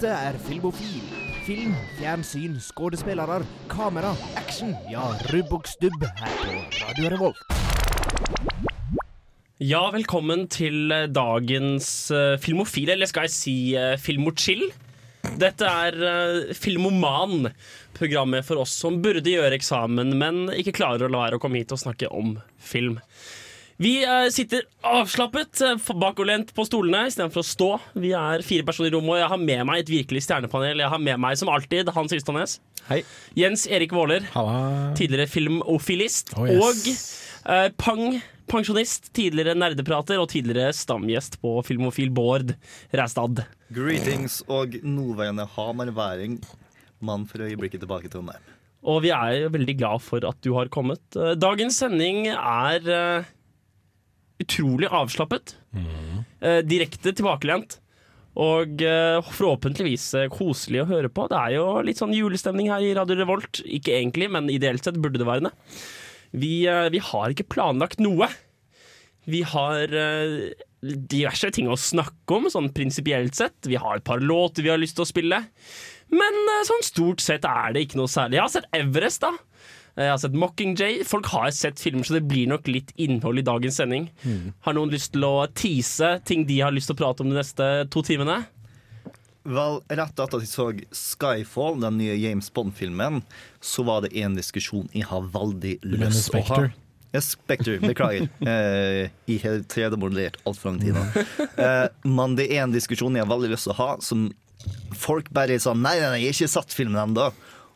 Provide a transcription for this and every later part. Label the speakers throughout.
Speaker 1: Dette er Filmofil. Film, fjernsyn, skuespillere, kamera, action. Ja, rubb og stubb her på Radio Revolt.
Speaker 2: Ja, velkommen til eh, dagens uh, Filmofil, eller skal jeg si uh, Filmochill. Dette er Filmoman, programmet for oss som burde gjøre eksamen, men ikke klarer å la være å komme hit og snakke om film. Vi uh, sitter avslappet uh, bakoverlent på stolene istedenfor å stå. Vi er fire personer i rommet, og jeg har med meg et virkelig stjernepanel. Jeg har med meg som alltid Hans Ystadnes.
Speaker 3: Hei.
Speaker 2: Jens Erik Våler,
Speaker 3: Halla.
Speaker 2: tidligere filmofilist.
Speaker 3: Oh, yes.
Speaker 2: Og eh, Pang, pensjonist, tidligere nerdeprater og tidligere stamgjest på Filmofil Bård Ræstad.
Speaker 4: Greetings og nåværende hamarværing. Mann for øyeblikket tilbake til Trondheim.
Speaker 2: Og vi er veldig glad for at du har kommet. Eh, Dagens sending er eh, utrolig avslappet. Eh, direkte tilbakelent. Og eh, forhåpentligvis eh, koselig å høre på. Det er jo litt sånn julestemning her i Radio Revolt. Ikke egentlig, men ideelt sett burde det være det. Vi, eh, vi har ikke planlagt noe. Vi har diverse ting å snakke om, sånn prinsipielt sett. Vi har et par låter vi har lyst til å spille. Men sånn stort sett er det ikke noe særlig. Jeg har sett Everest, da. Jeg har sett Mockingjay. Folk har sett filmer, så det blir nok litt innhold i dagens sending. Har noen lyst til å tease ting de har lyst til å prate om de neste to timene?
Speaker 4: Vel, rett etter at jeg så Skyfall, den nye James Bond-filmen, så var det en diskusjon jeg har veldig lyst til å ha.
Speaker 3: Spectre?
Speaker 4: Ja, Spectre, beklager. Eh, jeg har 3D-modellert altfor lang tid nå. Eh, men det er en diskusjon jeg har veldig lyst til å ha, som folk bare Nei, nei, nei, jeg har ikke satt filmen ennå.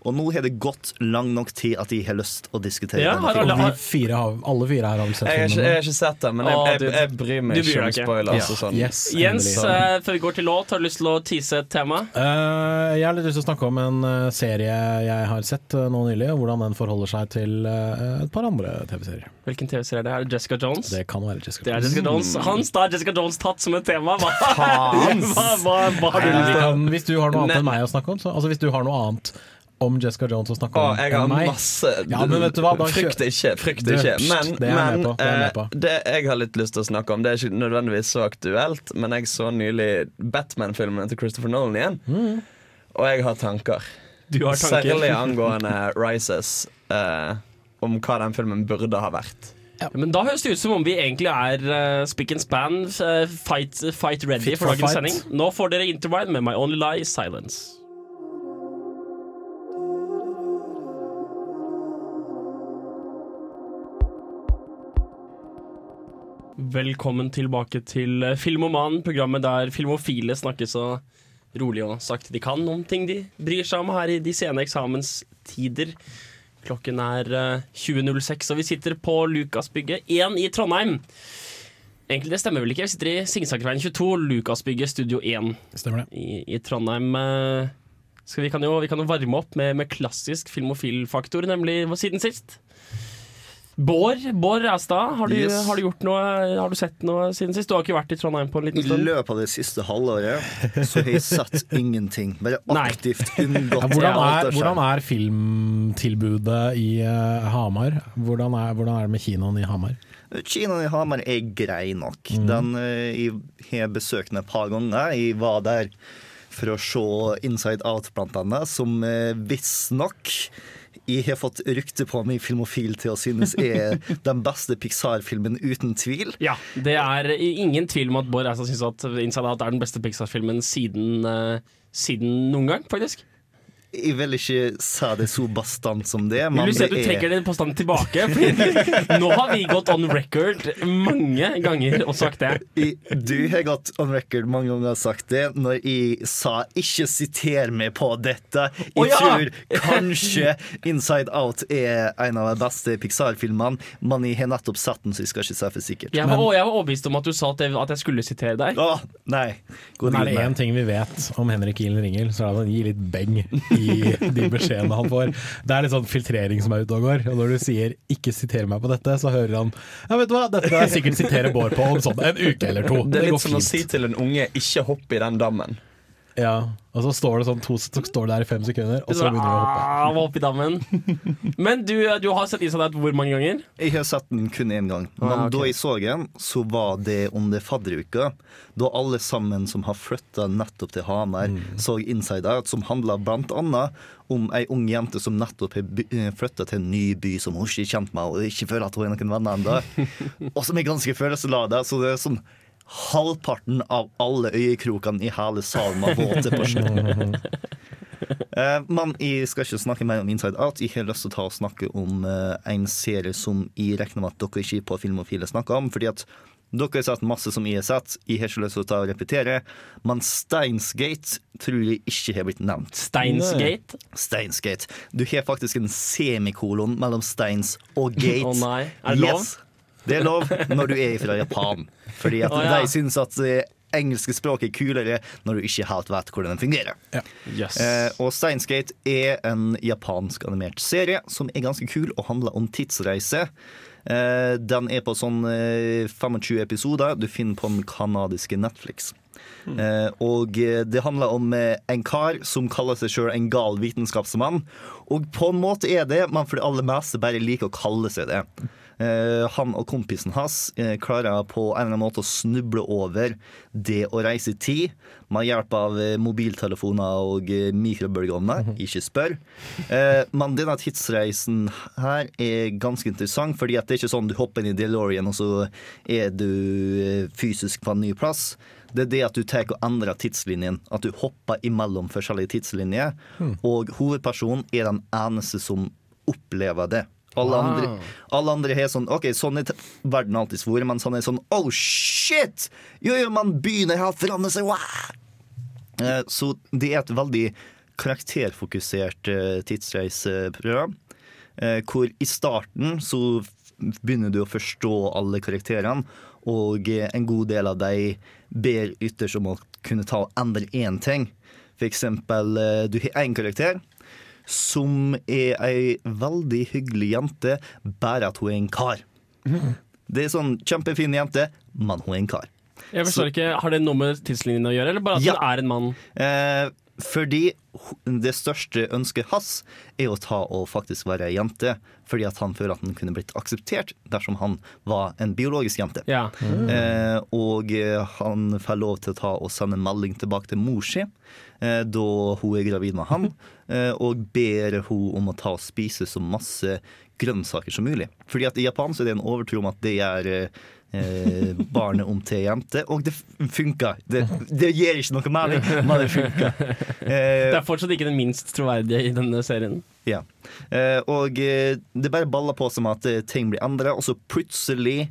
Speaker 4: Og nå har det gått lang nok tid at de har lyst å diskutere
Speaker 2: Ja,
Speaker 4: denne filmen.
Speaker 2: alle-
Speaker 3: Og vi fire har, alle fire her har vel sett
Speaker 5: Jeg har, ikke, jeg har ikke sett det, men jeg, jeg,
Speaker 2: jeg,
Speaker 5: jeg bryr meg
Speaker 2: du
Speaker 5: ikke om spoilers og sånn.
Speaker 3: Yes,
Speaker 2: Jens, eh, før vi går til låt, har du lyst til å tease et tema?
Speaker 3: Uh, jeg har litt lyst til å snakke om en eh, serie jeg har sett nå nylig, og hvordan den forholder seg til et par andre TV-serier.
Speaker 2: Hvilken TV-serie er det? Er det Jessica Jones?
Speaker 3: Det kan være Jessica
Speaker 2: Det er
Speaker 3: Jones.
Speaker 2: Jessica Jones. Hans, da er Jessica Jones tatt som et tema. Hva, hva, hva, hva har du lyst til?
Speaker 3: kan- hvis du har noe annet enn meg å snakke om, så, altså hvis du har noe annet om Jessica Jones og snakke om meg
Speaker 5: jeg har
Speaker 3: enn meg
Speaker 5: masse
Speaker 3: Ja, men vet du hva, da
Speaker 5: Frykt ikke. Frykt
Speaker 3: Det-
Speaker 5: ikke. Men,
Speaker 3: det er jeg
Speaker 5: men
Speaker 3: det er jeg
Speaker 5: eh, det jeg har litt lyst til å snakke om, det er ikke nødvendigvis så aktuelt, men jeg så nylig Batman-filmen til Christopher Nolan igjen,
Speaker 3: Mm.
Speaker 5: og jeg har tanker.
Speaker 2: Du har tanker.
Speaker 5: Særlig angående Rises, eh, om hva den filmen burde ha vært.
Speaker 2: Men da høres det ut som om vi egentlig er uh, spick and span, uh, fight, fight ready
Speaker 3: Fit
Speaker 2: for
Speaker 3: for
Speaker 2: dagens sending. Nå får dere Intervine med My Only Lie Silence. Velkommen tilbake til eh, Filmoman, programmet der filmofile snakker så rolig og sakte de kan om ting de bryr seg om her i de sene eksamenstider. Klokken er eh, 20.06, og vi sitter på Lukasbygget 1 i Trondheim. Egentlig det stemmer vel ikke. Vi sitter i Singsakerveien 22, Lukasbygget studio 1
Speaker 3: Stemmer det.
Speaker 2: i, i Trondheim. Eh, vi, kan jo, vi kan jo varme opp med, med klassisk filmofilfaktor, nemlig siden sist. Bård, Bård Ræstad, har, du-
Speaker 4: Yes.
Speaker 2: har du gjort noe Har du sett noe siden sist? Du har ikke vært i Trondheim på en liten stund?
Speaker 4: løpet av det siste halvåret så har jeg sett ingenting. Bare aktivt
Speaker 3: Ja,
Speaker 4: unngått
Speaker 3: hvordan,
Speaker 4: alt
Speaker 3: er, hvordan er filmtilbudet i uh, Hamar? Hvordan er, hvordan er det med kinoen i Hamar?
Speaker 4: Kinoen i Hamar er grei nok.
Speaker 3: Mm.
Speaker 4: Den uh, jeg har besøkt den et par ganger. Jeg var der for å se Inside Out, blant annet, som uh, visstnok jeg har fått rykte på meg filmofil til å synes er den beste Pixar-filmen, uten tvil.
Speaker 2: Ja, det er ingen tvil om at Bård Ræstad syns at Inside Out er den beste Pixar-filmen siden, eh, siden noen gang, faktisk.
Speaker 4: Jeg vil ikke si det så bastant som det,
Speaker 2: Vil
Speaker 4: men
Speaker 2: du si at du
Speaker 4: det
Speaker 2: trekker
Speaker 4: er
Speaker 2: den påstanden tilbake? Fordi nå har vi gått on record mange ganger og sagt det.
Speaker 4: Du har gått on record mange ganger og sagt det når jeg sa 'ikke siter meg på dette'. Jeg
Speaker 2: oh, ja!
Speaker 4: tror kanskje 'Inside Out' er en av de beste Pixar-filmene, men jeg har nettopp sett den, så jeg skal ikke si for sikkert.
Speaker 2: Jeg var, men... jeg var overbevist om at du sa at jeg, at jeg skulle sitere deg.
Speaker 4: Å, nei. Gå
Speaker 3: Men er det én ting vi vet om Henrik Ihlen Ringel, så er det at han gir litt beng i de beskjedene han får. Det er litt sånn filtrering som er ute og går. Og når du sier 'ikke siter meg på dette', så hører han Ja, vet du hva, dette kan jeg sikkert sitere Bård på om sånn en uke eller to.
Speaker 5: Det er litt som å si til en unge 'ikke hopp i den dammen'.
Speaker 3: Ja, og så står det sånn to, så står det der i fem sekunder, og så begynner du å hoppe.
Speaker 2: Ah, oppe i dammen. Men du, du har sett Isolate hvor mange ganger?
Speaker 4: Jeg har sett den kun én gang. Men
Speaker 2: Ah, okay.
Speaker 4: da jeg så den, så var det under fadderuka. Da alle sammen som har flytta nettopp til Hamar,
Speaker 2: Mm.
Speaker 4: så Inside Out, som handla blant annet om ei ung jente som nettopp har flytta til en ny by som hun ikke er kjent med, og ikke føler at hun er noen venner ennå. og som er ganske følelsesladet. Så det er sånn halvparten av alle øyekrokene i hele salen var våte på slutten. Eh, men jeg skal ikke snakke mer om Inside Out. Jeg har lyst til å ta og snakke om eh, en serie som jeg regner med at dere ikke på Filmofile snakker om. fordi at dere har sett masse som jeg har sett. Jeg har ikke lyst til å ta og repetere. Men Steinsgate tror jeg ikke har blitt nevnt.
Speaker 2: Steinsgate?
Speaker 4: Steinsgate. Du har faktisk en semikolon mellom Steins og Gate.
Speaker 2: Å nei, er det lov?
Speaker 4: Yes. Det er lov når du er fra Japan. Fordi at
Speaker 2: oh, ja.
Speaker 4: de syns at det engelske språket er kulere når du ikke helt vet hvordan den fungerer.
Speaker 2: Yes.
Speaker 4: Eh, og Steinsgate er en japansk animert serie som er ganske kul og handler om tidsreise. Eh, den er på sånn eh, 25 episoder. Du finner på den kanadiske Netflix. Eh, og eh, det handler om eh, en kar som kaller seg sjøl en gal vitenskapsmann. Og på en måte er det, men for det aller meste bare liker å kalle seg det. Eh, han og kompisen hans eh, klarer på en eller annen måte å snuble over det å reise i tid med hjelp av eh, mobiltelefoner og mikrobølgeovner. Ikke spør. Men denne tidsreisen her er ganske interessant, fordi det er ikke sånn du hopper inn i DeLorean, og så er du fysisk på en ny plass. Det er det at du tar og endrer tidslinjen. At du hopper imellom forskjellige tidslinjer. Og hovedpersonen er den eneste som opplever det. Alle
Speaker 2: Wow.
Speaker 4: andre, alle andre har sånn OK, sånn er verden alltid vært, men sånn er sånn Oh shit! Jo, jo, man begynner å forandre seg! Wow! Eh, Så det er et veldig karakterfokusert eh, tidsreiseprogram. eh, Hvor i starten så begynner du å forstå alle karakterene, og en god del av dem ber ytterst om å kunne ta og endre én ting. For eksempel, du har én karakter som er ei veldig hyggelig jente, bare at hun er en kar. Det er sånn kjempefin jente, men hun er en kar.
Speaker 2: Jeg forstår ikke, Har det noe med tidslinjen å gjøre, eller bare at
Speaker 4: Ja.
Speaker 2: hun er en mann?
Speaker 4: Eh, fordi det største ønsket hans er å ta og faktisk være jente. Fordi at han føler at han kunne blitt akseptert dersom han var en biologisk jente.
Speaker 2: Ja.
Speaker 4: Eh, og eh, han får lov til å ta og sende en melding tilbake til mor si eh, da hun er gravid med han, eh, og ber hun om å ta og spise så masse grønnsaker som mulig. Fordi at i Japan så er det en overtro om at det er eh, eh, barnet om til jente, og det funka! Det, det gir ikke noe mening, men det funka. Eh,
Speaker 2: Det er fortsatt ikke den minst troverdige i denne serien.
Speaker 4: ja. Eh, og eh, det bare baller på som at eh, ting blir endra, og så plutselig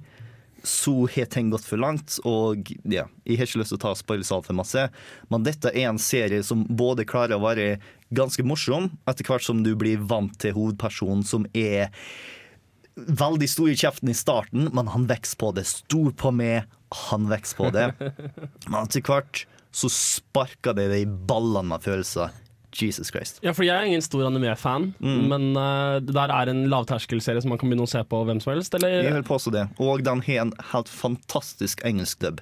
Speaker 4: så har ting gått for langt. Og ja, jeg har ikke lyst til å ta spoilers altfor masse, men dette er en serie som både klarer å være ganske morsom, etter hvert som du blir vant til hovedpersonen som er veldig stor i kjeften i starten, men han vokser på det. Stor på meg, han vokser på det. Men etter hvert så sparker det det i ballene med følelser. Jesus Christ.
Speaker 2: Ja, for jeg er ingen stor anime-fan,
Speaker 4: Mm.
Speaker 2: men uh, det der er en lavterskelserie som man kan begynne å se på hvem som helst,
Speaker 4: Jeg vil påstå det. Og den har en helt fantastisk engelsk dub.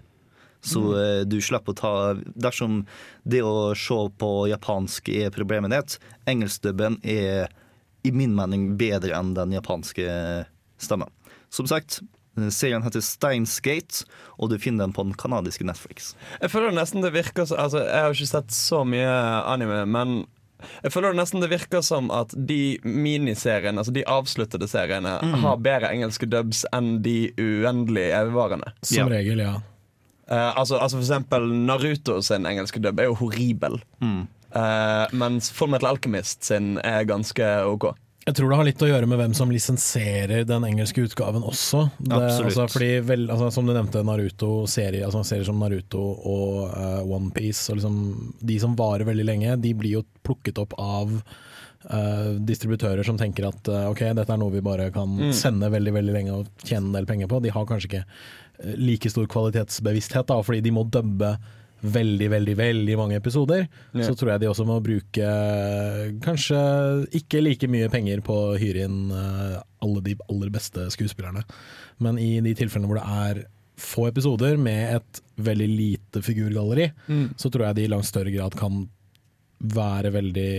Speaker 4: Så
Speaker 2: Mm.
Speaker 4: eh, du slipper å ta Dersom det å se på japansk er problemet ditt, engelskdubben er i min mening bedre enn den japanske stemmen. Som sagt, serien heter Steinsgate, og du finner den på den kanadiske Netflix.
Speaker 5: Jeg føler nesten det virker som altså, Jeg har ikke sett så mye anime, men jeg føler nesten det virker som at de miniseriene, altså de avsluttede seriene, har bedre engelske dubs enn de uendelig evigvarende.
Speaker 3: Som
Speaker 4: Ja.
Speaker 3: regel, ja.
Speaker 5: Uh, altså, altså for eksempel Naruto sin engelske dub er jo horribel. Eh, mens Fullmetal Alchemist sin er ganske OK.
Speaker 3: Jeg tror det har litt å gjøre med hvem som lisenserer den engelske utgaven også. Det, altså, fordi vel, altså, Som du nevnte, Naruto-serier altså, serier som Naruto og uh, Onepiece, liksom, de som varer veldig lenge, de blir jo plukket opp av uh, distributører som tenker at uh, ok, dette er noe vi bare kan sende veldig veldig lenge og tjene en del penger på. De har kanskje ikke eh, like stor kvalitetsbevissthet, da, fordi de må dubbe veldig, veldig veldig mange episoder.
Speaker 5: Ja.
Speaker 3: Så tror jeg de også må bruke eh, kanskje ikke like mye penger på å hyre inn eh, alle de aller beste skuespillerne. Men i de tilfellene hvor det er få episoder med et veldig lite figurgalleri,
Speaker 5: Mm.
Speaker 3: så tror jeg de i langt større grad kan være veldig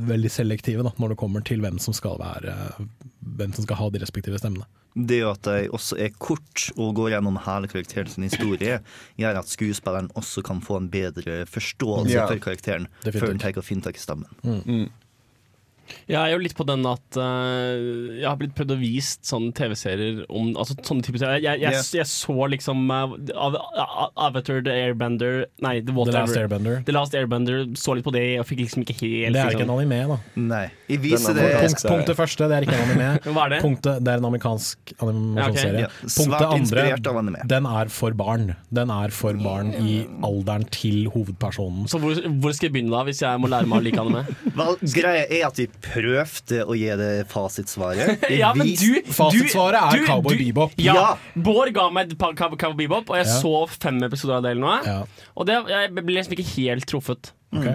Speaker 3: Veldig selektive da, når det kommer til hvem som skal være Hvem som skal ha de respektive stemmene.
Speaker 4: Det at de også er kort og går gjennom hele karakteren sin historie, gjør at skuespilleren også kan få en bedre forståelse
Speaker 5: Ja,
Speaker 4: for karakteren
Speaker 3: definitivt.
Speaker 4: før han tar og finner tak i stemmen.
Speaker 2: Jeg er jo litt på den at uh, jeg har blitt prøvd å vist sånne TV-serier om altså, sånne typer serier. Jeg, jeg, jeg, jeg så liksom uh, Av- Av- Avatar, The Airbender Nei, The,
Speaker 3: The Last. Airbender.
Speaker 2: The Last Airbender. Så litt på det og fikk liksom ikke helt
Speaker 3: Det er ikke en
Speaker 2: liksom.
Speaker 3: anime, da.
Speaker 4: Nei. I viser det
Speaker 3: Punkt, punktet første, det er ikke en anime.
Speaker 2: Hva er det?
Speaker 3: Punktet, det er en amerikansk animasjonsserie.
Speaker 4: Ja,
Speaker 3: Punktet andre,
Speaker 4: anime.
Speaker 3: den er for barn. Den er for barn i alderen til hovedpersonen.
Speaker 2: Så hvor, hvor skal jeg begynne da, hvis jeg må lære meg å like anime?
Speaker 4: Vel, greia er at vi prøvde å gi det fasitsvaret.
Speaker 2: Ja, men du,
Speaker 3: Fasitsvaret er
Speaker 2: du-
Speaker 3: Cowboy
Speaker 2: du-
Speaker 3: Bebop.
Speaker 2: Ja,
Speaker 4: Ja.
Speaker 2: Bård ga meg et par Cowboy Bebop, og jeg
Speaker 3: Ja.
Speaker 2: så fem episoder av det eller noe.
Speaker 3: Ja,
Speaker 2: Og det, jeg ble liksom ikke helt truffet.
Speaker 3: ok.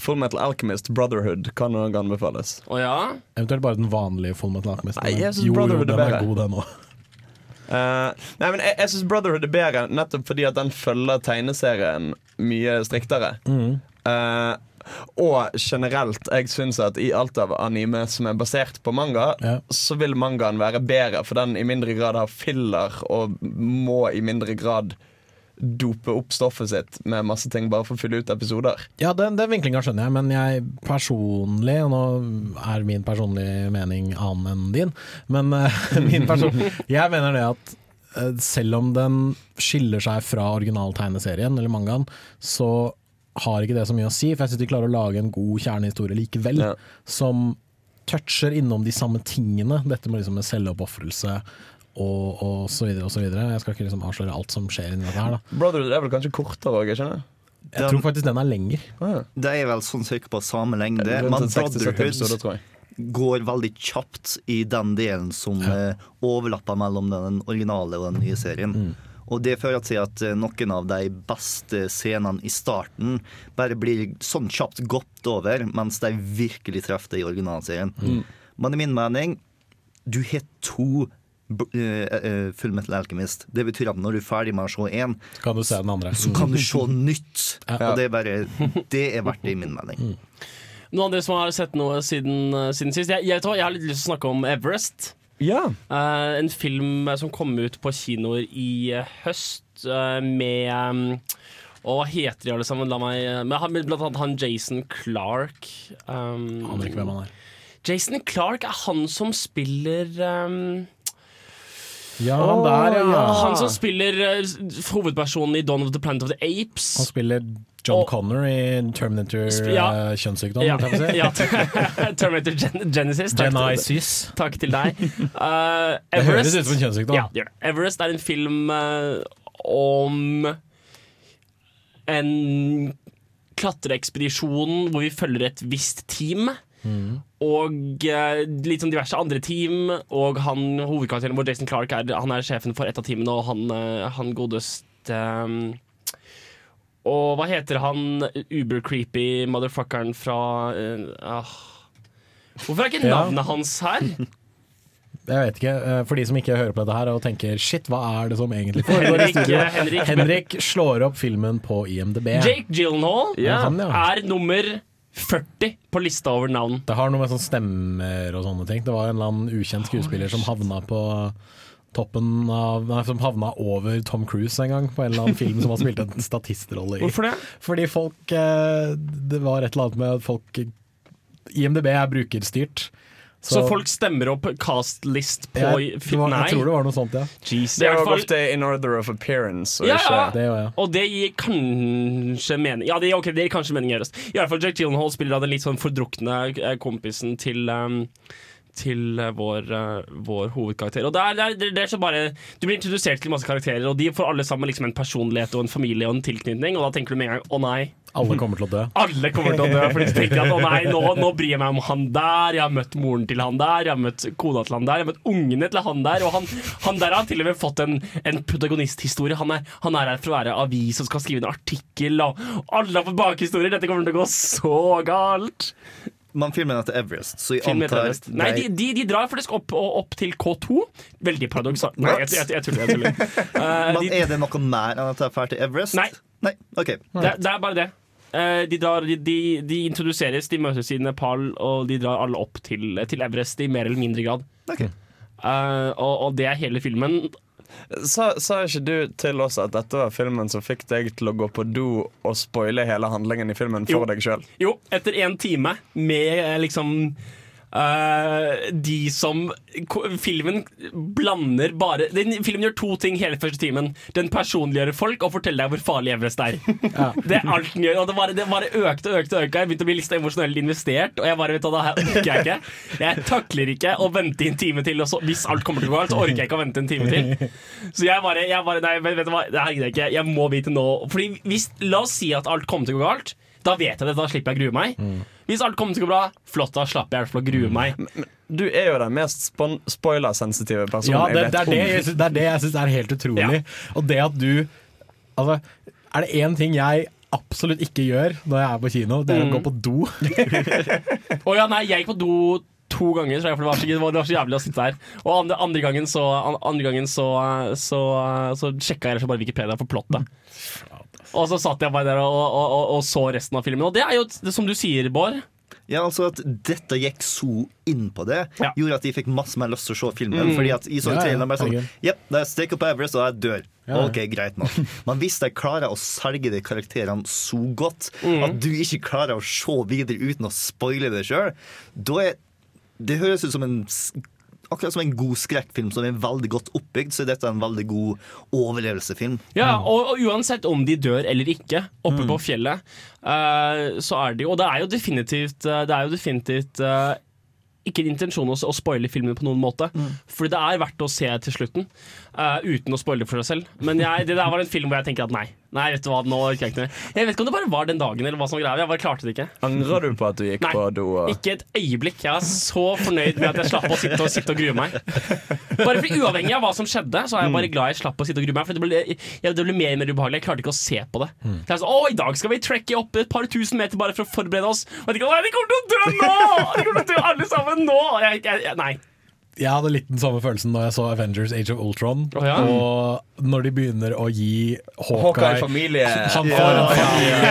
Speaker 5: Full Metal Alchemist Brotherhood kan noen gang anbefales.
Speaker 2: Å ja?
Speaker 3: Eventuelt bare den vanlige Full Metal Alchemist.
Speaker 5: Nei, jeg synes
Speaker 3: jo,
Speaker 5: Brotherhood jo,
Speaker 3: den er god, den òg.
Speaker 5: Uh, nei, men Jeg, jeg syns Brotherhood er bedre nettopp fordi at den følger tegneserien mye striktere. Eh, og generelt, jeg syns at i alt av anime som er basert på manga,
Speaker 3: Ja.
Speaker 5: så vil mangaen være bedre, for den i mindre grad har filler og må i mindre grad dope opp stoffet sitt med masse ting bare for å fylle ut episoder.
Speaker 3: Ja, den, den vinklinga skjønner jeg, men jeg personlig, og nå er min personlige mening annen enn din, men uh, min person, jeg mener det at uh, selv om den skiller seg fra originaltegneserien, eller mangaen, så har ikke det så mye å si, for jeg syns de klarer å lage en god kjernehistorie likevel,
Speaker 5: Ja.
Speaker 3: som toucher innom de samme tingene. Dette med, liksom, med selvoppofrelse og, og så videre og så videre. Jeg skal ikke liksom avsløre alt som skjer inni dette her, da.
Speaker 5: Brotherhood er vel kanskje kortere òg, skjønner jeg?
Speaker 3: Jeg
Speaker 4: Den-
Speaker 3: tror faktisk den er lenger.
Speaker 5: Ah,
Speaker 4: Det er vel sånn cirka på samme lengde.
Speaker 5: rundt
Speaker 4: Men
Speaker 5: en 60-70 episoder,
Speaker 4: Brotherhood går veldig kjapt i den delen som ja. overlapper mellom den originale og den nye serien.
Speaker 3: Mm.
Speaker 4: Og det fører til at eh, noen av de beste scenene i starten bare blir sånn kjapt gått over, mens de virkelig treffer det i originalserien.
Speaker 3: Mm.
Speaker 4: Men i min mening, du har to b- eh, eh, Full Metal Alchemist. Det betyr at når du er ferdig med å se én,
Speaker 3: Så kan du se den andre.
Speaker 4: så kan du se nytt.
Speaker 3: Ja.
Speaker 4: Og det er bare Det er verdt det, i min mening.
Speaker 2: Noen andre som har sett noe siden, siden sist? Jeg, jeg, jeg har litt lyst til å snakke om Everest.
Speaker 5: Ja.
Speaker 2: Uh, en film eh, som kom ut på kinoer i eh, høst med um, og hva heter de alle sammen? La meg, med, med blant annet han Jason Clark. Um,
Speaker 3: Aner ikke hvem han er.
Speaker 2: Jason Clark er han som spiller um,
Speaker 3: Ja, han der, ja.
Speaker 2: Han som spiller uh, hovedpersonen i Dawn of the Planet of the Apes.
Speaker 3: Han spiller John
Speaker 2: Og-
Speaker 3: Connor i Terminator
Speaker 2: ja.
Speaker 3: uh, kjønnssykdom.
Speaker 2: Ja,
Speaker 3: si.
Speaker 2: ja, Terminator Gen Genesis. Takk, til- takk til deg. Uh,
Speaker 3: Det høres ut som en kjønnssykdom.
Speaker 2: Ja, det gjør det. Everest er en film uh, om en klatreekspedisjon hvor vi følger et visst team. Og uh, litt sånn diverse andre team. Og han hovedkarakteren vår, Jason Clark, er, han er sjefen for et av teamene, og han, uh, han godeste um, Og hva heter han uber-creepy motherfuckeren fra ah. Hvorfor er ikke
Speaker 3: Ja.
Speaker 2: navnet hans her?
Speaker 3: Jeg vet ikke, eh, For de som ikke hører på dette her og tenker shit, hva er det som egentlig foregår
Speaker 2: eh, Henrik,
Speaker 3: Henrik slår opp filmen på IMDb.
Speaker 2: Jake Gyllenhaal
Speaker 3: Ja, han, ja.
Speaker 2: er nummer 40 på lista over navn.
Speaker 3: Det har noe med sånn stemmer og sånne ting. Det var en eller annen ukjent skuespiller som havna på toppen av Nei, som havna over Tom Cruise en gang, på en eller annen film som han spilte en statistrolle i.
Speaker 2: Hvorfor det?
Speaker 3: Fordi folk eh, Det var et eller annet med at folk IMDb er brukerstyrt.
Speaker 2: Så, folk stemmer opp cast-list på
Speaker 3: jeg, var,
Speaker 2: Nei.
Speaker 3: jeg tror det var noe sånt, ja.
Speaker 2: Jesus.
Speaker 5: Det er jo ofte in order of appearance. Og
Speaker 2: Ja,
Speaker 5: ikke,
Speaker 2: ja.
Speaker 3: Det var jeg.
Speaker 2: Og det gir kanskje mening Ja, det, okay, det gir kanskje mening gjøres. I hvert fall Jack Gyllenhaal spiller av den litt sånn fordrukne eh, kompisen til um, til eh, vår, eh, vår hovedkarakter. Og det er, det, er, det er så bare Du blir introdusert til masse karakterer, og de får alle sammen liksom en personlighet og en familie og en tilknytning, og da tenker du med en gang å nei.
Speaker 3: Alle kommer til å dø.
Speaker 2: Alle kommer til å dø, fordi de tenker at å nei, nå, nå bryr jeg meg om han der, jeg har møtt moren til han der, jeg har møtt kona til han der, jeg har møtt ungene til han der, og han, han der har til og med fått en, en protagonisthistorie. Han er, han er her for å være avis og skal skrive en artikkel, og alle har fått bakhistorier. Dette kommer til å gå så galt.
Speaker 4: Man filmer den til Everest, så jeg
Speaker 2: Film etter
Speaker 4: antar
Speaker 2: Everest. Nei, de, de, de drar faktisk opp, og opp til K2. Veldig paradoksalt. Nei, jeg, jeg, jeg tuller. Jeg tuller. Eh,
Speaker 4: Men
Speaker 2: de,
Speaker 4: er det noe mer enn at jeg drar til Everest?
Speaker 2: Nei.
Speaker 4: Nei, ok
Speaker 2: det, det er bare det. Eh, de, drar, de, de, de introduseres, de møtes i Nepal, og de drar alle opp til, til Everest i mer eller mindre grad.
Speaker 4: Ok.
Speaker 2: Eh, og, og det er hele filmen.
Speaker 5: Sa, sa ikke du til oss at dette var filmen som fikk deg til å gå på do og spoile hele handlingen i filmen for
Speaker 2: Jo.
Speaker 5: deg sjøl?
Speaker 2: Jo, etter en time med eh, liksom eh, de som Filmen blander bare den, Filmen gjør to ting hele første timen. Den personliggjør folk og forteller deg hvor farlig Everest er. Det er alt den gjør. Og det bare, det bare økte og økte. økte Jeg begynte å bli litt emosjonelt investert, og jeg bare vet du, det her orker jeg ikke. Jeg takler ikke å vente en time til. Så, hvis alt kommer til å gå galt, så orker jeg ikke å vente en time til. Så jeg bare, jeg bare Nei, vet, du hva, det her gidder jeg ikke. Jeg må vite nå. Fordi hvis, La oss si at alt kommer til å gå galt. Da vet jeg det, da slipper jeg å grue meg. Hvis alt kommer til å gå bra, flott, da slapper jeg i hvert fall å grue meg.
Speaker 5: Du er jo den mest spoilersensitive personen
Speaker 3: Ja, det, det, er det, det er det jeg syns er helt utrolig. Og det at du Altså, er det én ting jeg absolutt ikke gjør når jeg er på kino, det er å gå på do.
Speaker 2: Å ja, nei, jeg gikk på do to ganger, tror jeg, for det var så, det var, så jævlig å sitte der. Og andre, andre gangen så, an- andre gangen så, så, så sjekka jeg bare Wikipedia for plottet. Og så satt jeg bare der og, og, og, og så resten av filmen. Og det er jo, det, som du sier, Bård
Speaker 4: Ja, altså at dette gikk så inn på det,
Speaker 2: Ja.
Speaker 4: gjorde at de fikk masse mer lyst til å se filmen. Fordi at i sånne
Speaker 3: Ja, ja,
Speaker 4: traileren bare sånn. Jepp, da jeg stikker på Everest, og jeg dør.
Speaker 3: Ja, ja.
Speaker 4: Ok, greit nok. Men hvis de klarer å selge de karakterene så godt at du ikke klarer å se videre uten å spoile det sjøl, da er Det høres ut som en Akkurat som en god skrekkfilm som er veldig godt oppbygd, så er dette en veldig god overlevelsefilm.
Speaker 2: Ja, og, og uansett om de dør eller ikke oppe på fjellet, uh, så er de Og det er jo definitivt eh, Det er jo definitivt uh, ikke en intensjon å, å spoile filmen på noen måte. Fordi det er verdt å se til slutten Uh, uten å spoile for seg selv. Men jeg, det der var en film hvor jeg tenker at nei. Nei, vet du hva, nå orker jeg ikke mer. Jeg vet ikke om det bare var den dagen eller hva som greia. Jeg bare klarte det ikke.
Speaker 5: Angrer du på at du gikk
Speaker 2: Nei,
Speaker 5: på do? Og...
Speaker 2: ikke et øyeblikk. Jeg er så fornøyd med at jeg slapp å sitte og, sitte og grue meg. Bare fordi Uavhengig av hva som skjedde, så er jeg bare glad jeg slapp å sitte og grue meg. For det ble, det ble mer og mer ubehagelig. Jeg klarte ikke å se på det. Det er sånn, å, I dag skal vi trekke opp et par tusen meter bare for å forberede oss. Og jeg tenker, Nei, de kommer til å dø nå! De kommer til å dø alle sammen nå! Jeg, jeg, jeg, nei.
Speaker 3: Jeg hadde litt den samme følelsen da jeg så Avengers Age of Ultron.
Speaker 2: Oh, ja.
Speaker 3: Og når de begynner å gi
Speaker 5: Hawkeye familie.
Speaker 3: Han får en familie,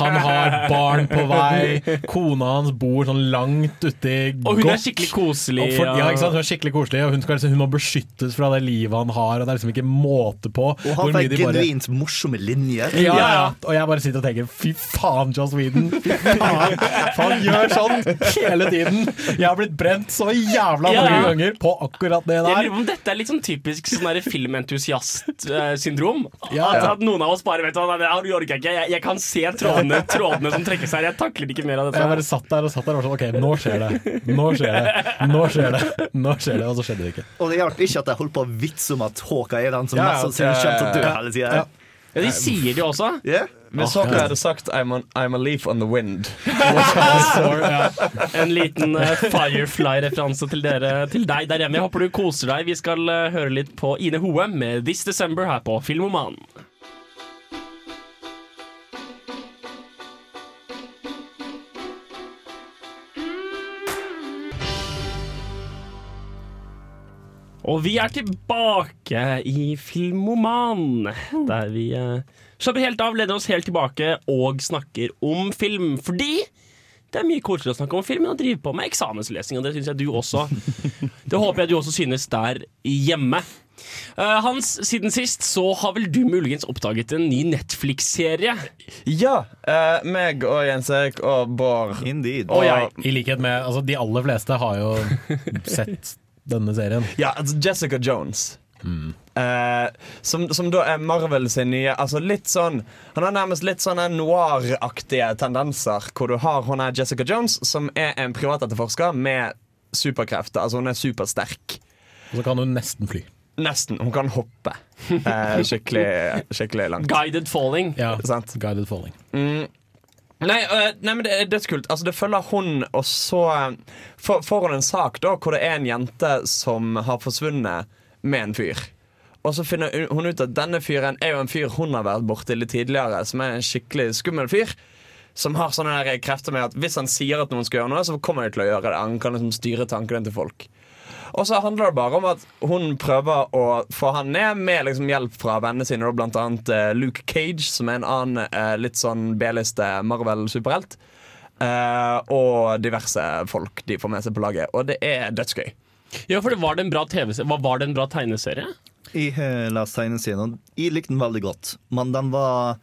Speaker 3: han har barn på vei, kona hans bor sånn langt uti
Speaker 2: Og hun er skikkelig koselig.
Speaker 3: For, ja, ikke sant? Hun er skikkelig koselig, og hun, skal, liksom, hun må beskyttes fra det livet han har. Og Det er liksom ikke måte på
Speaker 4: Og han
Speaker 3: bare
Speaker 4: genuint morsomme linjer.
Speaker 3: ja,
Speaker 2: Ja.
Speaker 3: Og jeg bare sitter og tenker fy faen, Joss Whedon. Fy faen. Han gjør sånn hele tiden. Jeg har blitt brent så jævla mange
Speaker 2: ja.
Speaker 3: Ganger på akkurat det
Speaker 2: Jeg lurer
Speaker 3: der.
Speaker 2: på om dette er litt sånn typisk sånn der filmentusiast-syndrom.
Speaker 3: Ja,
Speaker 2: at,
Speaker 3: ja.
Speaker 2: at noen av oss bare vet hva, det orker jeg ikke. Jeg, jeg kan se trådene, trådene som trekkes her. Jeg takler ikke mer av dette.
Speaker 3: Jeg bare satt der og satt der og var sånn OK, nå skjer det. Nå skjer det. Nå skjer det. Nå skjer det. Og så skjedde det ikke.
Speaker 4: Og det hjalp ikke at jeg holdt på å vitse om at Håka er den som
Speaker 3: Ja,
Speaker 4: mest sannsynlig kommer til å dø hele tida.
Speaker 3: Ja.
Speaker 2: De sier det jo også.
Speaker 4: Ja.
Speaker 5: Hvis Hawkeye hadde sagt I'm, on, I'm a leaf on the wind
Speaker 2: En liten eh, Firefly-referanse til, til deg der hjemme. Jeg håper du koser deg. Vi skal eh, høre litt på Ine Hoe med This December her på Filmoman. Og vi er tilbake i Filmoman, der vi eh, slapper helt av, leder oss helt tilbake og snakker om film. Fordi det er mye koseligere å snakke om film enn å drive på med eksamenslesing. Og det synes jeg du også Det håper jeg du også synes der hjemme. Eh, Hans, siden sist så har vel du muligens oppdaget en ny Netflix-serie.
Speaker 5: Ja! Eh, meg og Jens Erik og Bård.
Speaker 4: Indeed.
Speaker 2: Og jeg.
Speaker 3: I likhet med altså, De aller fleste har jo sett denne serien.
Speaker 5: Ja, altså Jessica Jones. Eh, som, som da er Marvel sin nye Altså litt sånn Han har nærmest litt sånne noir-aktige tendenser. Hvor du har hun er Jessica Jones, som er en privatetterforsker med superkrefter. Altså hun er supersterk.
Speaker 3: Og så kan hun nesten fly.
Speaker 5: Nesten. Hun kan hoppe eh, skikkelig, skikkelig langt.
Speaker 2: Guided Falling.
Speaker 3: Ja,
Speaker 5: Sant.
Speaker 3: Guided falling.
Speaker 5: Nei, øh, nei, men det er dødskult. Altså, det følger hun, og så får får hun en sak da hvor det er en jente som har forsvunnet med en fyr. Og så finner hun ut at denne fyren er jo en fyr hun har vært borti litt tidligere, som er en skikkelig skummel fyr. som har sånne der krefter med at hvis han sier at noen skal gjøre noe, så kommer de til å gjøre det. Han kan liksom styre tankene til folk. Og så handler det bare om at hun prøver å få han ned med liksom hjelp fra vennene sine, blant annet eh, Luke Cage, som er en annen eh, litt sånn B-liste Marvel-superhelt. Eh, og diverse folk de får med seg på laget. Og det er dødsgøy.
Speaker 2: Ja, for det var det en bra TV-serie? var det en bra tegneserie?
Speaker 4: Jeg har lest tegneserien, og jeg likte den veldig godt. Men den var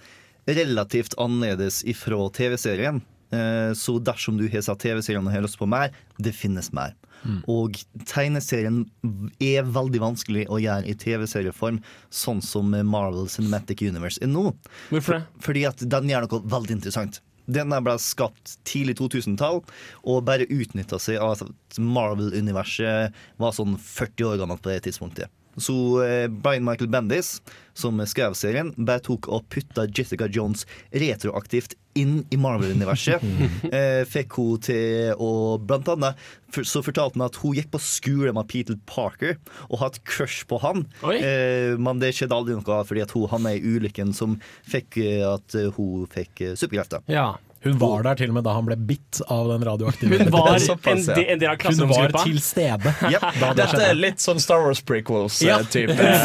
Speaker 4: relativt annerledes ifra TV-serien. Eh, Så dersom du har sett TV-serien og har lyst på mer, det finnes mer. Og tegneserien er veldig vanskelig å gjøre i TV-serieform, sånn som Marvel Cinematic Universe er nå.
Speaker 2: Hvorfor det?
Speaker 4: Fordi at den gjør noe veldig interessant. Den der ble skapt tidlig 2000-tall og bare utnytta seg av at Marvel-universet var sånn 40 år gammelt på det tidspunktet. Så eh, Brian Michael Bendis, som skrev serien, bare tok og putta Jessica Jones retroaktivt inn i Marvel-universet. eh, fikk hun til å Blant annet så fortalte hun at hun gikk på skole med Peter Parker og hadde crush på han.
Speaker 2: Oi.
Speaker 4: Eh, men det skjedde aldri noe fordi at hun havna i ulykken som fikk eh, at hun fikk superkrefter.
Speaker 2: Ja.
Speaker 3: Hun var der til og med da han ble bitt av den radioaktive
Speaker 2: Hun var en, de- en del av
Speaker 3: Hun var til stede
Speaker 4: Yep.
Speaker 3: da det
Speaker 5: Dette er litt sånn Star Wars prequels-type.
Speaker 3: Ja.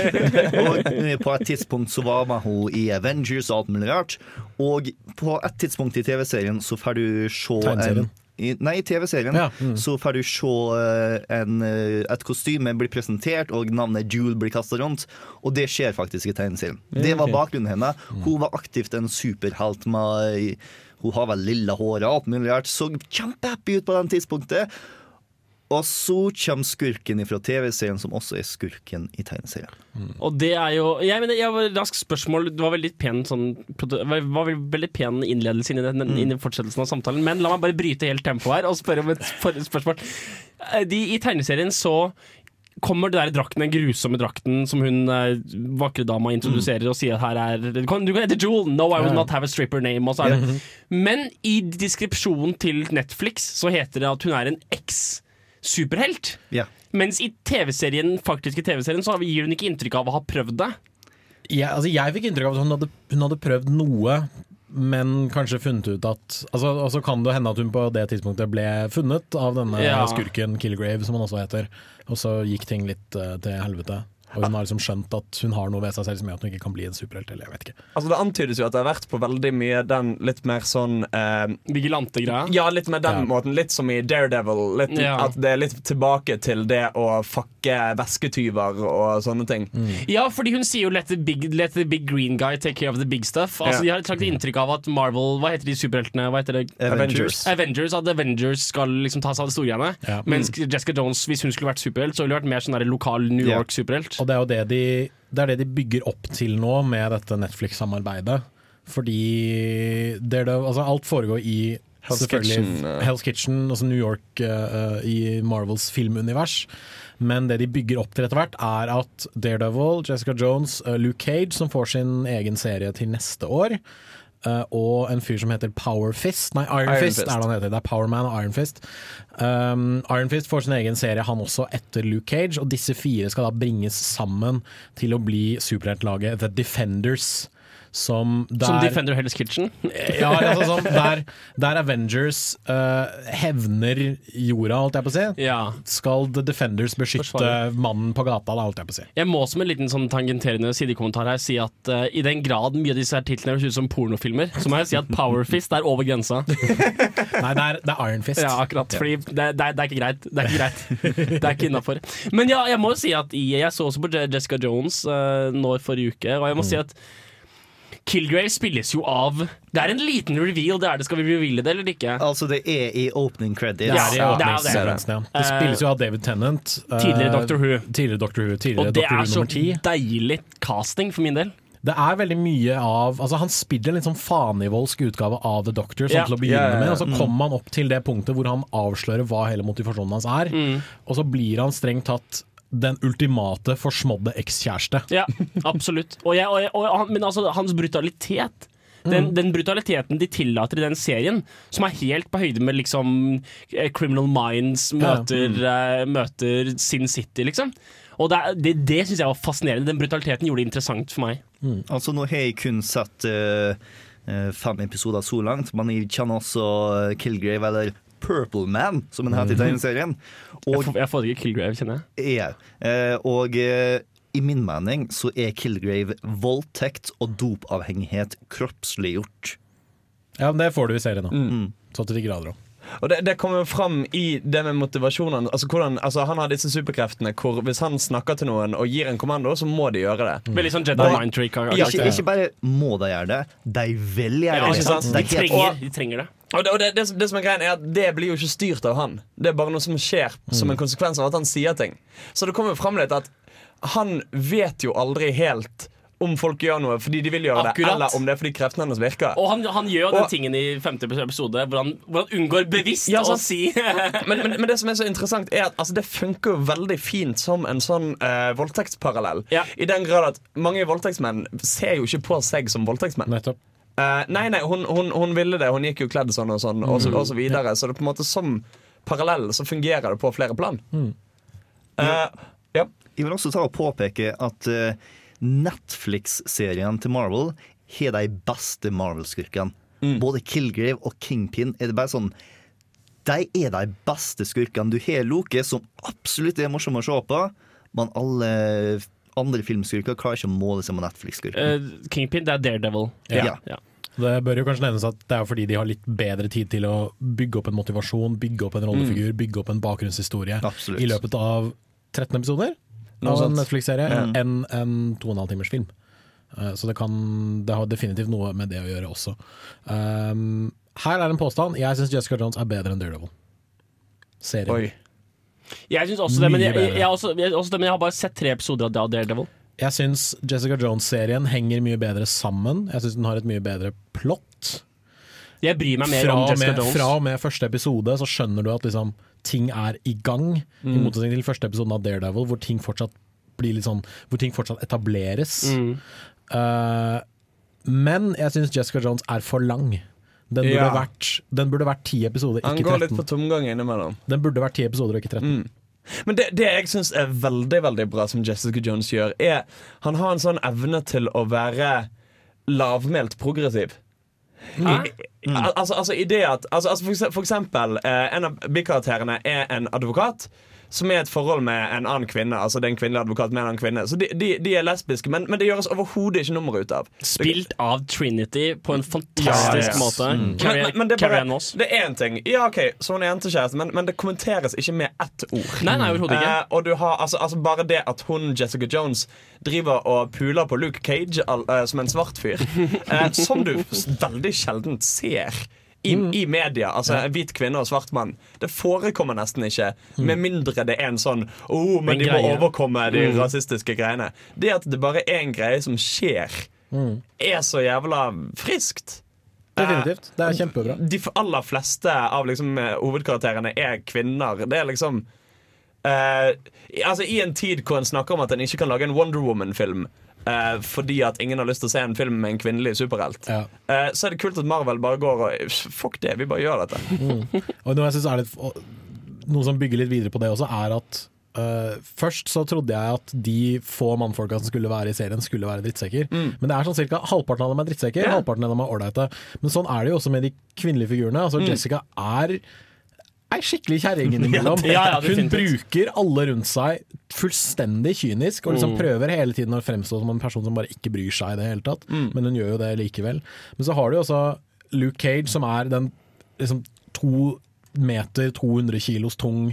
Speaker 4: Og eh, på et tidspunkt så var med hun i Avengers og alt mulig rart. Og på et tidspunkt i TV-serien så får du se en. I, Nei, i TV-serien
Speaker 3: Ja, mm.
Speaker 4: så får du se eh, en, eh, et kostyme bli presentert, og navnet Jewel blir kasta rundt. Og det skjer faktisk i tegneserien. Det var bakgrunnen hennes. Hun var aktivt en superhelt med Hun har vel lilla hår og alt mulig rart. Så kjempehappy ut på den tidspunktet. Og så kommer skurken fra TV-serien, som også er skurken i tegneserien.
Speaker 2: Og det er jo Jeg mener, jeg var Raskt spørsmål. Det var veldig pen sånn var, veldig pen innledelse inn i, den, inn i fortsettelsen av samtalen. Men la meg bare bryte helt tempoet her og spørre om et spørsmål. Eh, De, I tegneserien så kommer det der drakten, den grusomme drakten som hun eh, vakre dama introduserer og sier at her er Du kan, du kan hete Jewel, no I will not have a stripper name. Og så er det. Men i deskripsjonen til Netflix så heter det at hun er en eks-superhelt.
Speaker 4: Ja.
Speaker 2: Mens i TV-serien, faktiske TV-serien så gir hun ikke inntrykk av å ha prøvd det.
Speaker 3: jeg, altså jeg fikk inntrykk av at hun hadde, hun hadde prøvd noe, men kanskje funnet ut at altså, så kan det hende at hun på det tidspunktet ble funnet av denne
Speaker 2: Ja.
Speaker 3: skurken Killgrave, som han også heter. Og så gikk ting litt uh, til helvete. Og hun har liksom skjønt at hun har noe ved seg selv som gjør at hun ikke kan bli en superhelt. Eller jeg vet ikke.
Speaker 5: Altså Det antydes jo at det har vært på veldig mye den litt mer sånn eh,
Speaker 2: Vigilante-greia.
Speaker 5: Ja, litt med den
Speaker 3: Ja.
Speaker 5: måten. Litt som i Daredevil. Litt,
Speaker 2: Ja.
Speaker 5: At det er litt tilbake til det å fucke vesketyver og sånne ting.
Speaker 2: Ja, fordi hun sier jo let the, big, 'let the big green guy take care of the big stuff'. Altså
Speaker 5: Ja.
Speaker 2: De har trakt inntrykk av at Marvel Hva heter de superheltene? Hva heter det?
Speaker 5: Avengers.
Speaker 2: Avengers At Avengers skal liksom ta seg av det store greiene.
Speaker 3: Ja.
Speaker 2: Mens Jessica Jones, hvis hun skulle vært superhelt, så ville hun vært mer sånn lokal New York-superhelt.
Speaker 3: Og det er jo det de, det er det de bygger opp til nå med dette Netflix-samarbeidet. Fordi det er det, altså alt foregår i
Speaker 5: Hell's Kitchen.
Speaker 3: Hell's Kitchen, altså New York eh, i Marvels filmunivers. Men det de bygger opp til etter hvert, er at Daredevil, Jessica Jones, uh, Luke Cage, som får sin egen serie til neste år, eh, og en fyr som heter Power Fist Nei, Iron,
Speaker 5: Iron
Speaker 3: Fist,
Speaker 5: Fist.
Speaker 3: er det han heter. Det er Powerman og Iron Fist. Um, Iron Fist får sin egen serie, han også, etter Luke Cage, og disse fire skal da bringes sammen til å bli superheltlaget The Defenders. Som der,
Speaker 2: Som Defender Hell's Kitchen.
Speaker 3: ja, altså sånn, der, der Avengers uh, hevner jorda, holdt jeg på å si,
Speaker 2: Ja.
Speaker 3: skal The Defenders beskytte
Speaker 2: Forsvare.
Speaker 3: mannen på gata, da, holdt jeg på å si.
Speaker 2: Jeg må som en liten sånn tangenterende sidekommentar her si at uh, i den grad mye av disse her titlene høres ut som pornofilmer, så må jeg si at Power Fist er over grensa.
Speaker 3: Nei, det er, det er Iron Fist.
Speaker 2: Ja, akkurat. Fordi det, det, det er ikke greit. Det er ikke greit. Det er ikke innafor. Men ja, jeg må jo si at i, jeg så også på Jessica Jones uh, nå forrige uke, og jeg må si at Kilgrave spilles jo av Det er en liten reveal, det er det. Skal vi reveale det eller ikke?
Speaker 4: Altså, det er i opening credits.
Speaker 3: Det er i
Speaker 2: Ja, det er det.
Speaker 3: åpningssekvensen. Det
Speaker 2: Eh,
Speaker 3: spilles jo av David Tennant. eh,
Speaker 2: Tidligere Doctor Who.
Speaker 3: Tidligere Doctor Who,
Speaker 2: Og det
Speaker 3: Doctor
Speaker 2: er
Speaker 3: Who
Speaker 2: så deilig casting for min del.
Speaker 3: Det er veldig mye av Altså Han spiller en litt sånn fanivoldsk utgave av The Doctor sånn
Speaker 2: Ja.
Speaker 3: til å begynne
Speaker 5: yeah, yeah,
Speaker 3: med, og så kommer han opp til det punktet hvor han avslører hva hele motivasjonen hans er.
Speaker 2: Mm.
Speaker 3: Og så blir han strengt tatt den ultimate forsmådde ekskjæreste.
Speaker 2: Ja, absolutt. Og jeg, og jeg, og han, men altså, hans brutalitet den, den brutaliteten de tillater i den serien, som er helt på høyde med liksom eh, Criminal Minds
Speaker 3: Ja.
Speaker 2: møter, eh, møter Sin City, liksom. Og det, det, det syns jeg var fascinerende. Den brutaliteten gjorde det interessant for meg.
Speaker 4: Altså, nå har jeg kun sett eh, eh, fem episoder så langt. Men jeg kjenner også Kilgrave, eller Purple Man, som han heter i tegneserien. Og
Speaker 2: får- Jeg får ikke Killgrave, kjenner jeg.
Speaker 4: Ja, Eh, og eh, i min mening så er Kilgrave voldtekt og dopavhengighet kroppsliggjort.
Speaker 3: Ja, men det får du i serien nå.
Speaker 4: Mm.
Speaker 3: Så til de grader òg.
Speaker 5: Og det, det kommer fram i det med motivasjonen. Altså, hvordan, altså, han har disse superkreftene hvor hvis han snakker til noen og gir en kommando, så må de gjøre det.
Speaker 2: Veldig sånn Jedi
Speaker 4: Nei.
Speaker 2: mind trick.
Speaker 4: Ikke, ikke bare må de gjøre det, de vil gjøre
Speaker 2: Ja,
Speaker 4: det.
Speaker 2: ikke sant?
Speaker 4: De er
Speaker 2: trenger, de trenger det.
Speaker 5: Og det, og det, det, som- det som er greien er at det blir jo ikke styrt av han. Det er bare noe som skjer som en konsekvens av at han sier ting. Så det kommer fram litt at han vet jo aldri helt om folk gjør noe fordi de vil gjøre det, eller om det er fordi kreftene hennes virker.
Speaker 2: Og han, han gjør jo den tingen i femte episode hvor han, hvor han unngår bevisst
Speaker 5: Ja,
Speaker 2: å si
Speaker 5: Men, men, men det som er så interessant er at altså, det funker jo veldig fint som en sånn eh, voldtektsparallell.
Speaker 2: Ja.
Speaker 5: I den grad at mange voldtektsmenn ser jo ikke på seg som voldtektsmenn.
Speaker 3: Nettopp.
Speaker 5: Eh, nei, nei, hun, hun, hun ville det. Hun gikk jo kledd sånn og sånn, og, så, og så videre. Så det er på en måte som parallell så fungerer det på flere plan. Eh, ja.
Speaker 4: Jeg vil også ta og påpeke at eh, Netflix-serien til Marvel har de beste Marvel-skurkene. Både Kilgrave og Kingpin er det bare sånn De er de beste skurkene. Du har Loke, som absolutt er morsom å se på, men alle andre filmskurker klarer ikke å måle seg med Netflix-skurker.
Speaker 2: Uh, Kingpin, det er Daredevil.
Speaker 4: Ja.
Speaker 2: Ja.
Speaker 3: Det bør jo kanskje nevnes at det er fordi de har litt bedre tid til å bygge opp en motivasjon, bygge opp en rollefigur, bygge opp en bakgrunnshistorie
Speaker 4: Absolutt.
Speaker 3: i løpet av 13 episoder av en. Netflix-serie
Speaker 5: mm.
Speaker 3: enn en to og en halv timers film. Eh, Så det, kan, det har definitivt noe med det å gjøre også. Um, her er en påstand. Jeg syns Jessica Jones er bedre enn Daredevil. Serien.
Speaker 5: Oi.
Speaker 2: Jeg syns også det, men jeg, jeg, jeg, også, jeg, også det, men jeg har bare sett tre episoder av Daredevil.
Speaker 3: Jeg syns Jessica Jones-serien henger mye bedre sammen. Jeg syns den har et mye bedre plott.
Speaker 2: Jeg bryr meg mer
Speaker 3: Fra
Speaker 2: om Jessica
Speaker 3: med,
Speaker 2: Jones.
Speaker 3: fra og med første episode så skjønner du at liksom, ting er i gang, i motsetning til første episoden av Daredevil, hvor ting fortsatt sånn Hvor ting fortsatt etableres.
Speaker 2: Mm.
Speaker 3: Uh, men jeg syns Jessica Jones er for lang. Den burde,
Speaker 5: Ja.
Speaker 3: vært, den burde vært ti episoder,
Speaker 5: Han
Speaker 3: ikke
Speaker 5: går litt
Speaker 3: 13.
Speaker 5: på tomgang innimellom.
Speaker 3: Den burde vært 10 episoder ikke 13.
Speaker 5: Men det, det jeg syns er veldig veldig bra som Jessica Jones gjør, er Han har en sånn evne til å være lavmælt progressiv. I, al- altså, altså i det at altså, altså for, ekse- for eksempel, eh, en av bikarakterene er en advokat som er i et forhold med en annen kvinne. Altså det er en kvinnelig advokat med en annen kvinne Så de, de, de er lesbiske, men, men det gjøres overhodet ikke nummer ut av.
Speaker 2: Spilt av Trinity på en fantastisk
Speaker 5: Ja, yes.
Speaker 2: måte.
Speaker 5: Men,
Speaker 2: Carrie,
Speaker 5: men, men det er
Speaker 2: Carrie
Speaker 5: bare
Speaker 2: Ann Moss.
Speaker 5: Det er én ting. Ja, OK, så hun er jentekjæreste, men, men det kommenteres ikke med ett ord.
Speaker 2: Nei, nei, overhodet ikke.
Speaker 5: Eh, og du har altså, altså Bare det at hun, Jessica Jones, driver og puler på Luke Cage all, uh, som en svart fyr, eh, som du veldig sjelden ser. I,
Speaker 2: Mm.
Speaker 5: I media. Altså en hvit kvinne og svart mann. Det forekommer nesten ikke. Med mindre det er en sånn oh, men
Speaker 2: En
Speaker 5: de må
Speaker 2: greie.
Speaker 5: overkomme de
Speaker 2: Mm.
Speaker 5: rasistiske greiene. Det at det bare er en greie som skjer, er så jævla friskt.
Speaker 3: Definitivt. Det er kjempebra.
Speaker 5: De aller fleste av liksom, eh, hovedkarakterene er kvinner. Det er liksom uh, Altså I en tid hvor en snakker om at en ikke kan lage en Wonder Woman-film eh, fordi at ingen har lyst til å se en film med en kvinnelig superhelt,
Speaker 3: Ja.
Speaker 5: Uh, så er det kult at Marvel bare går og Fuck det, vi bare gjør dette.
Speaker 3: Og noe jeg synes er litt Noe som bygger litt videre på det også, er at uh, Først så trodde jeg at de få mannfolka som skulle være i serien, skulle være drittsekker. Men det er sånn cirka halvparten av dem er drittsekker,
Speaker 5: yeah.
Speaker 3: halvparten av dem er ålreite. Men sånn er det jo også med de kvinnelige figurene. Altså Jessica er er skikkelig kjerring innimellom.
Speaker 2: Ja, ja,
Speaker 3: hun bruker alle rundt seg fullstendig kynisk, og liksom prøver hele tiden å fremstå som en person som bare ikke bryr seg i det hele tatt. Men hun gjør jo det likevel. Men så har du jo også Luke Cage, som er den liksom to meter, 200 kilos tung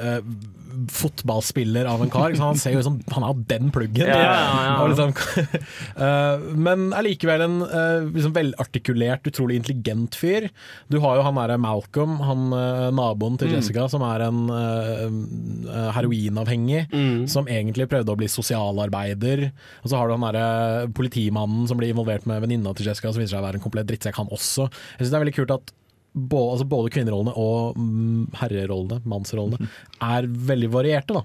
Speaker 3: eh, fotballspiller av en kar. Han ser jo ut som han har den pluggen.
Speaker 2: Ja, ja, ja.
Speaker 3: Liksom, uh, men allikevel en uh, liksom velartikulert, utrolig intelligent fyr. Du har jo han derre Malcolm, han naboen til Jessica, som er en heroinavhengig. Som egentlig prøvde å bli sosialarbeider. Og så har du han derre politimannen som blir involvert med venninna til Jessica, som viser seg å være en komplett drittsekk, han også. Jeg synes det er veldig kult at både, altså både kvinnerollene og mm, herrerollene, mannsrollene, er veldig varierte. da.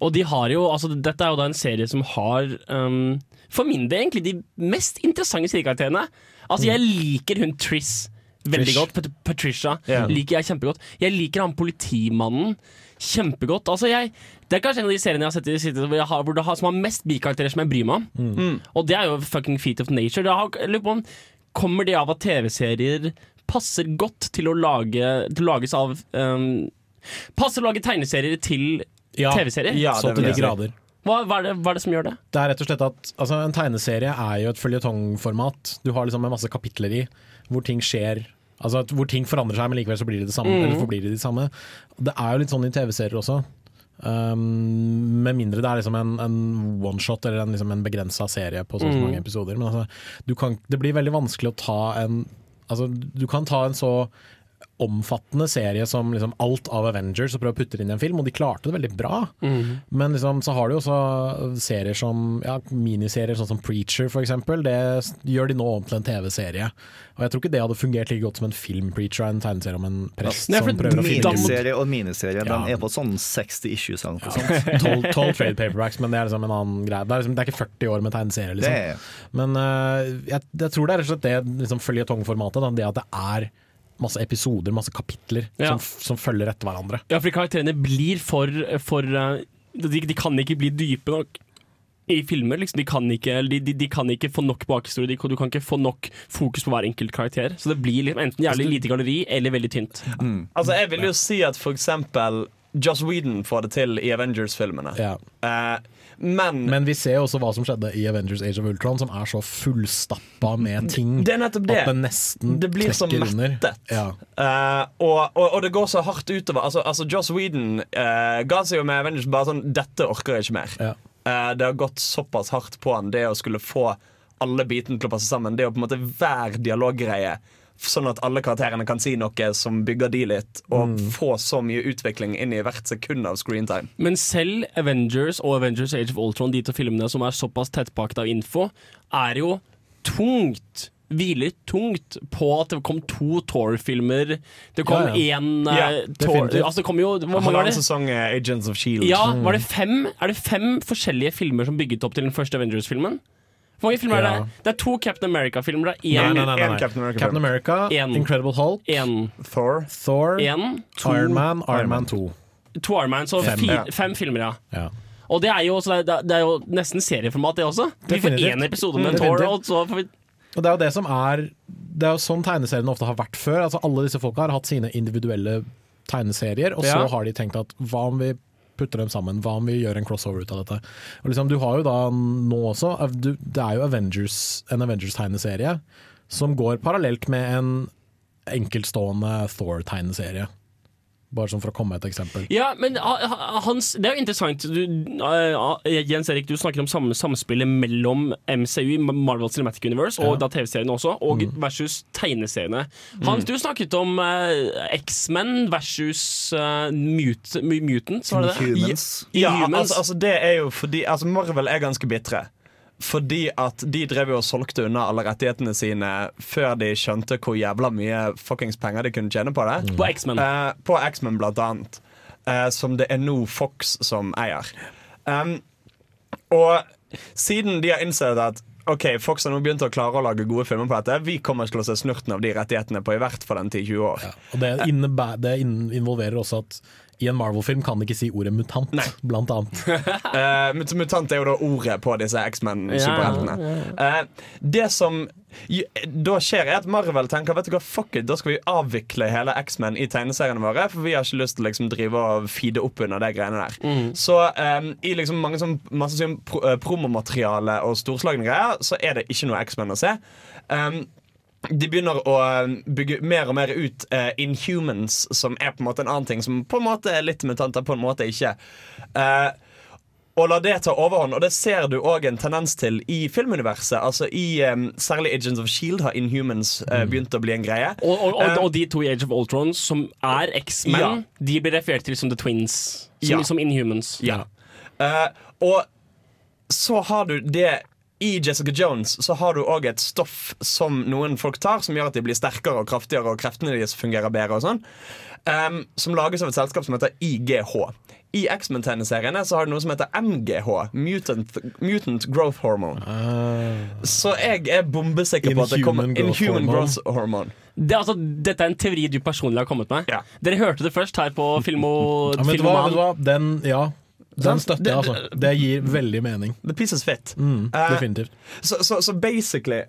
Speaker 2: Og de har jo, altså dette er jo da en serie som har um, For min del egentlig de mest interessante sidekarakterene. Altså Jeg liker hun Triss veldig
Speaker 3: Trish.
Speaker 2: godt. Patricia
Speaker 5: yeah.
Speaker 2: liker jeg kjempegodt. Jeg liker han politimannen kjempegodt. Altså jeg, Det er kanskje en av de seriene jeg har sett i det siste hvor, har, hvor det har, som har mest bikarakterer som jeg bryr meg om. Og det er jo fucking Feet of Nature. Det har, jeg lurer på om kommer det av at TV-serier passer godt til å lage til å lages av um, Passer å lage tegneserier til
Speaker 3: Ja,
Speaker 2: TV-serier?
Speaker 5: Ja,
Speaker 3: så til de grader.
Speaker 2: Hva, hva, er det, hva er det som gjør det?
Speaker 3: Det er rett og slett at altså, En tegneserie er jo et føljetongformat. Du har liksom en masse kapitler i hvor ting skjer Altså at, Hvor ting forandrer seg, men likevel så blir det det samme.
Speaker 2: Mm.
Speaker 3: Eller forblir det de samme. Det er jo litt sånn i TV-serier også. Um, med mindre det er liksom en, en one-shot eller en, liksom en begrensa serie på så så
Speaker 2: Mhm.
Speaker 3: mange episoder. Men altså, du kan, det blir veldig vanskelig å ta en Altså, du kan ta en så omfattende serie som liksom alt av Avengers og prøve å putte det inn i en film, og de klarte det veldig bra. Men liksom, så har du også serier som ja, miniserier sånn som Preacher eksempel. Det gjør de nå om til en TV-serie. Og jeg tror ikke det hadde fungert like godt som en film Preacher er en tegneserie om en prest
Speaker 2: Nei,
Speaker 3: som prøver å finne.
Speaker 4: Miniserie og miniserie
Speaker 3: Ja.
Speaker 4: Den er på sånn 60 issues. eller noe sånt.
Speaker 3: 12, 12 trade paperbacks, men det er liksom en annen greie. Det er, liksom, det er ikke 40 år med tegneserie, liksom. Men uh, jeg, jeg tror det er rett og slett det liksom, føljetongformatet. Det at det er masse episoder, masse kapitler
Speaker 2: Ja.
Speaker 3: som, som følger etter hverandre.
Speaker 2: Ja, for karakterene blir for, for uh, de, de kan ikke bli dype nok i filmer. Liksom. De, kan ikke, de, de, de kan ikke få nok bakhistorie. Du kan ikke få nok fokus på hver enkelt karakter. Så det blir liksom enten jævlig lite galleri eller veldig tynt.
Speaker 5: Altså, jeg vil jo si at for eksempel Joss Whedon får det til i Avengers-filmene.
Speaker 3: Ja.
Speaker 5: Eh, men,
Speaker 3: Men vi ser jo også hva som skjedde i Avengers Age of Ultron, som er så fullstappa med ting
Speaker 5: det er nettopp det.
Speaker 3: at det nesten
Speaker 5: Det blir så mettet.
Speaker 3: Ja.
Speaker 5: Uh, og, og, og det går så hardt utover. Altså, altså Joss Whedon uh, ga seg jo med Avengers bare sånn Dette orker jeg ikke mer.
Speaker 3: Ja.
Speaker 5: Uh, det har gått såpass hardt på han, det å skulle få alle bitene til å passe sammen. Det å på en måte hver dialoggreie, sånn at alle karakterene kan si noe som bygger de litt, og få så mye utvikling inn i hvert sekund av screentime.
Speaker 2: Men selv Avengers og Avengers Age of Ultron, de to filmene som er såpass tettpakket av info, er jo tungt. Hviler tungt på at det kom to Thor-filmer. Det kom én
Speaker 5: Ja,
Speaker 2: ja. ja,
Speaker 3: Tour
Speaker 2: Altså, det kom jo Hvor mange var det?
Speaker 5: sesong er Agents of Shield.
Speaker 2: Ja, var det fem? Er det fem forskjellige filmer som bygget opp til den første Avengers-filmen? Hvor mange filmer er det? Det er to Captain America-filmer. Er
Speaker 3: Nei, nei, nei, nei.
Speaker 5: En Captain America.
Speaker 3: Captain America,
Speaker 2: En.
Speaker 3: Incredible Hulk,
Speaker 2: en.
Speaker 5: Thor.
Speaker 3: Thor,
Speaker 2: en. to,
Speaker 3: Iron Man, Iron Man 2.
Speaker 2: to Iron Man, så
Speaker 3: Fem.
Speaker 2: fi-
Speaker 5: Ja.
Speaker 2: fem filmer, ja.
Speaker 3: Ja.
Speaker 2: Og det er jo, så det er, det er jo nesten serieformat, det også. Vi får én episode med
Speaker 3: en
Speaker 2: Thor, og så får vi
Speaker 3: Og det er jo det som er Det er jo sånn tegneseriene ofte har vært før. Altså Alle disse folka har hatt sine individuelle tegneserier, og så
Speaker 2: Ja.
Speaker 3: har de tenkt at hva om vi putter dem sammen? Hva om vi gjør en crossover ut av dette? Og liksom, Du har jo da nå også du, Det er jo Avengers, en Avengers-tegneserie som går parallelt med en enkeltstående Thor-tegneserie. Bare sånn for å komme med et eksempel.
Speaker 2: Ja, men Hans, det er jo interessant. Du, ah, Jens Erik, du snakker om samme samspillet mellom MCU, Marvel Cinematic Universe, og
Speaker 3: Ja.
Speaker 2: da TV-seriene også, og versus tegneseriene. Hans, du snakket om uh, X-Men versus uh, Mut Mutants, var det det?
Speaker 4: Humans.
Speaker 5: Ja,
Speaker 2: Inhumans.
Speaker 5: altså, altså det er jo fordi Altså Marvel er ganske bitre. Fordi at de drev jo og solgte unna alle rettighetene sine før de skjønte hvor jævla mye fuckings penger de kunne tjene på det.
Speaker 2: På X-Men.
Speaker 5: Eh, på X-Men, blant annet. Eh, som det er nå Fox som eier. Um, og siden de har innsett at Ok, Fox har nå begynt å klare å lage gode filmer på dette. Vi kommer til å se snurten av de rettighetene på i hvert fall en 10-20 år.
Speaker 3: Og det, innebæ- det involverer også at i en Marvel-film kan de ikke si ordet mutant,
Speaker 5: Nei.
Speaker 3: blant annet.
Speaker 5: uh, mutant er jo da ordet på disse X-Men-superheltene. Eh, det som da skjer, er at Marvel tenker Vet du hva, fuck it, da skal vi avvikle hele X-Men i tegneseriene våre, for vi har ikke lyst til å liksom drive og feede opp under det greiene der. Så um, i liksom mange sånn masse sånn pro promomateriale og storslagne greier, så er det ikke noe X-Men å se. Um, de begynner å eh, bygge mer og mer ut uh, Inhumans, som er på en måte en annen ting. Som på en måte er litt mutanter, på en måte ikke. Uh, og la det ta overhånd, og det ser du òg en tendens til i filmuniverset. Altså i um, Særlig Agents of Shield har Inhumans uh, begynt å bli en greie.
Speaker 2: Og, og, og,
Speaker 5: uh,
Speaker 2: og de to i Age of Ultron som er X-Men,
Speaker 5: Ja.
Speaker 2: de blir referert til som The Twins. Som,
Speaker 5: Ja.
Speaker 2: som Inhumans.
Speaker 5: Ja. Uh, og så har du det i Jessica Jones så har du òg et stoff som noen folk tar, som gjør at de blir sterkere og kraftigere, og kreftene deres fungerer bedre. og sånn um, Som lages av et selskap som heter IGH. I X-Men-tegneseriene så har du noe som heter MGH. Mutant, Mutant Growth Hormone. Så jeg er bombesikker på at det kommer
Speaker 3: Inhuman growth hormone.
Speaker 5: growth hormone.
Speaker 2: Det, altså, dette er en teori du personlig har kommet med.
Speaker 5: Ja.
Speaker 2: Dere hørte det først her på Filmo,
Speaker 3: Ja, men vet du hva? Vet du hva? Den, ja, den støtter
Speaker 5: Det-
Speaker 3: jeg, altså. Det gir veldig mening.
Speaker 5: The pisses fit.
Speaker 3: Mm,
Speaker 5: Eh,
Speaker 3: definitivt.
Speaker 5: Så, so, so, so basically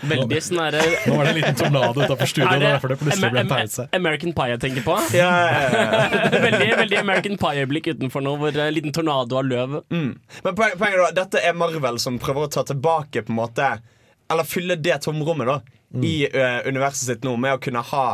Speaker 2: Veldig sånn
Speaker 3: Nå var det en liten tornado utenfor studio,
Speaker 2: Er
Speaker 3: det
Speaker 2: det
Speaker 3: derfor det plutselig ble en pause.
Speaker 2: American Pie jeg tenker på?
Speaker 5: Ja, ja, ja,
Speaker 2: veldig, veldig American Pie-øyeblikk utenfor nå, hvor en liten tornado av løv.
Speaker 5: Mm. Men poen- poenget er da, dette er Marvel som prøver å ta tilbake på en måte Eller fylle det tomrommet da i ø, universet sitt nå med å kunne ha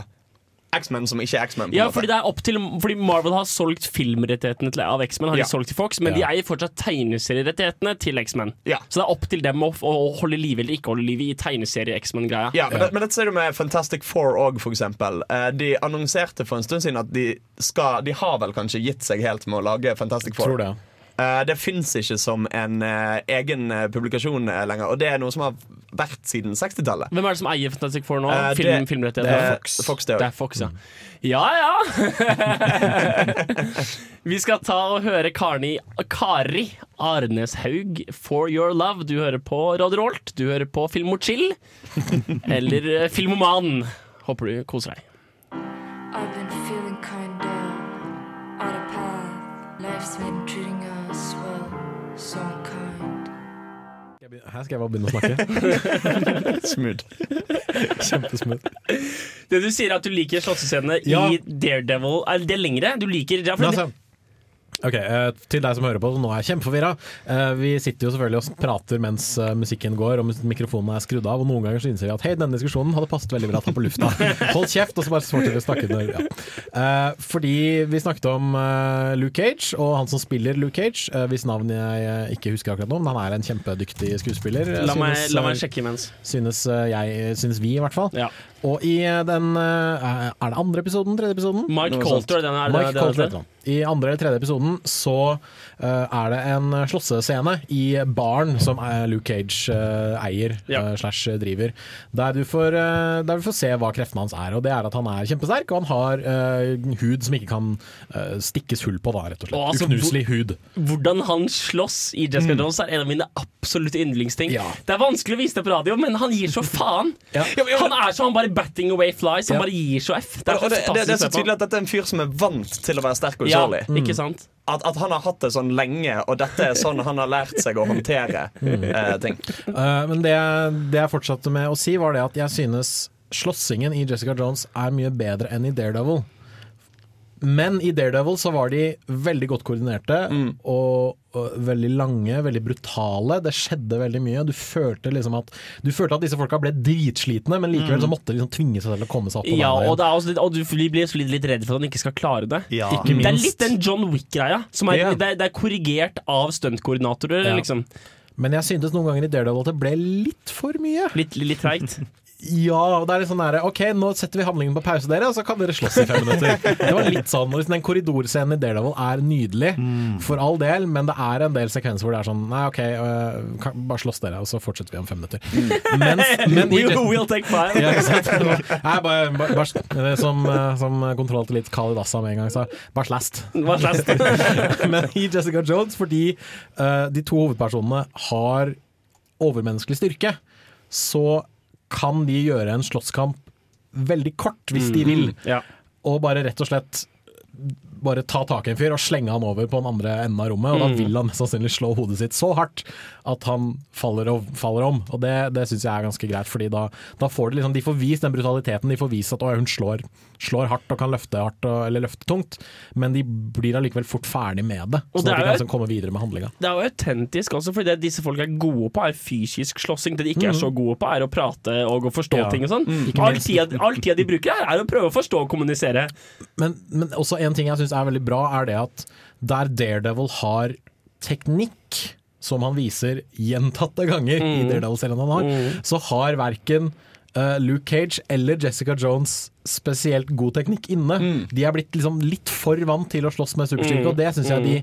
Speaker 5: X-Men som ikke er X-Men.
Speaker 2: Ja, fordi, det er opp til, fordi Marvel har solgt filmrettighetene til, av X-Men, har
Speaker 5: Ja.
Speaker 2: de solgt til Fox, men de eier fortsatt tegneserierettighetene til X-Men.
Speaker 5: Ja.
Speaker 2: Så det er opp til dem å, å holde liv eller ikke holde liv i tegneserie-X-Men-greia.
Speaker 5: Ja, men, det, men dette ser du med Fantastic Four òg, for eksempel. Eh, De annonserte for en stund siden at de skal De har vel kanskje gitt seg helt med å lage Fantastic Four.
Speaker 3: Tror det.
Speaker 5: Eh, Det fins ikke som en eh, egen publikasjon lenger, og det er noe som har vært siden 60-tallet.
Speaker 2: Hvem er det som eier Fantastic Four nå?
Speaker 5: Uh,
Speaker 2: Film,
Speaker 5: det-
Speaker 2: filmrettighetene?
Speaker 5: det er
Speaker 3: Fox.
Speaker 5: Fox, det
Speaker 2: Det er Fox, ja. Ja ja! Vi skal ta og høre Karni, Kari Arneshaug, 'For Your Love'. Du hører på Radio Rolt, du hører på Film mot chill. Eller eh, Filmoman. Håper du koser deg.
Speaker 6: I've been feeling kinda out of path. Life's been
Speaker 3: Her skal jeg bare begynne å snakke.
Speaker 5: Smooth.
Speaker 3: Kjempesmooth.
Speaker 2: Det du sier er at du liker slåssescenene
Speaker 3: Ja.
Speaker 2: i Daredevil. Er det lengre? Du liker det
Speaker 3: er
Speaker 2: fordi
Speaker 3: Ok, eh, Til deg som hører på, nå er jeg kjempeforvirra. Eh, vi sitter jo selvfølgelig og prater mens eh, musikken går og mikrofonen er skrudd av. Og noen ganger så innser vi at hei, denne diskusjonen hadde passet veldig bra å ta på lufta. Hold kjeft, og så bare fortsetter vi å snakke. Ja. Fordi vi snakket om Luke Cage, og han som spiller Luke Cage, hvis navn jeg ikke husker akkurat nå, men han er en kjempedyktig skuespiller.
Speaker 2: La meg,
Speaker 3: synes,
Speaker 2: la meg sjekke imens.
Speaker 3: Synes jeg, synes vi, i hvert fall.
Speaker 2: Ja.
Speaker 3: Og i den eh, Er det andre episoden? Tredje episoden?
Speaker 2: Mike Colter. Den er
Speaker 3: Mike heter han. I andre eller tredje episoden så eh, er det en slåssescene i baren som eh, Luke Cage eier
Speaker 2: Ja.
Speaker 3: slash driver. Der du, får, der du får se hva kreftene hans er. Og det er at han er kjempesterk, og han har uh, hud som ikke kan uh, stikkes hull på, da, rett og slett.
Speaker 2: Og altså,
Speaker 3: Uknuselig hud.
Speaker 2: Hvordan han slåss i Jessica Jones er en av mine absolutte yndlingsting.
Speaker 3: Mm. Ja.
Speaker 2: Det er vanskelig å vise det på radio, men han gir så faen.
Speaker 3: Ja.
Speaker 2: Han er så han bare batting away flies. Han
Speaker 3: Ja.
Speaker 2: bare gir så F. Det er,
Speaker 5: Og det, det, det er så tydelig at dette er en fyr som er vant til å være sterk og
Speaker 2: Ja, ikke sant?
Speaker 5: At, at han har hatt det sånn lenge, og dette er sånn han har lært seg å håndtere eh, ting.
Speaker 3: Uh, men det, det jeg fortsatte med å si, var det at jeg synes slåssingen i Jessica Jones er mye bedre enn i Daredevil. Men i Daredevil så var de veldig godt koordinerte og, og veldig lange, veldig brutale. Det skjedde veldig mye. Du følte liksom at Du følte at disse folka ble dritslitne, men likevel så måtte de liksom tvinge seg til å komme seg opp på
Speaker 2: Ja, og, det er også litt, og du blir så litt, litt redd for at han ikke skal klare det.
Speaker 4: Ja.
Speaker 3: Ikke
Speaker 2: Det er litt den John Wick-greia. som er-
Speaker 3: Ja.
Speaker 2: Det, er- det er korrigert av stuntkoordinatorer.
Speaker 3: Ja.
Speaker 2: Liksom.
Speaker 3: Men jeg syntes noen ganger i Daredevil at det ble litt for mye.
Speaker 2: Litt, litt treigt.
Speaker 3: Ja, det er litt sånn der, Ok, nå setter vi handlingen på pause, dere, og så kan dere slåss i fem minutter. Det var litt sånn, og Den korridorscenen i Daredevil er nydelig, for all del, men det er en del sekvenser hvor det er sånn Nei, OK, øh, kan, bare slåss dere, og så fortsetter vi om fem minutter. Mens, men i
Speaker 2: We'll, take five.
Speaker 3: ja? Nei, bare, bare, bare, som, øh, som kontroll litt Khalid Assa med en gang sa, bare slast. Men i Jessica Jones, fordi eh, de to hovedpersonene har overmenneskelig styrke, så kan de gjøre en slåsskamp veldig kort hvis de vil.
Speaker 2: Ja.
Speaker 3: Og bare rett og slett bare ta tak i en fyr og slenge han over på den andre enden av rommet. Og da vil han mest sannsynlig slå hodet sitt så hardt at han faller, og, faller om. Og det, det syns jeg er ganske greit, Fordi da, da får de liksom De får vist den brutaliteten. De får vist at å, hun slår, slår hardt og kan løfte hardt og, eller løfte tungt, men de blir allikevel fort ferdig med det. Sånn
Speaker 2: det
Speaker 3: at de kan liksom komme videre med handlinga.
Speaker 2: Det er jo autentisk også, for det disse folk er gode på, er fysisk slåssing. Det de ikke er så gode på, er å prate og å forstå
Speaker 3: Ja.
Speaker 2: ting og sånn.
Speaker 3: Mm.
Speaker 2: All tida de bruker, her, er å prøve å forstå og kommunisere.
Speaker 3: Men, men også en ting jeg syns er veldig bra, er det at der Daredevil har teknikk, som han viser gjentatte ganger i Daredevil-serien han har, så har verken uh, Luke Cage eller Jessica Jones spesielt god teknikk inne. De er blitt liksom litt for vant til å slåss med superstyrke, og det syns jeg de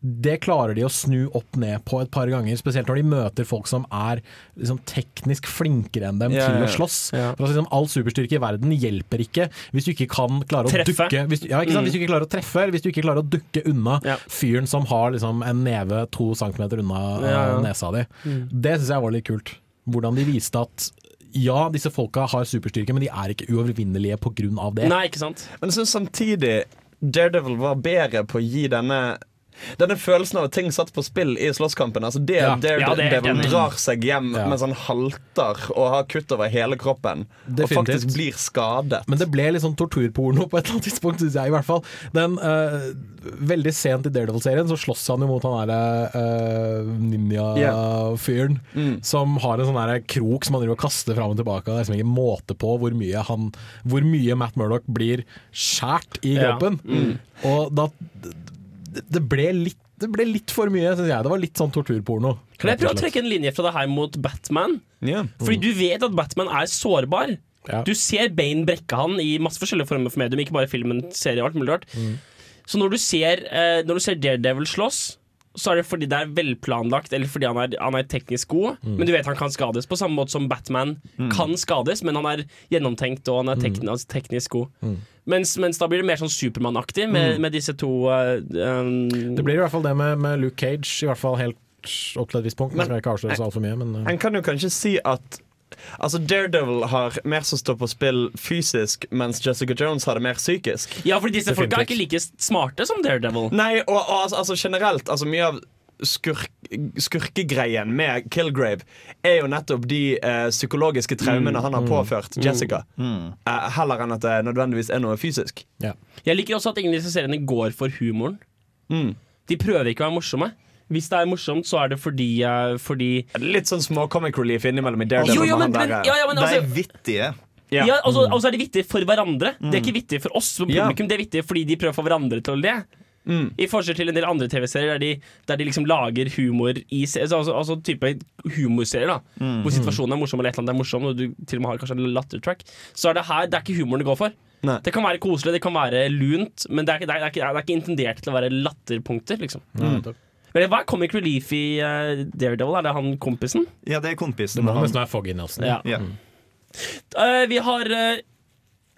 Speaker 3: det klarer de å snu opp ned på et par ganger, spesielt når de møter folk som er liksom teknisk flinkere enn dem
Speaker 5: yeah,
Speaker 3: til å slåss.
Speaker 2: Yeah.
Speaker 3: For altså, liksom, all superstyrke i verden hjelper ikke hvis du ikke kan klare å
Speaker 2: Treffe.
Speaker 3: dukke hvis, ja, ikke sant? hvis du ikke klarer å treffe, eller hvis du ikke klarer å dukke unna
Speaker 2: Ja.
Speaker 3: fyren som har liksom, en neve to centimeter unna
Speaker 2: Ja, ja.
Speaker 3: eh, nesa di. Det syns jeg var litt kult. Hvordan de viste at ja, disse folka har superstyrke, men de er ikke uovervinnelige pga. det.
Speaker 2: Nei, ikke sant?
Speaker 5: Men jeg synes samtidig Daredevil var bedre på å gi denne Denne følelsen av at ting satt på spill i slåsskampen. Altså det
Speaker 3: Ja.
Speaker 5: Daredevil
Speaker 2: Ja,
Speaker 5: drar seg hjem
Speaker 3: Ja.
Speaker 5: mens han halter og har kutt over hele kroppen. Og faktisk blir skadet.
Speaker 3: Men det ble litt sånn torturporno på et eller annet tidspunkt, syns jeg i hvert fall. Den, uh, veldig sent i Daredevil-serien så slåss han jo mot han derre uh, ninja-fyren som har en sånn krok som han driver og kaster fram og tilbake. Det er liksom ikke måte på hvor mye, han, hvor mye Matt Murdoch blir skjært i
Speaker 2: Ja.
Speaker 3: kroppen. Og da det, ble litt det ble litt for mye, syns jeg. Det var litt sånn torturporno.
Speaker 2: Kan jeg prøve å trekke en linje fra det her mot Batman?
Speaker 5: Ja.
Speaker 2: Fordi du vet at Batman er sårbar.
Speaker 3: Ja.
Speaker 2: Du ser Bane brekke han i masse forskjellige former for medium, ikke bare filmen, serie og alt mulig rart. Så når du ser, eh, når du ser Daredevil slåss, så er det fordi det er velplanlagt, eller fordi han er, han er teknisk god. Men du vet han kan skades, på samme måte som Batman kan skades, men han er gjennomtenkt og han er tekn altså teknisk god. Mens, mens da blir det mer sånn Supermann-aktig med, med disse to uh, um,
Speaker 3: Det blir i hvert fall det med, med Luke Cage, i hvert fall helt opp til et visst punkt.
Speaker 5: Men-
Speaker 3: skal jeg ikke avsløre så altfor mye, men uh.
Speaker 5: En kan jo kanskje si at Altså Daredevil har mer som står på spill fysisk, mens Jessica Jones har det mer psykisk.
Speaker 2: Ja, fordi disse folka er ikke like smarte som Daredevil.
Speaker 5: Nei, og, og altså, altså generelt Altså mye av skurk, skurkegreien med Kilgrave er jo nettopp de eh, psykologiske traumene han har påført Jessica. Eh, heller enn at det nødvendigvis er noe fysisk.
Speaker 3: ja.
Speaker 2: Jeg liker også at ingen av disse seriene går for humoren.
Speaker 5: Mm.
Speaker 2: De prøver ikke å være morsomme. Hvis det er morsomt, så er det fordi, eh, fordi
Speaker 5: Litt sånn små comic relief innimellom i Daredevil.
Speaker 2: Jo, jo, men,
Speaker 5: med han
Speaker 2: men,
Speaker 5: der,
Speaker 2: ja, ja, men
Speaker 4: De
Speaker 2: altså,
Speaker 4: er vittige.
Speaker 5: Ja.
Speaker 2: ja, altså, altså er de vittige for hverandre. Det er ikke vittige for oss som
Speaker 5: Ja.
Speaker 2: publikum. Det er vittige fordi de prøver å få hverandre til å le.
Speaker 5: Mm.
Speaker 2: I forskjell til en del andre TV-serier der, de- der de liksom lager humor i altså, altså, altså type humorserier. da Hvor situasjonen er morsom, eller et eller annet er morsom, og du til og med har kanskje en lattertrack. Så er det her Det er ikke humoren det går for.
Speaker 5: Nei.
Speaker 2: Det kan være koselig, det kan være lunt, men det er, ikke- det er, ikke, det er ikke intendert til å være latterpunkter. liksom
Speaker 3: Mm.
Speaker 2: Men Hva er comic relief i uh, Daredevil? Er det han kompisen?
Speaker 4: Ja, det er kompisen.
Speaker 3: Det må
Speaker 4: han-
Speaker 3: nesten være Foggy Nelson.
Speaker 2: Ja.
Speaker 4: Ja.
Speaker 2: Uh, vi har uh,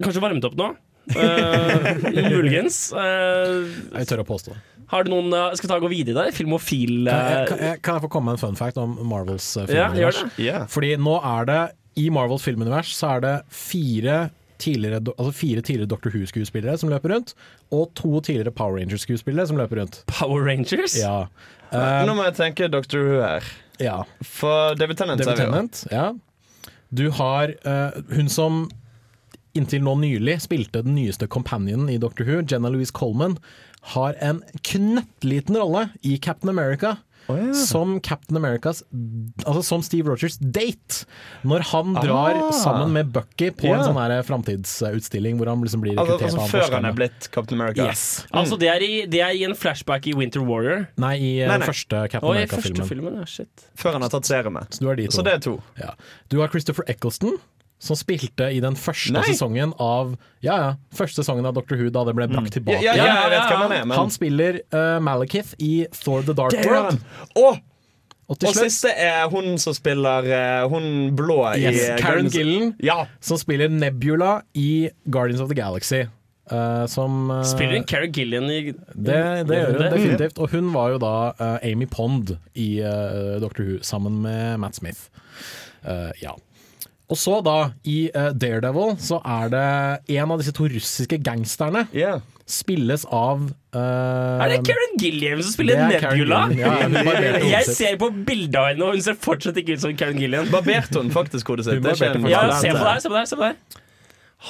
Speaker 2: kanskje varmet opp nå. Eh, muligens. Eh,
Speaker 3: Jeg tør å påstå det.
Speaker 2: har du noen uh, Skal vi ta og gå videre der? Filmofil
Speaker 3: Kan jeg,
Speaker 2: eh,
Speaker 3: kan, jeg, kan jeg få komme med en fun fact om Marvels
Speaker 2: Ja,
Speaker 3: filmunivers?
Speaker 2: det.
Speaker 5: Ja.
Speaker 3: Fordi nå er det i Marvels filmunivers så er det fire tidligere, altså fire tidligere Doctor Who-skuespillere som løper rundt, og to tidligere Power Rangers-skuespillere som løper rundt.
Speaker 2: Power Rangers?
Speaker 3: Ja. Uh,
Speaker 5: Nå må jeg tenke Doctor Who her.
Speaker 3: ja.
Speaker 5: For David Tennant
Speaker 3: David
Speaker 5: ser vi jo.
Speaker 3: Tennant, ja. Du har uh, hun som inntil nå nylig spilte den nyeste companionen i Doctor Who, Jenna Louise Coleman, har en knøttliten rolle i Captain America. Som Captain Americas Altså som Steve Rogers' date. Når han drar
Speaker 5: Ah.
Speaker 3: sammen med Bucky på
Speaker 5: yeah.
Speaker 3: en sånn her framtidsutstilling hvor han liksom blir
Speaker 5: Altså,
Speaker 3: rekruttert
Speaker 5: altså
Speaker 3: av
Speaker 5: før han er blitt Captain America.
Speaker 3: Yes.
Speaker 2: Altså, det er, i, det er i en flashback i Winter Warrior.
Speaker 3: Nei, i eh,
Speaker 5: Nei, nei.
Speaker 3: første Captain America-filmen.
Speaker 2: filmen. Ja.
Speaker 5: Før han har tatt serumet.
Speaker 3: Så.
Speaker 5: Så det er to.
Speaker 3: Ja. Du har Christopher Eccleston, som spilte i den første
Speaker 5: Nei.
Speaker 3: sesongen av Ja, ja, første sesongen av Doctor Who, da det ble brakt tilbake.
Speaker 5: ja, ja, jeg vet
Speaker 2: ja,
Speaker 5: hvem han er, men
Speaker 3: Han spiller uh, Malekith i Thor the Dark World. Og til
Speaker 5: Og siste er hun som spiller uh, hun blå i
Speaker 3: yes,
Speaker 5: i
Speaker 3: Karen
Speaker 5: Guardians-
Speaker 3: Gillen,
Speaker 5: Ja.
Speaker 3: som spiller Nebula i Guardians of the Galaxy. Uh, som uh,
Speaker 2: Spiller Carrie Gillian i
Speaker 3: Det, det gjør hun
Speaker 2: det?
Speaker 3: definitivt. Og hun var jo da uh, Amy Pond i Doctor Who sammen med Matt Smith. Eh, ja. Og så da, i uh, Daredevil, så er det en av disse to russiske gangsterne
Speaker 5: Yeah.
Speaker 3: spilles av uh,
Speaker 2: Er det Karen Gilliam som spiller
Speaker 3: er
Speaker 2: Nebula?
Speaker 3: Ja,
Speaker 2: Jeg ser på bildet av henne, og hun ser fortsatt ikke ut som Karen Gilliam.
Speaker 5: Barberte hun faktisk hodet sitt?
Speaker 2: Ja, se på deg, se på deg, se på det.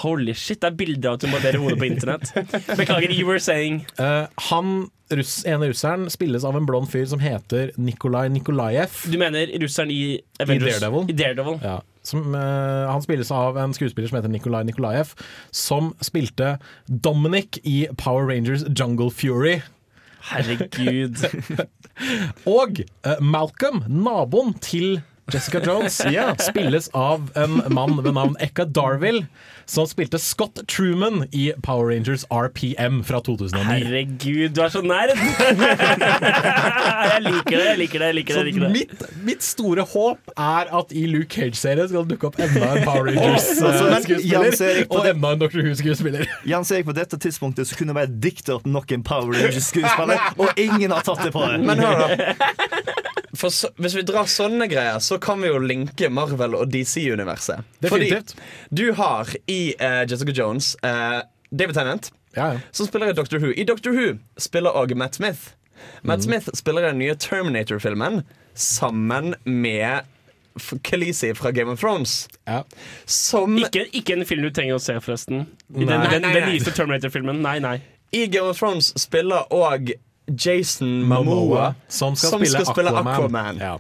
Speaker 2: Holy shit, det er bilder av at hun barberer hodet på internett. Beklager, you were saying
Speaker 3: Uh, han, russ, ene russeren spilles av en blond fyr som heter Nikolai Nikolajev.
Speaker 2: Du mener russeren i Avengers?
Speaker 3: Daredevil?
Speaker 2: I Daredevil.
Speaker 3: Ja, som, uh, han spilles av en skuespiller som heter Nikolai Nikolajev, som spilte Dominic i Power Rangers Jungle Fury.
Speaker 2: Herregud.
Speaker 3: Og uh, Malcolm, naboen til Jessica Jones, spilles av en mann ved navn Ekka Darville, som spilte Scott Truman i Power Rangers RPM fra 2009.
Speaker 2: Herregud, du er så nerd! jeg liker det, jeg liker det. jeg liker det, jeg liker det.
Speaker 3: mitt, mitt store håp er at i Luke Cage-serien skal det dukke opp enda en Power
Speaker 4: Altså,
Speaker 3: Rangers-skuespiller
Speaker 4: Erik,
Speaker 3: og enda en Doctor Who-skuespiller.
Speaker 4: Jans Erik, på dette tidspunktet så kunne jeg bare dikte opp nok en Power Rangers-skuespiller, og ingen har tatt det på det.
Speaker 5: Men hør da For så, Hvis vi drar sånne greier, så kan vi jo linke Marvel og DC-universet.
Speaker 3: Definitivt.
Speaker 5: Fordi du har i uh, Jessica Jones uh, David Tennant,
Speaker 3: Ja, ja.
Speaker 5: som spiller i Doctor Who. I Doctor Who spiller også Matt Smith. Matt Smith spiller i den nye Terminator-filmen sammen med Khaleesi fra Game of Thrones.
Speaker 3: Ja.
Speaker 5: Som
Speaker 2: Ikke, ikke en film du trenger å se, forresten. I den,
Speaker 3: Nei.
Speaker 2: den,
Speaker 5: Nei,
Speaker 2: den nyeste Terminator-filmen. Nei, nei.
Speaker 5: i Game of Thrones spiller òg Jason Momoa.
Speaker 3: som skal
Speaker 5: som
Speaker 3: spille
Speaker 5: skal spille
Speaker 3: Aquaman.
Speaker 5: Aquaman.
Speaker 3: Ja.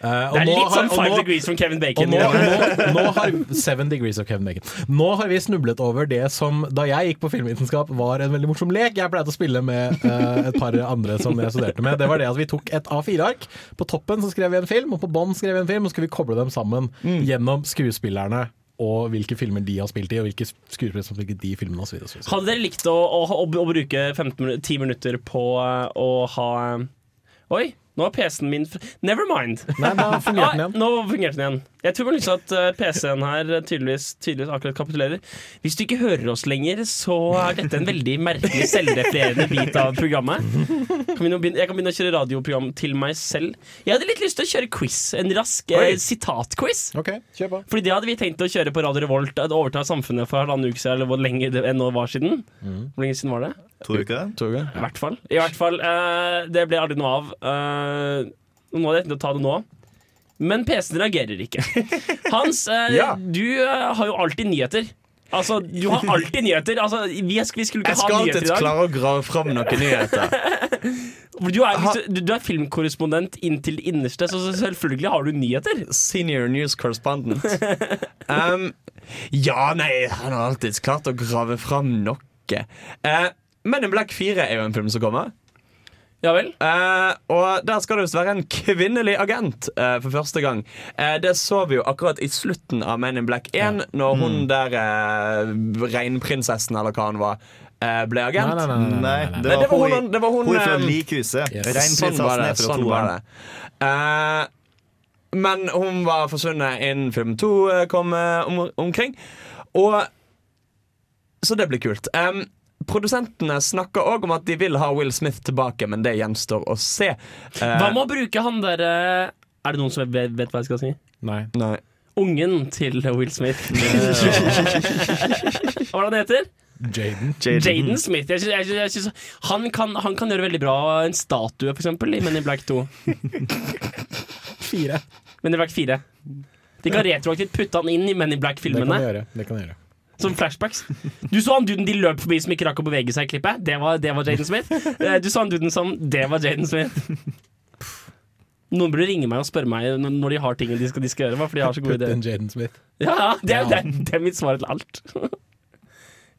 Speaker 3: Uh, og
Speaker 2: Det er litt sånn Five Degrees from Kevin Bacon.
Speaker 3: nå, nå, nå har Seven Degrees of Kevin Bacon Nå har vi snublet over det som da jeg gikk på filmvitenskap var en veldig morsom lek. Jeg pleide å spille med uh, et par andre som jeg studerte med. Det var det at Vi tok et A4-ark. På toppen så skrev vi en film, og på bånn skrev vi en film. Og så skulle vi koble dem sammen
Speaker 2: Mm.
Speaker 3: gjennom skuespillerne og hvilke filmer de har spilt i, og hvilke skuespillere som har spilt i de filmene osv.
Speaker 2: Hadde dere likt å, å, å, å bruke 15 minutter, 10 minutter på eh, å ha Oi, nå er PC-en min Never mind.
Speaker 3: Nei, nå fungerte den
Speaker 2: Ah,
Speaker 3: igjen.
Speaker 2: nå fungerte den igjen. Jeg tror liksom at eh, PC-en her tydeligvis, tydeligvis akkurat kapitulerer. Hvis du ikke hører oss lenger, så er dette en veldig merkelig selvrefererende bit av programmet. Kan vi nå begynne, jeg kan begynne å kjøre radioprogram til meg selv. Jeg hadde litt lyst til å kjøre quiz. En rask eh, sitatquiz.
Speaker 3: Okay.
Speaker 2: Fordi det hadde vi tenkt å kjøre på Radio Revolt. At overta samfunnet for halvannen uke siden, eller hvor lenge det enn var siden. Hvor lenge siden var det?
Speaker 4: To uker.
Speaker 5: Toge?
Speaker 2: I hvert fall. I hvert fall eh, det ble aldri noe av. Uh, nå hadde jeg tenkt å ta det nå. Men PC-en reagerer ikke. Hans, eh,
Speaker 5: Ja.
Speaker 2: du eh, har jo alltid nyheter. Altså, du har alltid nyheter. Altså, vi, vi skulle ikke
Speaker 5: Jeg
Speaker 2: ha
Speaker 5: skal
Speaker 2: nyheter i
Speaker 5: alltid klare å grave fram noen nyheter.
Speaker 2: Du er, du, du er filmkorrespondent inntil det innerste, så selvfølgelig har du nyheter.
Speaker 5: Senior news correspondent. Um, ja, nei, han har alltid klart å grave fram noe. Uh, Men in Black 4 er jo en film som kommer.
Speaker 2: Ja vel?
Speaker 5: Eh, og der skal det visst være en kvinnelig agent eh, for første gang. Eh, det så vi jo akkurat i slutten av Men in Black 1, når hun der regnprinsessen, reinprinsessen, eller hva hun var, eh, ble agent.
Speaker 3: Nei, nei, nei. nei,
Speaker 4: Nei,
Speaker 3: nei, nei.
Speaker 4: det
Speaker 5: Nei,
Speaker 4: var,
Speaker 5: det var
Speaker 4: hun,
Speaker 5: hun- det var hun,
Speaker 4: hun fra
Speaker 5: eh,
Speaker 4: likhuset.
Speaker 3: Yes.
Speaker 5: Sånn
Speaker 4: Reinprinsessen
Speaker 5: det.
Speaker 4: er fra
Speaker 5: Sånn
Speaker 4: toeren.
Speaker 5: Eh, men hun var forsvunnet innen film to eh, kom eh, om, omkring. Og Så det blir kult. Em, produsentene snakker òg om at de vil ha Will Smith tilbake, men det gjenstår å se. Eh,
Speaker 2: Hva med å bruke han derre Er det noen som vet, vet hva jeg skal si?
Speaker 3: nei.
Speaker 5: Nei.
Speaker 2: Ungen til Will Smith. Hva er det han heter?
Speaker 3: Jaden.
Speaker 2: Jaden Smith. Jeg synes, jeg synes, jeg synes, han, kan, han kan gjøre veldig bra en statue, eksempel, i Men in Black 2.
Speaker 3: Fire.
Speaker 2: Men in Black 4. De kan retroaktivt putte han inn i Men in
Speaker 3: Det kan
Speaker 2: Black-filmene.
Speaker 3: gjøre. Det kan de gjøre.
Speaker 2: Som flashbacks. Du så han duden de løp forbi som ikke rakk å bevege seg i klippet? Det var, det var Jaden Smith. Eh, Du så han duden som Det var Jaden Smith. Noen burde ringe meg og spørre meg når de har ting de skal, de skal gjøre. for fordi de har så gode
Speaker 3: Put
Speaker 2: ideer.
Speaker 3: Jaden Smith.
Speaker 2: Ja, ja, det, er, det, er, det er mitt svar til alt.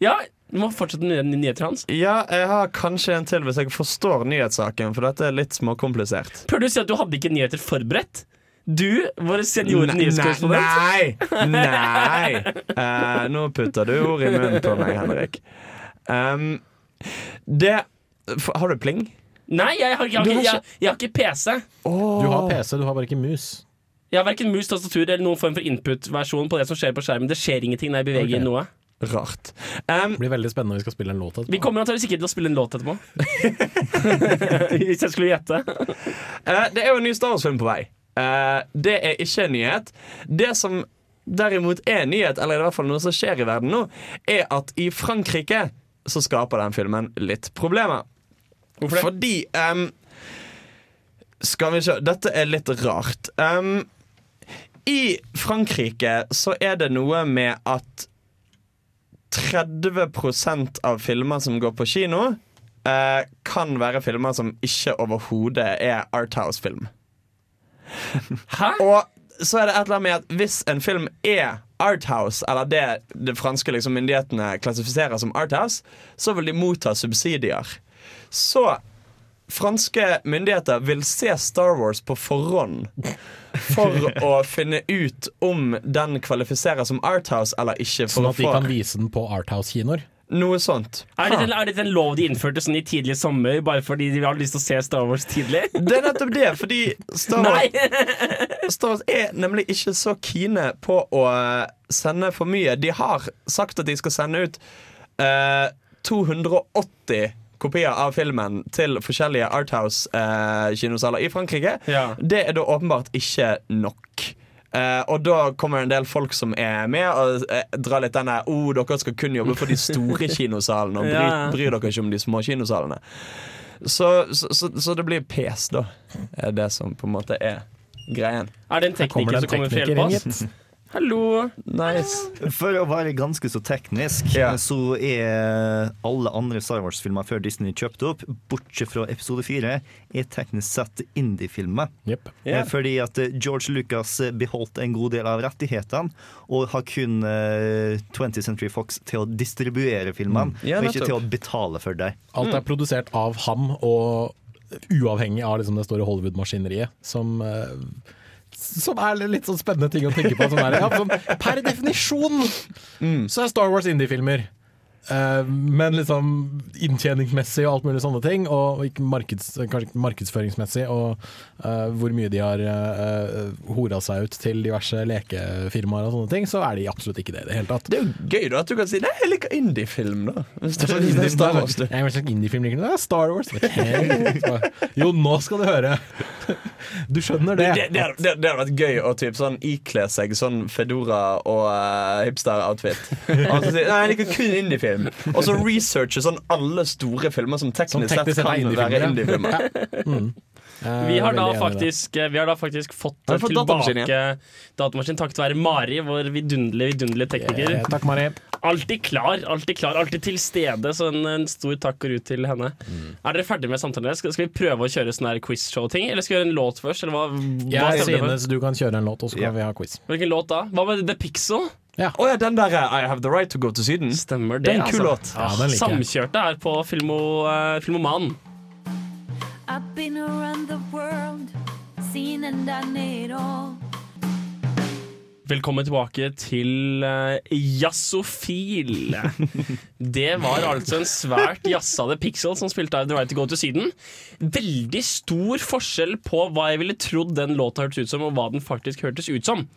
Speaker 2: Ja, du må fortsette med nyheter hans.
Speaker 5: Ja, jeg har kanskje en til hvis jeg forstår nyhetssaken, for dette er litt småkomplisert.
Speaker 2: Prøver du å si at du hadde ikke nyheter forberedt? Du, vår senior
Speaker 5: Nei,
Speaker 2: nyhetskorrespondent.
Speaker 5: Nei! nei. Uh, nå putter du ord i munnen på meg, Henrik. Um, det Har du pling?
Speaker 2: Nei, jeg har, jeg, har ikke, jeg, jeg har ikke PC.
Speaker 3: Du har PC, du har bare ikke mus.
Speaker 2: Jeg har verken mus, tastatur eller noen form for input-versjon på det som skjer på skjermen. Det skjer ingenting når jeg beveger
Speaker 3: okay.
Speaker 2: noe.
Speaker 5: Rart. Um,
Speaker 3: Det blir veldig spennende når vi skal spille en låt etterpå.
Speaker 2: Vi kommer antakeligvis ikke til å spille en låt etterpå. Hvis jeg skulle gjette.
Speaker 5: uh, det er jo en ny Star Wars-film på vei. Eh, det er ikke en nyhet. Det som derimot er en nyhet, eller i hvert fall noe som skjer i verden nå, er at i Frankrike så skaper den filmen litt problemer.
Speaker 2: Hvorfor det?
Speaker 5: Fordi um, Skal vi se Dette er litt rart. Um, I Frankrike så er det noe med at 30% av filmer som går på kino, uh, kan være filmer som ikke overhodet er Arthouse-film.
Speaker 2: Hæ?
Speaker 5: Og så er det et eller annet med at hvis en film er Arthouse, eller det de franske liksom, myndighetene klassifiserer som Arthouse, så vil de motta subsidier. Så franske myndigheter vil se Star Wars på forhånd for å finne ut om den kvalifiserer som Arthouse eller ikke.
Speaker 3: Sånn at de kan vise den på Arthouse-kinoer.
Speaker 5: Noe sånt.
Speaker 2: Er dette, en, er dette en lov de innførte sånn i tidlig sommer bare fordi de hadde lyst til å se Star Wars tidlig?
Speaker 5: Det er nettopp det, fordi Star Wars Star Wars er nemlig ikke så kine på å eh, sende for mye. De har sagt at de skal sende ut eh, 280 kopier av filmen til forskjellige Arthouse-kinosaler i Frankrike.
Speaker 2: Ja.
Speaker 5: Det er da åpenbart ikke nok. Eh, og da kommer en del folk som er med og uh, drar litt denne oh, dere skal kun jobbe for de store kinosalene og bry,
Speaker 2: Ja.
Speaker 5: bryr dere ikke om de små kinosalene. Så, så, så, så det blir pes, da. Er det som på en måte er greien.
Speaker 2: Er det en tekniker som kommer til å hjelpe oss? Hallo.
Speaker 5: Nice.
Speaker 4: For å være ganske så teknisk,
Speaker 5: Ja.
Speaker 4: så er alle andre Star Wars-filmer før Disney kjøpte opp, bortsett fra episode fire, er teknisk sett indie-filmer.
Speaker 2: Yep.
Speaker 4: Eh, Fordi at eh, George Lucas eh, beholdt en god del av rettighetene, og har kun eh, 20th Century Fox til å distribuere filmene,
Speaker 5: Ja,
Speaker 4: og ikke til å betale for dem.
Speaker 3: Alt er produsert av ham, og uavhengig av liksom det store Hollywood-maskineriet, som eh, som er litt sånn spennende ting å tenke på. Sånn ja, sånn, per definisjon så er Star Wars indie-filmer. Eh, men liksom inntjeningsmessig og alt mulig sånne ting, og ikke markeds, kanskje ikke markedsføringsmessig, og uh, hvor mye de har uh, hora seg ut til diverse lekefirmaer og sånne ting, så er de absolutt ikke det i det hele tatt.
Speaker 5: Det er jo gøy da at du kan si Nei, jeg liker indie-film, da. Hvis det er Star Wars, du.
Speaker 3: Er slags indie-film liker du? Det er Star Wars. Jo, nå skal du høre. Du skjønner det.
Speaker 5: Det, det, det, det hadde vært gøy å typ sånn ikle seg sånn Fedora og uh, hipster-outfit. Og så si, Nei, jeg liker kun indie-film. Og så researche sånn alle store filmer som teknisk,
Speaker 3: Som teknisk
Speaker 5: sett kan være
Speaker 3: indie-filmer,
Speaker 5: indie-filmer.
Speaker 2: Vi
Speaker 3: er
Speaker 2: har, faktisk, vi har da faktisk fått,
Speaker 5: fått datamaskin
Speaker 2: tilbake datamaskin takket være Mari, vår vidunderlige, vidunderlige tekniker.
Speaker 3: Yeah, Takk, Mari.
Speaker 2: Alltid klar, alltid klar, alltid til stede. Så en, en stor takk går ut til henne.
Speaker 3: Mm.
Speaker 2: Er dere ferdige med samtalen? deres? Skal, skal vi prøve å kjøre sånn quizshow-ting? Eller skal vi gjøre en låt først? Eller hva, hva
Speaker 3: Jeg synes du kan kjøre en låt, og så kan vi ha quiz.
Speaker 2: Hvilken låt da? Hva med The Pixel?
Speaker 5: Å ja, den der eh, I Have The Right To Go To Syden.
Speaker 2: Stemmer
Speaker 5: Det den en kul låt.
Speaker 3: Ja, den.
Speaker 2: Samkjørte her på Filmo, uh, Filmoman.
Speaker 7: I've been around the world, seen and done it all.
Speaker 2: Velkommen tilbake til uh, Jazzofil. Det var altså en svært jazzade Pixel som spilte av The Right To Go To Syden. Veldig stor forskjell på hva jeg ville trodd den låta hørtes ut som, og hva den faktisk hørtes ut som.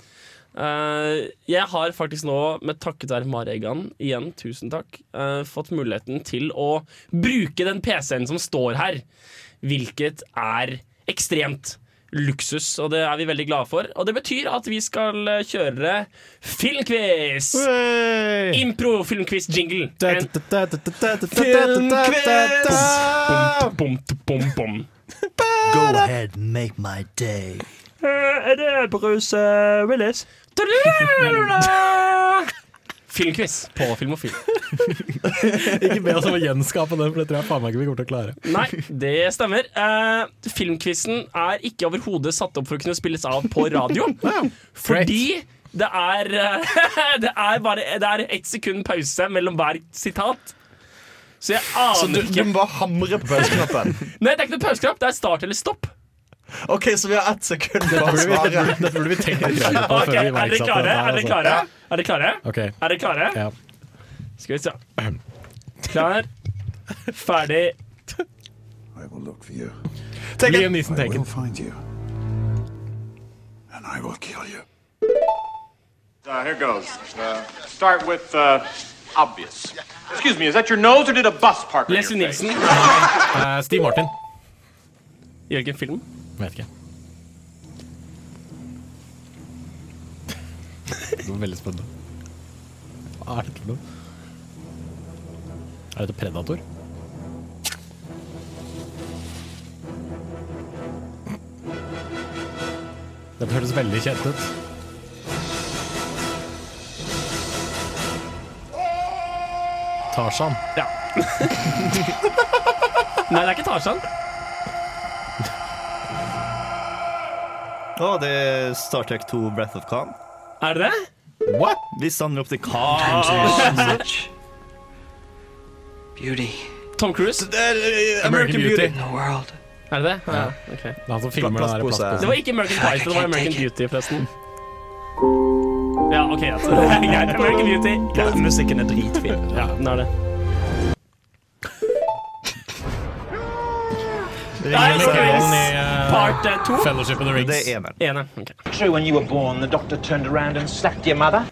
Speaker 2: Eh, jeg har faktisk nå, med takket være Maregan, igjen, tusen takk, eh, fått muligheten til å bruke den PC-en som står her, hvilket er ekstremt luksus, og det er vi veldig glade for. Og det betyr at vi skal eh, kjøre filmquiz! Impro-filmquiz-jingle. Bom.
Speaker 4: Go ahead, make my day.
Speaker 5: Er det Bruce Willis?
Speaker 2: Filmquiz på Filmofil.
Speaker 3: Ikke be oss om å gjenskape den, for det tror jeg faen meg ikke vi kommer til å klare.
Speaker 2: Nei, det stemmer. Uh, filmquizen er ikke overhodet satt opp for å kunne spilles av på radio. fordi det er, eh, det er bare Det er ett sekund pause mellom hver sitat. Så jeg
Speaker 5: Så du,
Speaker 2: aner
Speaker 5: du må bare hamre på pauseknappen?
Speaker 2: Nei, det er ikke noe pauseknapp. Det er start eller stopp.
Speaker 5: OK, så vi har ett sekund på å svare.
Speaker 3: dette burde vi tenkt litt på
Speaker 2: Ok,
Speaker 3: før vi
Speaker 2: Er dere klare? Er dere
Speaker 3: altså.
Speaker 2: klare? Er dere klare?
Speaker 3: Ok,
Speaker 2: Er dere klare?
Speaker 3: ja.
Speaker 2: Skal vi se. Klar, ferdig.
Speaker 8: I will look for you.
Speaker 5: Take.
Speaker 3: Liam Neeson
Speaker 8: I will find you. And I will kill you.
Speaker 9: Uh, here goes. Uh, start with uh, obvious. Excuse me, is that your nose or did a bus park on your
Speaker 2: Leslie
Speaker 9: face?
Speaker 2: Nilsen.
Speaker 3: Eh, Steve Martin.
Speaker 2: Jørgen film?
Speaker 3: Vet ikke. Det var veldig spennende. Hva er dette for noe? Er dette Predator? Det føles veldig kjent ut. Tarzan.
Speaker 2: Ja. Nei, det er ikke Tarzan.
Speaker 4: Å, det er Star Trek 2 Breath of Khan.
Speaker 2: Er det det?
Speaker 3: What?
Speaker 4: Hvis han ropte Khan
Speaker 10: Beauty
Speaker 2: Tom Cruise?
Speaker 5: American Beauty.
Speaker 10: Beauty.
Speaker 2: Er det det? Ja. ok.
Speaker 3: Det er han som filmer der
Speaker 5: Plastpose.
Speaker 2: Det var ikke American Pie, det var American Beauty, forresten. Ja, OK, Altså. Greit, American Beauty.
Speaker 5: Ja, musikken er dritfin.
Speaker 2: Ja, den er det. Nei,
Speaker 3: Ian eh,
Speaker 2: Part uh, two?
Speaker 3: Fellowship of the Rings.
Speaker 4: Det er eneren.
Speaker 2: Ene. ok.
Speaker 10: True, when you were born, the doctor turned around and slapped your mother.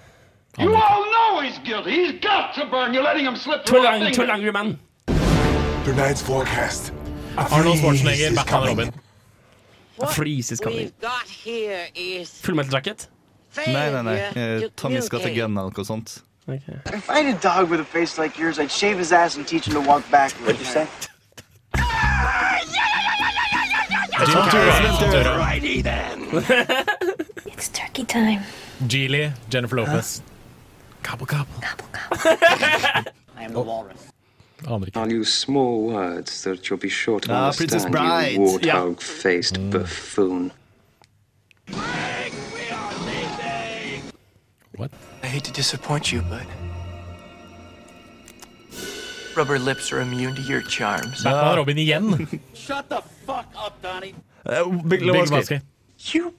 Speaker 9: You all know he's guilty. He's got to burn. You're letting him slip through
Speaker 2: Too long, too long, Man.
Speaker 8: Tonight's forecast.
Speaker 3: Arnold Schwarzenegger, Batman Robin.
Speaker 2: A freeze is coming.
Speaker 11: got here is
Speaker 2: Full metal jacket.
Speaker 4: Nei, nei, nei. Tommy Tommy's got a gun eller noe sånt.
Speaker 2: Okay.
Speaker 10: If I had a dog with a face like yours, I'd shave his ass and teach him to walk backwards. What'd you say?
Speaker 3: Jim Carrey.
Speaker 8: Righty then.
Speaker 7: It's turkey time.
Speaker 3: Geely, Jennifer Lopez. Gobble, gobble. Gobble, gobble.
Speaker 10: I am the walrus.
Speaker 3: Aner ikke.
Speaker 11: I'll use small words that you'll be sure to
Speaker 4: Ah, Princess
Speaker 11: understand,
Speaker 4: Bride.
Speaker 11: you warthog-faced buffoon. What?
Speaker 12: I hate to disappoint you, but rubber lips are immune to your charms.
Speaker 3: Batman og Robin igjen.
Speaker 10: Shut the fuck up, Donnie.
Speaker 5: Eh, Big
Speaker 3: Big
Speaker 5: Lebowski.
Speaker 3: Lebowski.
Speaker 10: You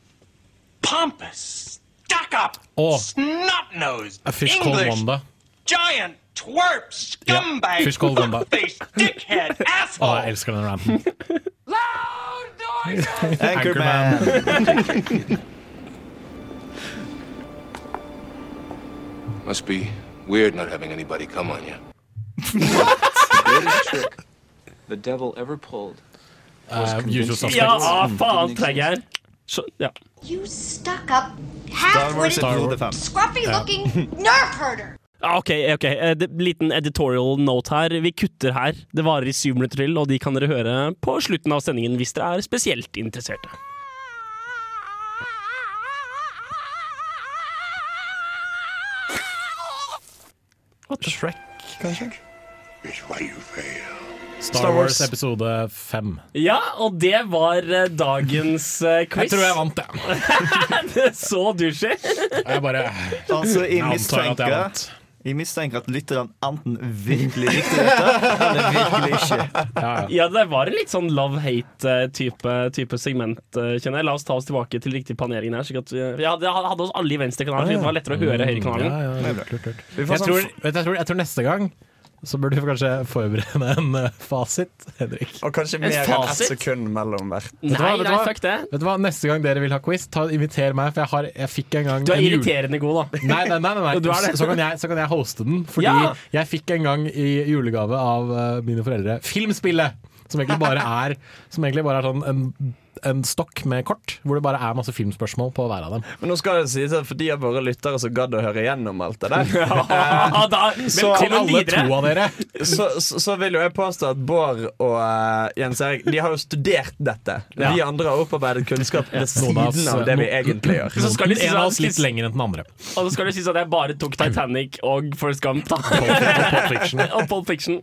Speaker 10: pompous, stuck-up,
Speaker 3: Og
Speaker 10: snot-nosed,
Speaker 3: A Fish
Speaker 10: English,
Speaker 3: Wanda.
Speaker 10: giant twerp,
Speaker 3: Ja,
Speaker 10: scumbag,
Speaker 3: Fish Called Wanda.
Speaker 10: face, dickhead,
Speaker 3: Å, jeg
Speaker 10: asshole.
Speaker 3: elsker den ranten.
Speaker 4: Anchorman.
Speaker 8: Must be weird not having anybody come on you.
Speaker 11: The devil ever pulled was
Speaker 3: Uh, usual
Speaker 11: convincing
Speaker 2: Ja,
Speaker 3: suspects.
Speaker 2: ah, faen, trenger jeg. Så, ja.
Speaker 6: You stuck up, half-witted,
Speaker 4: episode 5.
Speaker 6: scruffy looking nerf herder.
Speaker 2: Ah, Ok, ok. Eh, det- Liten editorial note her. Vi kutter her. Det varer i syv minutter til, og de kan dere høre på slutten av sendingen hvis dere er spesielt interesserte.
Speaker 5: Shrek, kanskje?
Speaker 3: Star Wars episode fem.
Speaker 2: Ja, og det var eh, dagens eh, quiz.
Speaker 3: Jeg tror jeg vant, jeg.
Speaker 2: Så douchey.
Speaker 3: Jeg bare
Speaker 4: Altså, jeg
Speaker 3: antar at jeg
Speaker 4: mistenker
Speaker 3: vant.
Speaker 4: Jeg mistenker at lytterne enten virkelig likte dette, eller virkelig ikke.
Speaker 3: Ja, ja.
Speaker 2: Ja, det var en litt sånn love-hate-type type segment, eh, kjenner jeg. La oss ta oss tilbake til riktig planering her. slik at vi- ja, hadde, hadde oss alle i venstrekanalen, slik at det var lettere å høre høyrekanalen.
Speaker 3: Ja, ja, lurt, lurt, lurt.
Speaker 5: Vi får
Speaker 3: Jeg
Speaker 5: sånn
Speaker 3: tror, vet du, jeg, tror, jeg tror neste gang så burde du kanskje forberede en uh, fasit, Henrik.
Speaker 5: Og kanskje mer enn ett sekund mellom hvert.
Speaker 3: Du hva,
Speaker 2: Nei, nei, fuck det.
Speaker 3: Vet du hva, Neste gang dere vil ha quiz, ta, inviter meg, for jeg, har, jeg fikk en gang
Speaker 2: Du er
Speaker 3: en jul-
Speaker 2: irriterende god, da.
Speaker 3: Nei, nei, nei, nei,
Speaker 2: er
Speaker 3: nei. Så, kan jeg, så kan jeg hoste den. Fordi
Speaker 2: Ja.
Speaker 3: jeg fikk en gang i julegave av uh, mine foreldre Filmspillet! Som egentlig bare er, som egentlig bare er sånn en, en stokk med kort, hvor det bare er masse filmspørsmål på hver av dem.
Speaker 5: Men nå skal det sies at for de av våre lyttere som gadd å høre gjennom alt det der,
Speaker 2: Ja, da,
Speaker 3: Til alle
Speaker 2: videre.
Speaker 3: to av dere.
Speaker 5: så, så, så vil jo jeg påstå at Bård og uh, Jens Erik De har jo studert dette.
Speaker 2: Ja.
Speaker 5: Vi andre har opparbeidet kunnskap ved
Speaker 3: Noen av oss-
Speaker 5: siden av det vi egentlig gjør.
Speaker 2: Så skal det sies
Speaker 3: en av
Speaker 2: at-
Speaker 3: oss litt lenger enn den andre.
Speaker 2: Og så skal det sies at jeg bare tok Titanic og Forrest Gump, da. Og Pulp Fiction.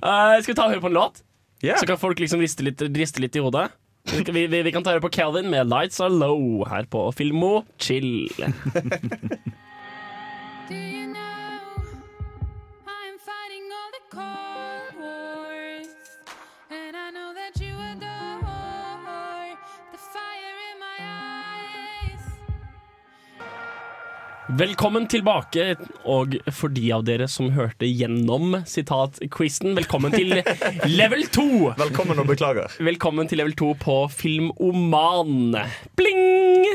Speaker 2: Uh, skal vi ta og høre på en låt?
Speaker 5: Ja.
Speaker 2: Så kan folk liksom riste litt, riste litt i hodet. Vi, vi, vi, kan ta det på Calvin med 'Lights Are Low' her på Filmo Chill. Velkommen tilbake, og for de av dere som hørte gjennom sitat-quizen, velkommen til level 2!
Speaker 5: Velkommen og beklager.
Speaker 2: Velkommen til level 2 på Filmoman. Bling!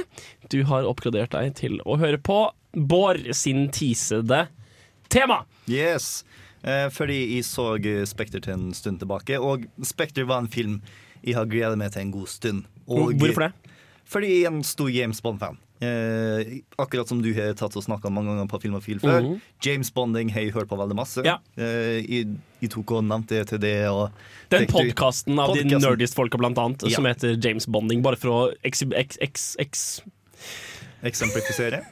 Speaker 2: Du har oppgradert deg til å høre på Bård sin tisede tema.
Speaker 4: Yes. Eh, fordi jeg så Spekter til en stund tilbake, og Spekter var en film jeg har gledet meg til en god stund. Og,
Speaker 2: Hvorfor det?
Speaker 4: Fordi jeg er en stor James Bond-fan. Eh, akkurat som du har tatt og snakka mange ganger på Filmofil før.
Speaker 2: Mhm.
Speaker 4: James Bonding har jeg hørt på veldig masse.
Speaker 2: Ja.
Speaker 4: Eh, jeg, jeg tok og nevnte det til det. Og
Speaker 2: Den podkasten av de
Speaker 4: Podcasten.
Speaker 2: nerdist-folka, blant annet,
Speaker 4: Ja.
Speaker 2: som heter James Bonding, bare for å ex ex ex
Speaker 4: Eksemplifisere.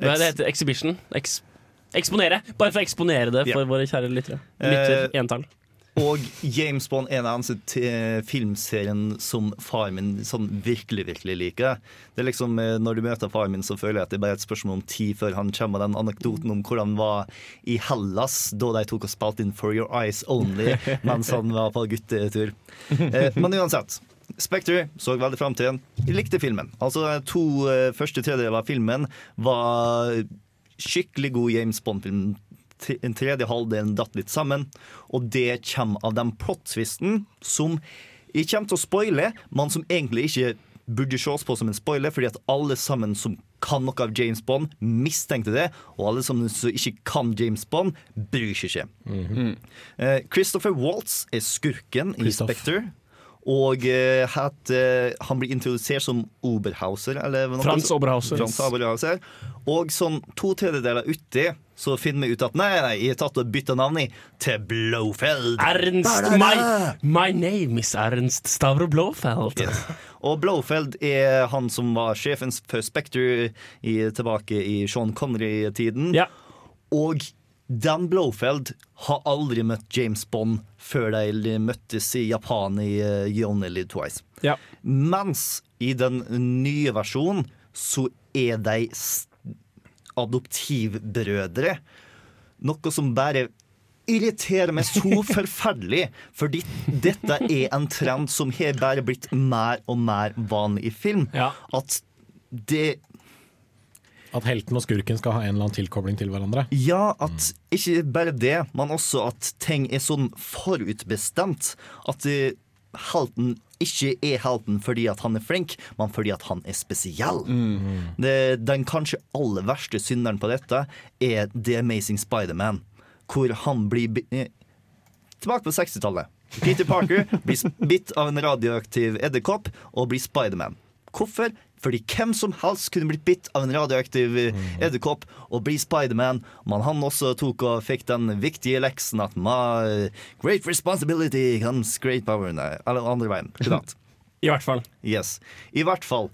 Speaker 2: Hva det heter Exhibition? Eks, eksponere. Bare for å eksponere det for
Speaker 4: Ja.
Speaker 2: våre kjære lyttere. Lytter,
Speaker 4: Eh,
Speaker 2: entall.
Speaker 4: Og James Bond er en av de filmserien som far min sånn virkelig, virkelig liker. Det er liksom, eh, Når du møter far min, så føler jeg at det er bare et spørsmål om tid før han kommer med den anekdoten om hvordan han var i Hellas da de tok og spilte inn For Your Eyes Only mens han var på guttetur. Eh, Men uansett. Spectre så veldig fram til den. Likte filmen. Altså de To eh, første tredjedeler av filmen var skikkelig god James Bond-film. En tredje halvdelen datt litt sammen, og det kommer av den plot-twisten som jeg kommer til å spoile, men som egentlig ikke burde ses på som en spoiler, fordi at alle sammen som kan noe av James Bond, mistenkte det, og alle som ikke kan James Bond, bryr seg ikke. Eh, Christopher Waltz er skurken i Spectre. Og eh, het, eh, han blir introdusert som Oberhauser. Eller noe
Speaker 2: Frans
Speaker 4: sånt.
Speaker 2: Oberhauser.
Speaker 4: Frans Oberhauser. Og sånn to tredjedeler uti så finner vi ut at nei, nei, jeg har tatt og bytta navn i til Blofeld.
Speaker 2: Ernst my, my name is Ernst Stavro Blåfeld.
Speaker 4: Yes. Og Blofeld er han som var sjefen for Spectre i, tilbake i Sean Connery-tiden.
Speaker 2: Ja.
Speaker 4: Og Dan Blofeld har aldri møtt James Bond før de møttes i Japan i You Only Live Twice.
Speaker 2: Ja.
Speaker 4: Mens i den nye versjonen så er de adoptivbrødre. Noe som bare irriterer meg så forferdelig. Fordi dette er en trend som har bare blitt mer og mer vanlig i film.
Speaker 2: Ja.
Speaker 4: At det
Speaker 3: At helten og skurken skal ha en eller annen tilkobling til hverandre.
Speaker 4: Ja, at ikke bare det, men også at ting er sånn forutbestemt. At uh, helten ikke er helten fordi at han er flink, men fordi at han er spesiell. Det, den kanskje aller verste synderen på dette er The Amazing Spider-Man, hvor han blir eh, Tilbake på 60-tallet. Peter Parker blir bitt av en radioaktiv edderkopp og blir Spiderman. Hvorfor? Fordi hvem som helst kunne blitt bitt av en radioaktiv eh, edderkopp og bli Spiderman. Men han også tok og fikk den viktige leksen at my great responsibility comes great power. Nei, eller andre veien.
Speaker 2: I hvert fall.
Speaker 4: Yes. I hvert fall.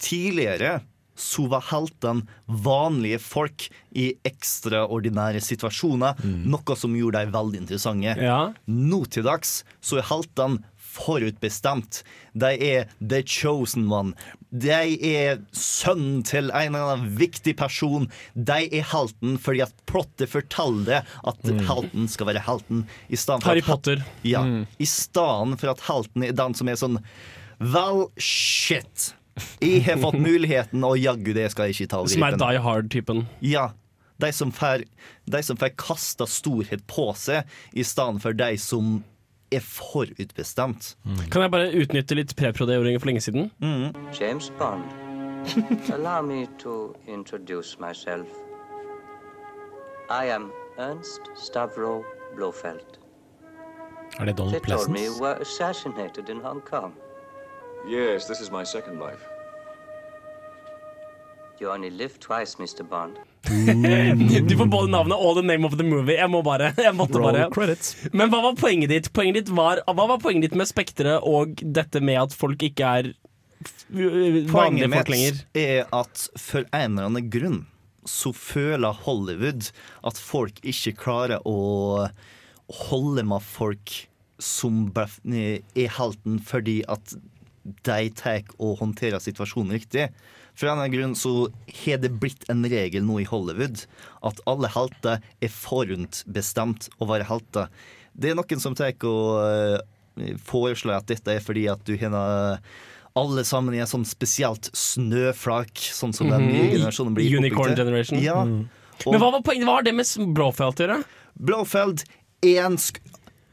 Speaker 4: Tidligere så var heltene vanlige folk i ekstraordinære situasjoner, noe som gjorde dem veldig interessante.
Speaker 2: Ja.
Speaker 4: Nå til dags så er heltene forutbestemt. De er the chosen one. De er sønnen til en eller annen viktig person. De er helten fordi at plottet forteller det at helten skal være helten. I stedet for at ja,
Speaker 2: Potter.
Speaker 4: Ja. I stedet for at helten er den som er sånn Well, shit. Jeg har fått muligheten, og jaggu det skal jeg ikke ta over.
Speaker 2: Som er. Die Hard-typen.
Speaker 4: Ja. De som får, de som får kasta storhet på seg, i stedet for de som er forutbestemt.
Speaker 2: Kan jeg bare utnytte litt prepro-det-ording for lenge siden?
Speaker 13: James Bond. Allow me to introduce myself. I am Ernst Stavro Blofeld.
Speaker 3: Er det Donald
Speaker 13: They told me you were assassinated in Hong Kong.
Speaker 11: Yes, this is my second life.
Speaker 13: You only live twice, Mr. Bond.
Speaker 2: Du får både navnet og the name of the movie. Jeg må bare, jeg måtte
Speaker 3: Roll
Speaker 2: bare.
Speaker 3: credits.
Speaker 2: Men hva var poenget ditt? Poenget ditt var, hva var poenget ditt med Spekteret og dette med at folk ikke er vanlige folk lenger?
Speaker 4: Poenget mitt er at for en eller annen grunn så føler Hollywood at folk ikke klarer å holde med folk som er helten fordi at de tar og håndterer situasjonen riktig. For en eller annen grunn så har det blitt en regel nå i Hollywood at alle helter er forhåndsbestemt å være helter. Det er noen som tar og eh, foreslår at dette er fordi at du har alle sammen i en sånn spesielt snøflak, sånn som den nye generasjonen blir
Speaker 2: Unicorn generation.
Speaker 4: Ja.
Speaker 2: Men hva var poenget? Hva har det med Blowfelt å gjøre?
Speaker 4: Blowfeld er en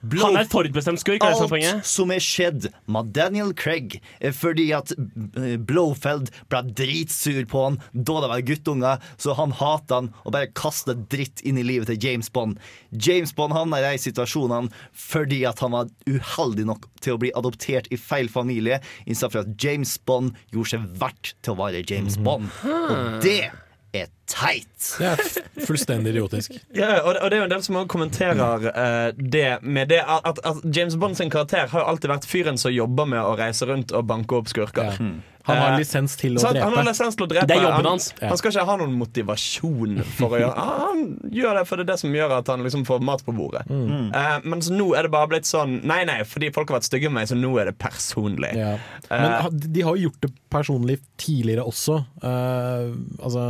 Speaker 2: Han er forutbestemt skurk,
Speaker 4: Alt
Speaker 2: poenget?
Speaker 4: som er skjedd med Daniel Craig, er fordi at eh, Blowfeld ble dritsur på han da det var guttunger, så han hatet han og bare kastet dritt inn i livet til James Bond. James Bond havna i de situasjonene fordi at han var uheldig nok til å bli adoptert i feil familie, istedenfor at James Bond gjorde seg verdt til å være James Bond. Og det er teit.
Speaker 3: Det er fullstendig idiotisk.
Speaker 5: Ja, og, det, og det er jo en del som også kommenterer uh, det med det at, at, James Bond sin karakter har jo alltid vært fyren som jobber med å reise rundt og banke opp skurker.
Speaker 3: Ja. Han har
Speaker 5: Eh,
Speaker 3: lisens til å
Speaker 5: drepe. Han har lisens til å drepe.
Speaker 2: Det er jobben
Speaker 5: han,
Speaker 2: hans.
Speaker 5: Han skal ikke ha noen motivasjon for å gjøre Ah, Han gjør det for det er det som gjør at han liksom får mat på bordet.
Speaker 3: Mm.
Speaker 5: Uh, mens nå er det bare blitt sånn Nei, nei, fordi folk har vært stygge med meg, så nå er det personlig.
Speaker 3: Ja. Men uh, de har jo gjort det personlig tidligere også. Uh, altså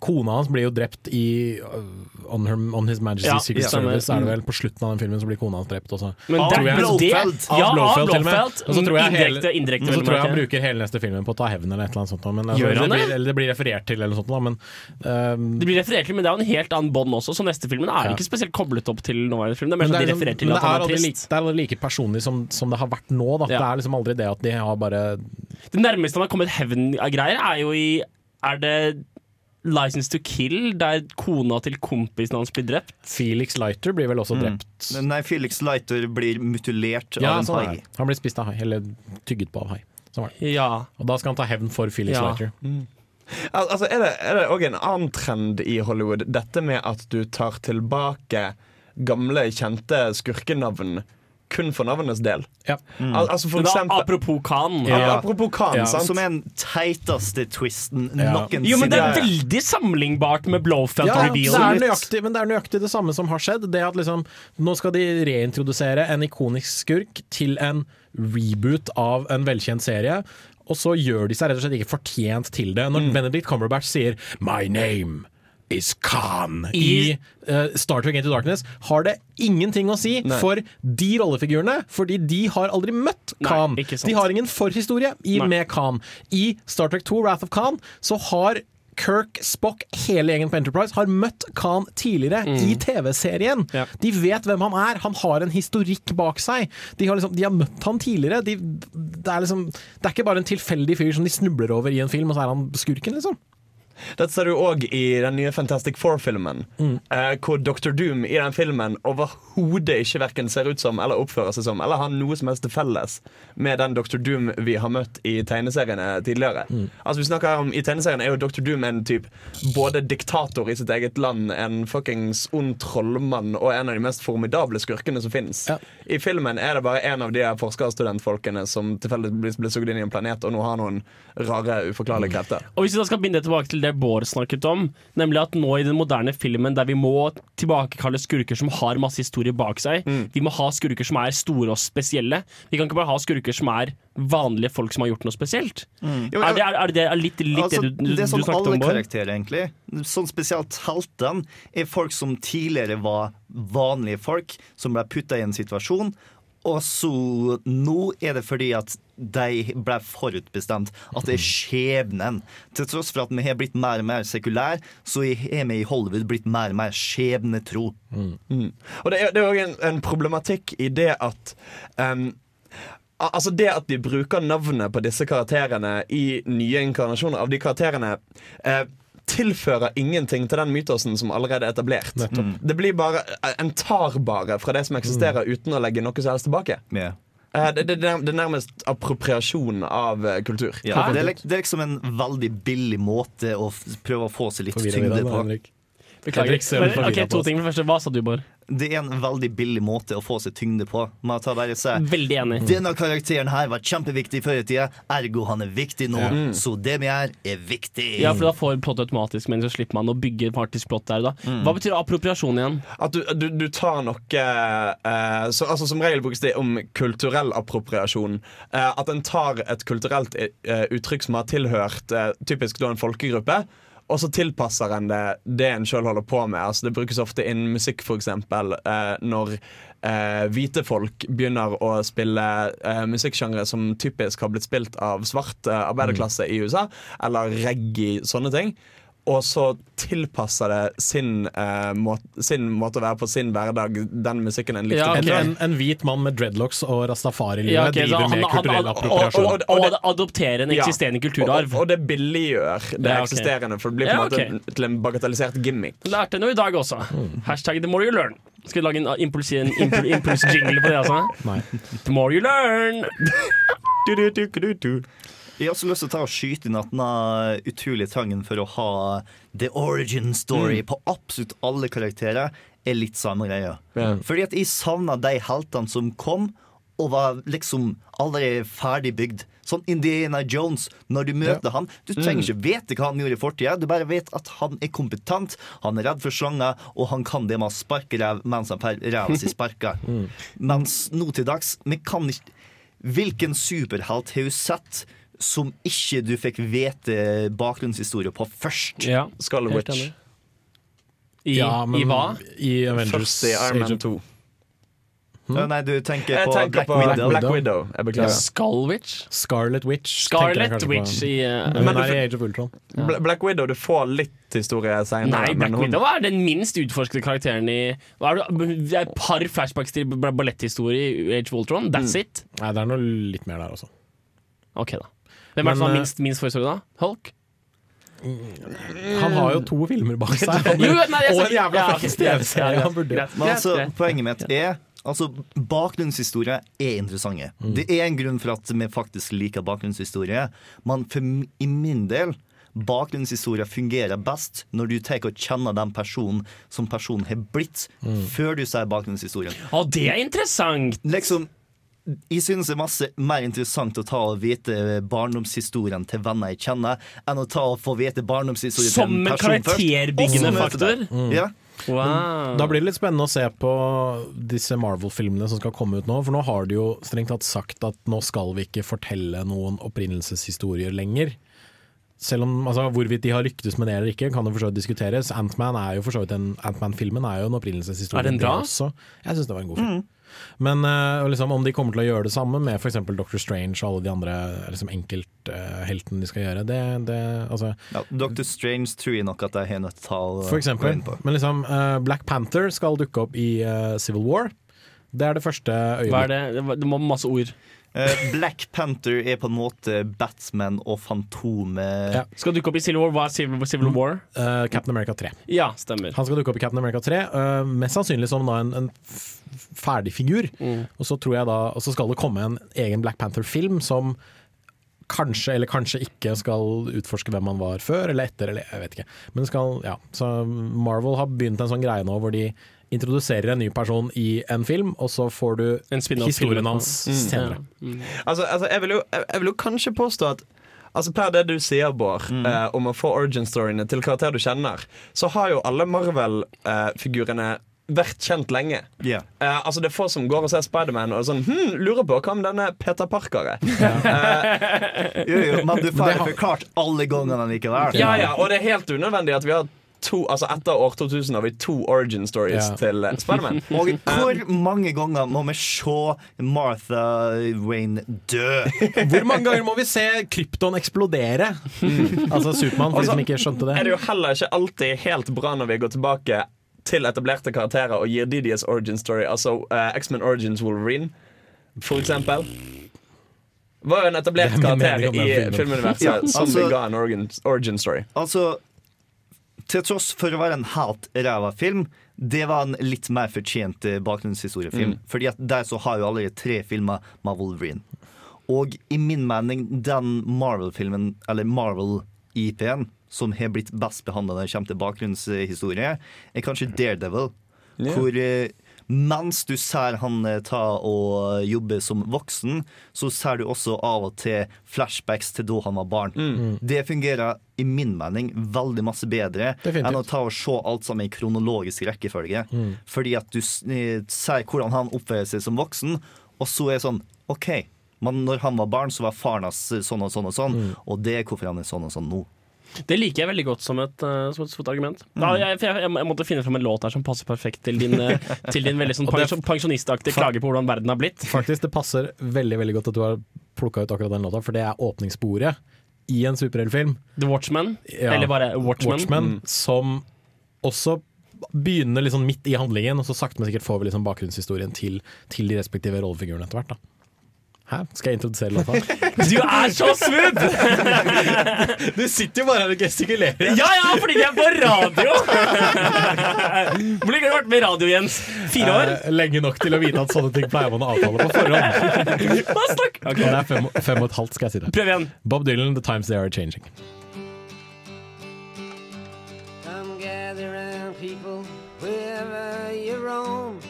Speaker 3: Kona hans blir jo drept i uh, On, her, on His Majesty's
Speaker 2: Ja,
Speaker 3: Secret. Service. Er det vel På slutten av den filmen så blir kona hans drept også.
Speaker 2: Men
Speaker 3: Av
Speaker 2: det-
Speaker 3: Blofeld.
Speaker 2: ja, av
Speaker 3: Blofeld, til og med. Og så tror jeg hele-
Speaker 2: Indirekte- indirekte,
Speaker 3: så tror jeg han bruker hele neste filmen på å ta hevn eller et eller annet sånt. Men, altså,
Speaker 2: Gjør han
Speaker 3: det? Blir, eller det blir referert til eller noe sånt. Da, men um,
Speaker 2: Det blir referert til, men det er jo en helt annen bånd også, så neste filmen er
Speaker 3: Ja.
Speaker 2: ikke spesielt koblet opp til nåværende film. Det er mer
Speaker 3: Men
Speaker 2: sånn de
Speaker 3: det liksom-
Speaker 2: refererer til at
Speaker 3: det
Speaker 2: han
Speaker 3: er
Speaker 2: trist.
Speaker 3: det er like personlig som, som det har vært nå. Da.
Speaker 2: Ja.
Speaker 3: Det er liksom aldri det at de har bare
Speaker 2: Det nærmeste han har kommet hevn-greier er jo i Er det License to Kill, der kona til kompisen hans blir drept.
Speaker 3: Felix Leiter blir vel også drept.
Speaker 4: Nei, Felix Leiter blir mutilert
Speaker 3: Ja,
Speaker 4: av en
Speaker 3: sånn
Speaker 4: hai.
Speaker 3: det. Han blir spist av hai, eller tygget på av hai. Sånn var det.
Speaker 2: Ja.
Speaker 3: Og da skal han ta hevn for Felix
Speaker 2: Ja.
Speaker 3: Leiter.
Speaker 5: Al altså, er det, det også en annen trend i Hollywood? Dette med at du tar tilbake gamle, kjente skurkenavn kun for navnenes del. Al altså for
Speaker 2: da,
Speaker 5: eksempel
Speaker 2: apropos Khan.
Speaker 5: Ja, apropos Khan,
Speaker 3: Ja,
Speaker 5: sant?
Speaker 4: Som er den teiteste twisten
Speaker 3: Ja.
Speaker 4: noensinne.
Speaker 2: Jo, men det er veldig sammenlignbart med Blowfelt
Speaker 3: Ja, det
Speaker 2: Reveal.
Speaker 3: er, nøyaktig, men det er nøyaktig det samme som har skjedd. Det at liksom, Nå skal de reintrodusere en ikonisk skurk til en reboot av en velkjent serie. Og så gjør de seg rett og slett ikke fortjent til det. Når Benedict Cumberbatch sier 'My name is Khan' i uh, Star Trek Into Darkness, har det ingenting å si
Speaker 5: Nei.
Speaker 3: for de rollefigurene, fordi de har aldri møtt Khan.
Speaker 2: Nei.
Speaker 3: De har ingen forhistorie i, med Khan. I Star Trek 2, Wrath of Khan, så har Kirk, Spock, hele gjengen på Enterprise har møtt Khan tidligere i TV-serien.
Speaker 2: Ja.
Speaker 3: De vet hvem han er. Han har en historikk bak seg. De har, liksom, de har møtt han tidligere. De, det, er liksom, det er ikke bare en tilfeldig fyr som de snubler over i en film, og så er han skurken, liksom.
Speaker 5: Dette ser du òg i den nye Fantastic Four-filmen. Eh, hvor Dr. Doom i den filmen overhodet ikke verken ser ut som eller oppfører seg som eller har noe som helst til felles med den Dr. Doom vi har møtt i tegneseriene tidligere. Altså vi snakker om I tegneseriene er jo Dr. Doom en type både diktator i sitt eget land, en fuckings ond trollmann og en av de mest formidable skurkene som finnes.
Speaker 3: Ja.
Speaker 5: I filmen er det bare en av de forskerstudentfolkene som tilfeldigvis ble sugd inn i en planet og nå har noen rare, uforklarlige krefter.
Speaker 2: Og hvis vi da skal binde tilbake til det Bård snakket om, nemlig at nå i den moderne filmen der vi må tilbakekalle skurker som har masse historie bak seg, vi må ha skurker som er store og spesielle. Vi kan ikke bare ha skurker som er vanlige folk som har gjort noe spesielt.
Speaker 4: Jo, men-
Speaker 2: Er, det, er, er det litt, litt
Speaker 4: Altså,
Speaker 2: det du, du,
Speaker 4: det er
Speaker 2: du snakket
Speaker 4: alle
Speaker 2: om, Bård?
Speaker 4: karakterer, egentlig. Sånn spesielt heltene er folk som tidligere var vanlige folk, som ble putta i en situasjon. Og så nå er det fordi at de ble forutbestemt. At det er skjebnen. Til tross for at vi har blitt mer og mer sekulære, så er vi i Hollywood blitt mer og mer skjebnetro.
Speaker 5: Og det er, det er òg en, en problematikk i det at um, Altså det at de bruker navnet på disse karakterene i nye inkarnasjoner av de karakterene eh, tilfører ingenting til den mytosen som allerede er etablert. Det blir bare En tar bare fra det som eksisterer, uten å legge noe som helst tilbake. Eh, det, det, det er- er nærmest appropriasjon av eh, kultur.
Speaker 4: Ja, det, er, det er liksom en veldig billig måte å prøve å få seg litt tyngde på.
Speaker 3: Henrik.
Speaker 2: Beklager. Men, ok, to ting. Første, Hva sa du, Bård?
Speaker 4: Det er en veldig billig måte å få seg tyngde på. Man tar bare seg
Speaker 2: Veldig enig.
Speaker 4: Denne karakteren her var kjempeviktig før i tida, ergo han er viktig nå. Så det vi er, er viktig.
Speaker 2: Ja, for da får plott automatisk, men så slipper man å bygge faktisk plott der. da Hva betyr appropriasjon igjen?
Speaker 5: At du, du, du tar noe eh, så, altså Som regel brukes det om kulturell appropriasjon. Eh, at en tar et kulturelt eh, uttrykk som har tilhørt eh, typisk da en folkegruppe. Og så tilpasser en det det en sjøl holder på med. Altså Det brukes ofte innen musikk, f.eks. Eh, når eh, hvite folk begynner å spille eh, musikksjangre som typisk har blitt spilt av svart eh, arbeiderklasse i USA, eller reggae, sånne ting. Og så tilpasser det sin, eh, måte, sin måte å være på sin hverdag, den musikken en likte.
Speaker 2: Ja,
Speaker 3: En,
Speaker 2: ok.
Speaker 3: en, en hvit mann med dreadlocks og rastafari-livet
Speaker 2: Ja, okay,
Speaker 3: driver
Speaker 2: han-
Speaker 3: med kulturell appropriasjon.
Speaker 2: Og, og, og, adoptere en
Speaker 5: Ja.
Speaker 2: eksisterende kulturarv.
Speaker 5: Og, og det billiggjør det
Speaker 2: Ja, ok.
Speaker 5: eksisterende, for det blir på
Speaker 2: Ja,
Speaker 5: en måte til en bagatellisert gimmick.
Speaker 2: Lærte noe i dag også. Hashtag the more you learn. Skal vi lage en uh, impuls- en impul- impulsjingle på det? altså?
Speaker 3: Nei.
Speaker 2: The more you learn.
Speaker 4: Jeg har også lyst til å ta og skyte inn at den har utrolig trangen for å ha the origin story på absolutt alle karakterer, er litt samme greia.
Speaker 5: Yeah.
Speaker 4: Fordi at jeg savna de heltene som kom, og var liksom allerede ferdigbygd. Sånn Indiana Jones, når du møter han Du trenger ikke vite hva han gjorde i fortida, du bare vet at han er kompetent, han er redd for slanger, og han kan det med å sparke ræv mens han får ræva si sparka. Mens nå til dags Vi kan ikke Hvilken superhelt har du sett som ikke du fikk vite bakgrunnshistorie på først?
Speaker 2: Ja,
Speaker 5: Scarlet Witch.
Speaker 2: I,
Speaker 3: Ja, men
Speaker 2: I hva?
Speaker 3: I Avengers
Speaker 5: Først i Iron
Speaker 3: Age
Speaker 5: Man
Speaker 3: of-
Speaker 5: 2.
Speaker 4: Ja, Nei, du tenker
Speaker 5: Jeg
Speaker 4: på
Speaker 5: tenker
Speaker 4: Black
Speaker 5: på
Speaker 4: Widow.
Speaker 5: Black Widow. Jeg beklager.
Speaker 2: Skullwitch?
Speaker 3: Scarlet Witch.
Speaker 2: Scarlet. Witch i uh,
Speaker 3: Men
Speaker 5: Men
Speaker 3: hun er i Age of Ultron.
Speaker 5: Ja. Black Widow, du får litt historie seinere.
Speaker 2: Nei, Black Widow er den minst utforskede karakteren i hva er det, det er et par flashbacks til ba- balletthistorie i Age of Ultron. That's it.
Speaker 3: Nei, det er noe litt mer der også.
Speaker 2: Ok, da. Hvem er det som har
Speaker 3: eh,
Speaker 2: minst, minst forhistorie, da? Hulk?
Speaker 3: Han har jo to filmer bak seg. Han,
Speaker 2: Jo, nei, jeg
Speaker 3: og en jævla fett TV-serie.
Speaker 4: altså, poenget mitt er Altså, Bakgrunnshistorie er interessante.
Speaker 3: Mm.
Speaker 4: Det er en grunn for at vi faktisk liker bakgrunnshistorie. Men for, i min del Bakgrunnshistorie fungerer best når du tar og kjenner den personen som personen har blitt,
Speaker 3: Mm.
Speaker 4: før du sier bakgrunnshistorien.
Speaker 2: Å, det er interessant!
Speaker 4: Liksom jeg synes det er masse mer interessant å ta og vite barndomshistorien til venner jeg kjenner, enn å ta og få vite barndomshistorien til
Speaker 2: Som
Speaker 4: en
Speaker 2: en
Speaker 4: person først.
Speaker 2: karakterbyggende
Speaker 4: og så
Speaker 2: faktor?
Speaker 3: Mm.
Speaker 4: Ja.
Speaker 2: Wow.
Speaker 3: Da blir det litt spennende å se på disse Marvel-filmene som skal komme ut nå. For nå har de jo strengt tatt sagt at nå skal vi ikke fortelle noen opprinnelseshistorier lenger. Selv om altså, Hvorvidt de har lyktes med det eller ikke, kan jo for så vidt diskuteres. Ant-Man er jo for så vidt en Ant-Man-filmen er jo en opprinnelseshistorie.
Speaker 2: Er den bra?
Speaker 3: Jeg syns det var en god film. Men eh, liksom, om de kommer til å gjøre det samme med f.eks. Doctor Strange og alle de andre liksom, enkeltheltene de skal gjøre, det, det altså,
Speaker 4: Ja, Dr. Strange tror jeg nok at jeg har nødt til å
Speaker 3: For
Speaker 4: gå
Speaker 3: eksempel.
Speaker 4: inn på.
Speaker 3: Men liksom, eh, Black Panther skal dukke opp i eh, Civil War. Det er det første
Speaker 2: Hva er
Speaker 3: øyeblikket.
Speaker 2: det? Det var- Det må masse ord.
Speaker 4: Eh, Black Panther er på en måte Batman og Fantomet
Speaker 3: Ja.
Speaker 2: Skal dukke opp i Civil War. Hva er Civil, Civil War?
Speaker 3: Uh, Captain America 3.
Speaker 2: Ja, stemmer.
Speaker 3: Han skal dukke opp i Captain America 3, uh, mest sannsynlig som da en, en ferdig figur.
Speaker 2: Mm.
Speaker 3: Og så tror jeg da Og så skal det komme en egen Black Panther-film som kanskje eller kanskje ikke skal utforske hvem han var før eller etter, eller jeg vet ikke. Men skal, ja. Så Marvel har begynt en sånn greie nå hvor de introduserer en ny person i en film, og så får du historien hans
Speaker 2: Mm.
Speaker 3: senere.
Speaker 5: Altså, altså jeg, vil jo, jeg, jeg vil jo kanskje påstå at Altså Per det du sier, Bård, eh, om å få origin-storyene til karakterer du kjenner, så har jo alle Marvel-figurene vært kjent lenge.
Speaker 4: Yeah.
Speaker 5: Eh, altså Det er få som går og ser Spiderman og sånn hm, lurer på hva med denne Peter Parker er.
Speaker 4: Jo, jo, men du får
Speaker 3: det har-
Speaker 4: forklart alle gangene likevel.
Speaker 5: Ja, ja, Og det er helt unødvendig at vi har to Altså etter år 2000 har vi to origin stories
Speaker 3: Ja.
Speaker 5: til eh, Spiderman.
Speaker 4: Og hvor mange ganger må vi se Martha Wayne dø?
Speaker 3: Hvor mange ganger må vi se krypton eksplodere? Altså Supermann, for de
Speaker 5: Altså,
Speaker 3: som ikke skjønte det.
Speaker 5: er det jo heller ikke alltid helt bra når vi går tilbake til etablerte karakterer og gir de deres origin story. Altså uh, X-Men Origins Wolverine, for eksempel. Var jo en etablert
Speaker 3: er
Speaker 5: karakter i filmuniverset
Speaker 4: Ja,
Speaker 5: som
Speaker 4: altså-
Speaker 5: ga en origin, origin story.
Speaker 4: Altså, til tross for å være en helt ræva film, det var en litt mer fortjent bakgrunnshistoriefilm. bakgrunnshistoriefilm. Fordi at der så har jo allerede tre filmer med Wolverine. Og i min mening, den Marvel-filmen, eller Marvel-IP-en, som har blitt best behandla når det kommer til bakgrunnshistorie, er kanskje Daredevil.
Speaker 5: Yeah.
Speaker 4: Hvor eh, mens du ser han eh, ta og jobbe som voksen, så ser du også av og til flashbacks til da han var barn. Det fungerer i min mening veldig masse bedre
Speaker 3: Definitivt.
Speaker 4: enn å ta og se alt sammen i kronologisk rekkefølge. Fordi at du eh, ser hvordan han oppfører seg som voksen, og så er det sånn OK. Men når han var barn, så var faren hans sånn og sånn og sånn, og det er hvorfor han er sånn og sånn nå.
Speaker 2: Det liker jeg veldig godt som et, eh, som et, som et argument. Da, jeg, for jeg, jeg måtte finne fram en låt her som passer perfekt til din, eh, til din veldig sånn pensjon- pensjonistaktige klage på hvordan verden har blitt.
Speaker 3: Faktisk, det passer veldig veldig godt at du har plukka ut akkurat den låta, for det er åpningssporet i en superheltfilm.
Speaker 2: The Watchman,
Speaker 3: Ja.
Speaker 2: eller bare Watchmen.
Speaker 3: Watchmen, som også begynner liksom midt i handlingen, og så sakte, men sikkert får vi liksom bakgrunnshistorien til, til de respektive rollefigurene etter hvert. da Hæ? Skal jeg introdusere låta?
Speaker 2: Du er så smooth!
Speaker 3: du sitter jo bare her og gestikulerer.
Speaker 2: Ja ja, fordi vi er på radio! Hvor lenge har du vært med radio, Jens? Fire år?
Speaker 3: Eh, lenge nok til å vite at sånne ting pleier man å avtale på forhånd.
Speaker 2: Hva snakk?
Speaker 3: Okay. det er fem, fem og et halvt, skal jeg si det.
Speaker 2: Prøv igjen.
Speaker 3: Bob Dylan, 'The Times They Are Changing'.
Speaker 14: Come gather round, people, wherever you roam.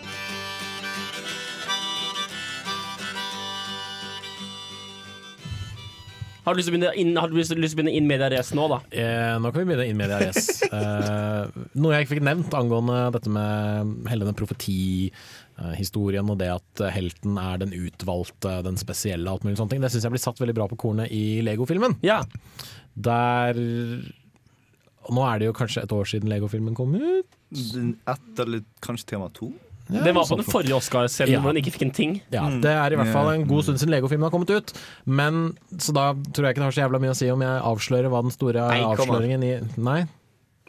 Speaker 2: Har du lyst til å begynne inn, har du lyst lyst til å begynne inn media race nå, da?
Speaker 3: Eh, nå kan vi begynne inn media res. Eh, noe jeg ikke fikk nevnt angående dette med hele den profetihistorien og det at helten er den utvalgte, den spesielle, alt mulig sånne ting. Det syns jeg blir satt veldig bra på kornet i Lego-filmen.
Speaker 2: Ja.
Speaker 3: Der Nå er det jo kanskje et år siden Lego-filmen kom ut.
Speaker 4: Ett eller kanskje tema to?
Speaker 3: Ja,
Speaker 2: det var på den forrige Oscar-scenen
Speaker 3: Ja.
Speaker 2: hvor den ikke fikk en ting.
Speaker 3: Ja, Det er i hvert fall en god stund siden Lego-filmen har kommet ut. Men Så da tror jeg ikke det har så jævla mye å si om jeg avslører hva den store
Speaker 4: Nei,
Speaker 3: avsløringen i Nei?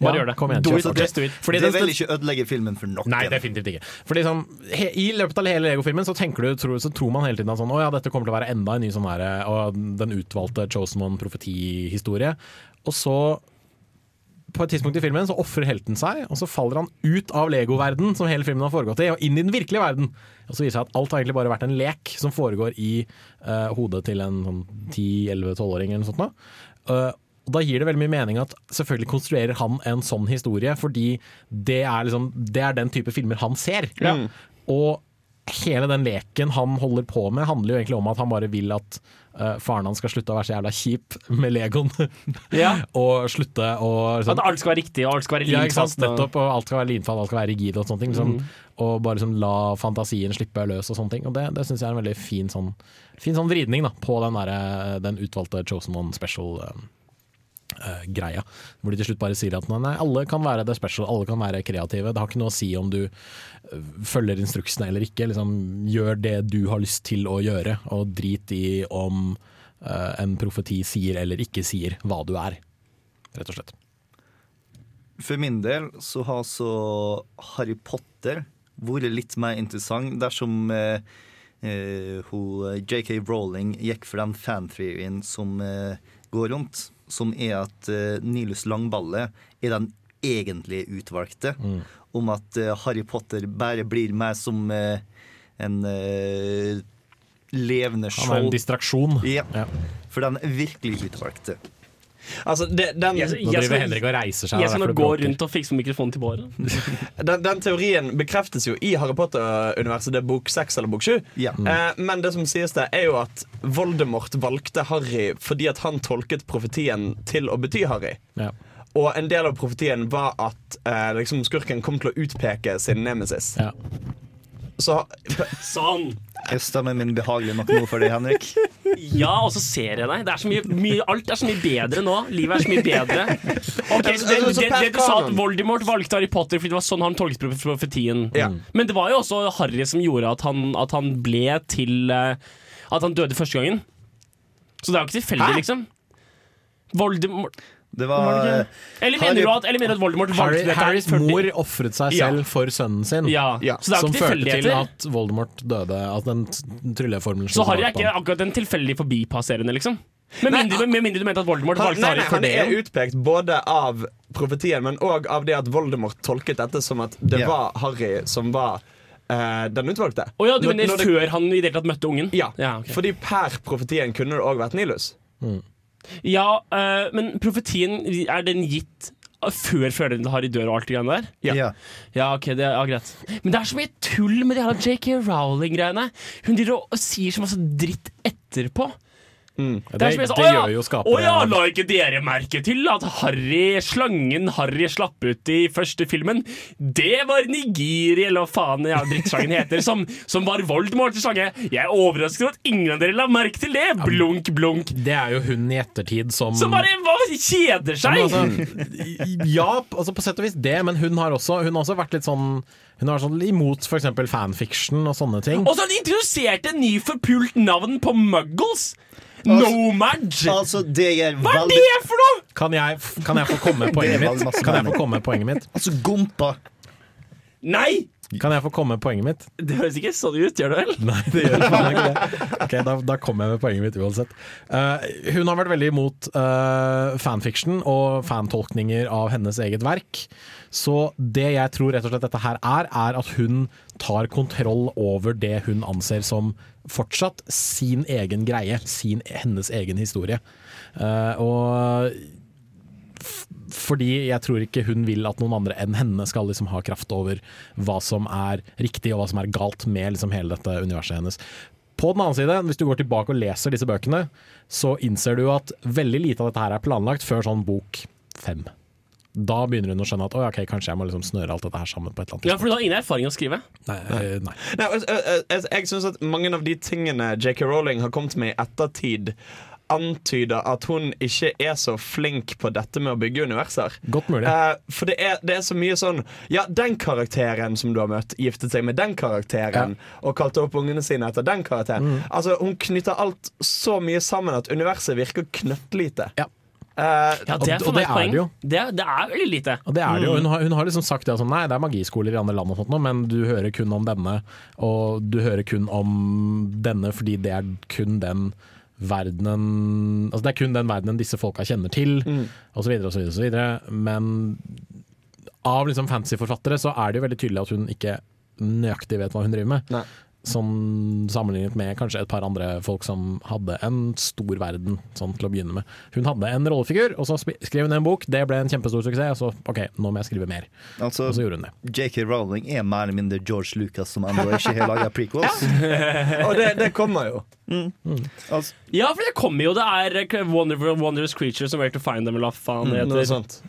Speaker 2: Bare gjør det.
Speaker 3: Kom igjen,
Speaker 2: Do it, just do it.
Speaker 3: Fordi
Speaker 4: det vil ikke ødelegge filmen for noen.
Speaker 3: Nei, definitivt ikke. Fordi sånn, he, I løpet av hele Lego-filmen så du, tror, så tror man hele tiden at sånn, ja, dette kommer til å være enda en ny sånn her, og den utvalgte Chosen One profetihistorie. Og så på et tidspunkt i filmen så ofrer helten seg, og så faller han ut av Lego-verden som hele filmen har foregått i, og inn i den virkelige verden. Og så viser det seg at alt har egentlig bare vært en lek som foregår i uh, hodet til en sånn 10-11-12-åring eller noe sånt. Eh, og Da gir det veldig mye mening at selvfølgelig konstruerer han en sånn historie, fordi det er, liksom, det er den type filmer han ser.
Speaker 5: Ja.
Speaker 3: Og hele den leken han holder på med, handler jo egentlig om at han bare vil at uh, faren hans skal slutte å være så jævla kjip med Legoen.
Speaker 2: Ja.
Speaker 3: og slutte å liksom,
Speaker 2: At alt skal være riktig, og alt skal være
Speaker 3: ja,
Speaker 2: limfast. og-
Speaker 3: Nettopp, og alt skal være linfast, alt skal være rigid og sånne ting. Liksom, Og bare liksom la fantasien slippe løs og sånne ting. Og det, det syns jeg er en veldig fin sånn, fin sånn vridning da, på den, der, den utvalgte Chosen One special-greia. hvor de til slutt bare sier at nei, alle kan være det special, alle kan være kreative. Det har ikke noe å si om du øh, følger instruksene eller ikke. Liksom, gjør det du har lyst til å gjøre, og drit i om uh, en profeti sier eller ikke sier hva du er, rett og slett.
Speaker 4: For min del så har så Harry Potter vært litt mer interessant dersom eh, eh, hun, JK Rowling gikk for den fantheorien som eh, går rundt, som er at eh, Nilus Langballe er den egentlig utvalgte. Om at eh, Harry Potter bare blir mer som eh, en levende
Speaker 3: Han er en distraksjon.
Speaker 4: Ja, for den virkelig utvalgte.
Speaker 5: Altså, det, den,
Speaker 2: Jeg,
Speaker 3: Nå driver Henrik og reiser seg.
Speaker 2: Jeg nå gå rundt og fikse mikrofonen til Bård.
Speaker 5: den, den teorien bekreftes jo i Harry Potter-universet. Det er bok seks eller bok sju.
Speaker 4: Ja.
Speaker 5: Eh, men det som sies der, er jo at Voldemort valgte Harry fordi at han tolket profetien til å bety Harry.
Speaker 3: Ja.
Speaker 5: Og en del av profetien var at eh, liksom skurken kom til å utpeke sin nemesis.
Speaker 3: Ja.
Speaker 5: Så
Speaker 2: Sånn!
Speaker 4: Er stemmen min behagelig nok nå for deg, Henrik?
Speaker 2: Ja, og så ser jeg deg. Det er så mye, mye, alt er så mye bedre nå. Livet er så mye bedre. Ok, så det, det, det, du sa at Voldemort valgte Harry Potter fordi det var sånn han tolket prof- profetien.
Speaker 5: Ja.
Speaker 2: Men det var jo også Harry som gjorde at han, at han ble til eh, At han døde første gangen. Så det er jo ikke tilfeldig, liksom. Voldemort
Speaker 4: Det var
Speaker 2: Var det
Speaker 4: eh.
Speaker 2: Eller mener du at, eller mener du at Voldemort valgte
Speaker 3: vant
Speaker 2: dette
Speaker 3: Harrys mor ofret seg
Speaker 2: Ja.
Speaker 3: selv for sønnen sin,
Speaker 2: Ja,
Speaker 5: Ja.
Speaker 2: så det er
Speaker 3: som førte til at Voldemort døde. At den trylleformelen
Speaker 2: Så Harry er ikke akkurat en tilfeldig forbipasserende, liksom. Med
Speaker 5: Nei,
Speaker 2: mindre, med mindre du mente at Voldemort
Speaker 5: han,
Speaker 2: valgte
Speaker 5: nei,
Speaker 2: Harry
Speaker 5: nei,
Speaker 2: det?
Speaker 5: han er utpekt både av profetien, men òg av det at Voldemort tolket dette som at det
Speaker 4: Ja.
Speaker 5: var Harry som var Uh, den utvalgte.
Speaker 2: Oh, ja, du
Speaker 5: Når-
Speaker 2: mener
Speaker 5: når det-
Speaker 2: før han i det hele tatt møtte ungen?
Speaker 5: Ja,
Speaker 2: ok.
Speaker 5: fordi per profetien kunne det òg vært Nilus.
Speaker 2: Ja, uh, men profetien, er den gitt før foreldrene har i dør og alt det greiene der?
Speaker 5: Ja.
Speaker 4: ja.
Speaker 2: Ja, ok, det er ja, greit. Men det er så mye tull med de her JK Rowling-greiene. Hun driver og sier så masse dritt etterpå.
Speaker 3: Ja,
Speaker 2: Det,
Speaker 3: Det, det
Speaker 2: sånn,
Speaker 3: gjør jo skapere
Speaker 2: Å ja, la ikke dere merke til at Harry, slangen Harry slapp ut i første filmen? Det var Nigiri, eller hva faen ja, drittslangen heter, som, som var Voldemort til slange. Jeg er overrasket over at ingen av dere la merke til det. Blunk, blunk.
Speaker 3: Det er jo hun i ettertid som
Speaker 2: Som bare hva, kjeder
Speaker 3: Ja,
Speaker 2: seg.
Speaker 3: altså, ja, altså på sett og vis det, men hun har også, hun har også vært litt sånn Hun har vært sånn imot f.eks. fanfiction og sånne ting.
Speaker 2: Og så har de introdusert en ny forpult navn på muggles. Nomad.
Speaker 4: Altså, det er
Speaker 2: Hva er det for noe?!
Speaker 3: Kan jeg, kan jeg få komme poenget mitt? Kan jeg få komme poenget mitt?
Speaker 4: Altså, gompa.
Speaker 2: Nei!
Speaker 3: Kan jeg få komme med poenget mitt?
Speaker 2: Det høres ikke sånn ut, gjør det vel?
Speaker 3: Nei, det gjør faen ikke det. Ok, da, da kommer jeg med poenget mitt uansett. Uh, hun har vært veldig imot uh, fanfiction og fantolkninger av hennes eget verk. Så det jeg tror rett og slett dette her er, er at hun tar kontroll over det hun anser som fortsatt sin egen greie, sin, hennes egen historie. Uh, og fordi jeg tror ikke hun vil at noen andre enn henne skal liksom ha kraft over hva som er riktig og hva som er galt med liksom hele dette universet hennes. På den annen side, hvis du går tilbake og leser disse bøkene, så innser du at veldig lite av dette her er planlagt før sånn bok fem. Da begynner hun å skjønne at «Oi, ok, kanskje jeg må liksom snøre alt dette her sammen på et eller annet
Speaker 2: Ja, for du har ingen erfaring å skrive.
Speaker 3: Nei, eh, nei.
Speaker 5: Nei, altså, øh, øh, jeg jeg syns at mange av de tingene JK Rowling har kommet med i ettertid, antyder at hun ikke er så flink på dette med å bygge universer.
Speaker 3: Godt mulig.
Speaker 5: Eh, for det er, det er så mye sånn Ja, den karakteren som du har møtt, giftet seg med den karakteren og kalte opp ungene sine etter den karakteren.
Speaker 3: Mm.
Speaker 5: Altså, Hun knytter alt så mye sammen at universet virker knøttlite.
Speaker 3: Ja.
Speaker 5: Eh,
Speaker 2: Ja, det er
Speaker 3: Og-
Speaker 2: for meg
Speaker 3: det
Speaker 2: et
Speaker 3: er
Speaker 2: poeng.
Speaker 3: det jo.
Speaker 2: Det er, det er veldig lite.
Speaker 3: Og det er det jo. Hun har, hun har liksom sagt det sånn, nei, det er magiskoler i andre land og sånt men du hører kun om denne, og du hører kun om denne fordi det er kun den verdenen Altså det er kun den verdenen disse folka kjenner til,
Speaker 5: Mm.
Speaker 3: og så videre og så videre. Og så videre. Men av liksom fantasyforfattere så er det jo veldig tydelig at hun ikke nøyaktig vet hva hun driver med.
Speaker 5: Nei.
Speaker 3: Sånn sammenlignet med kanskje et par andre folk som hadde en stor verden sånn til å begynne med. Hun hadde en rollefigur, og så skrev hun en bok. Det ble en kjempestor suksess. Og så OK, nå må jeg skrive mer.
Speaker 4: Altså,
Speaker 3: Og så gjorde hun det.
Speaker 4: JK Rowling er mer eller mindre George Lucas som ennå ikke har laga prequels.
Speaker 5: Og det, det kommer jo.
Speaker 4: Altså,
Speaker 2: Ja, for det kommer jo. Det er eh, Wonderful, Wondrous Creatures and Where to Find Them, eller hva faen det
Speaker 5: Noe sånt.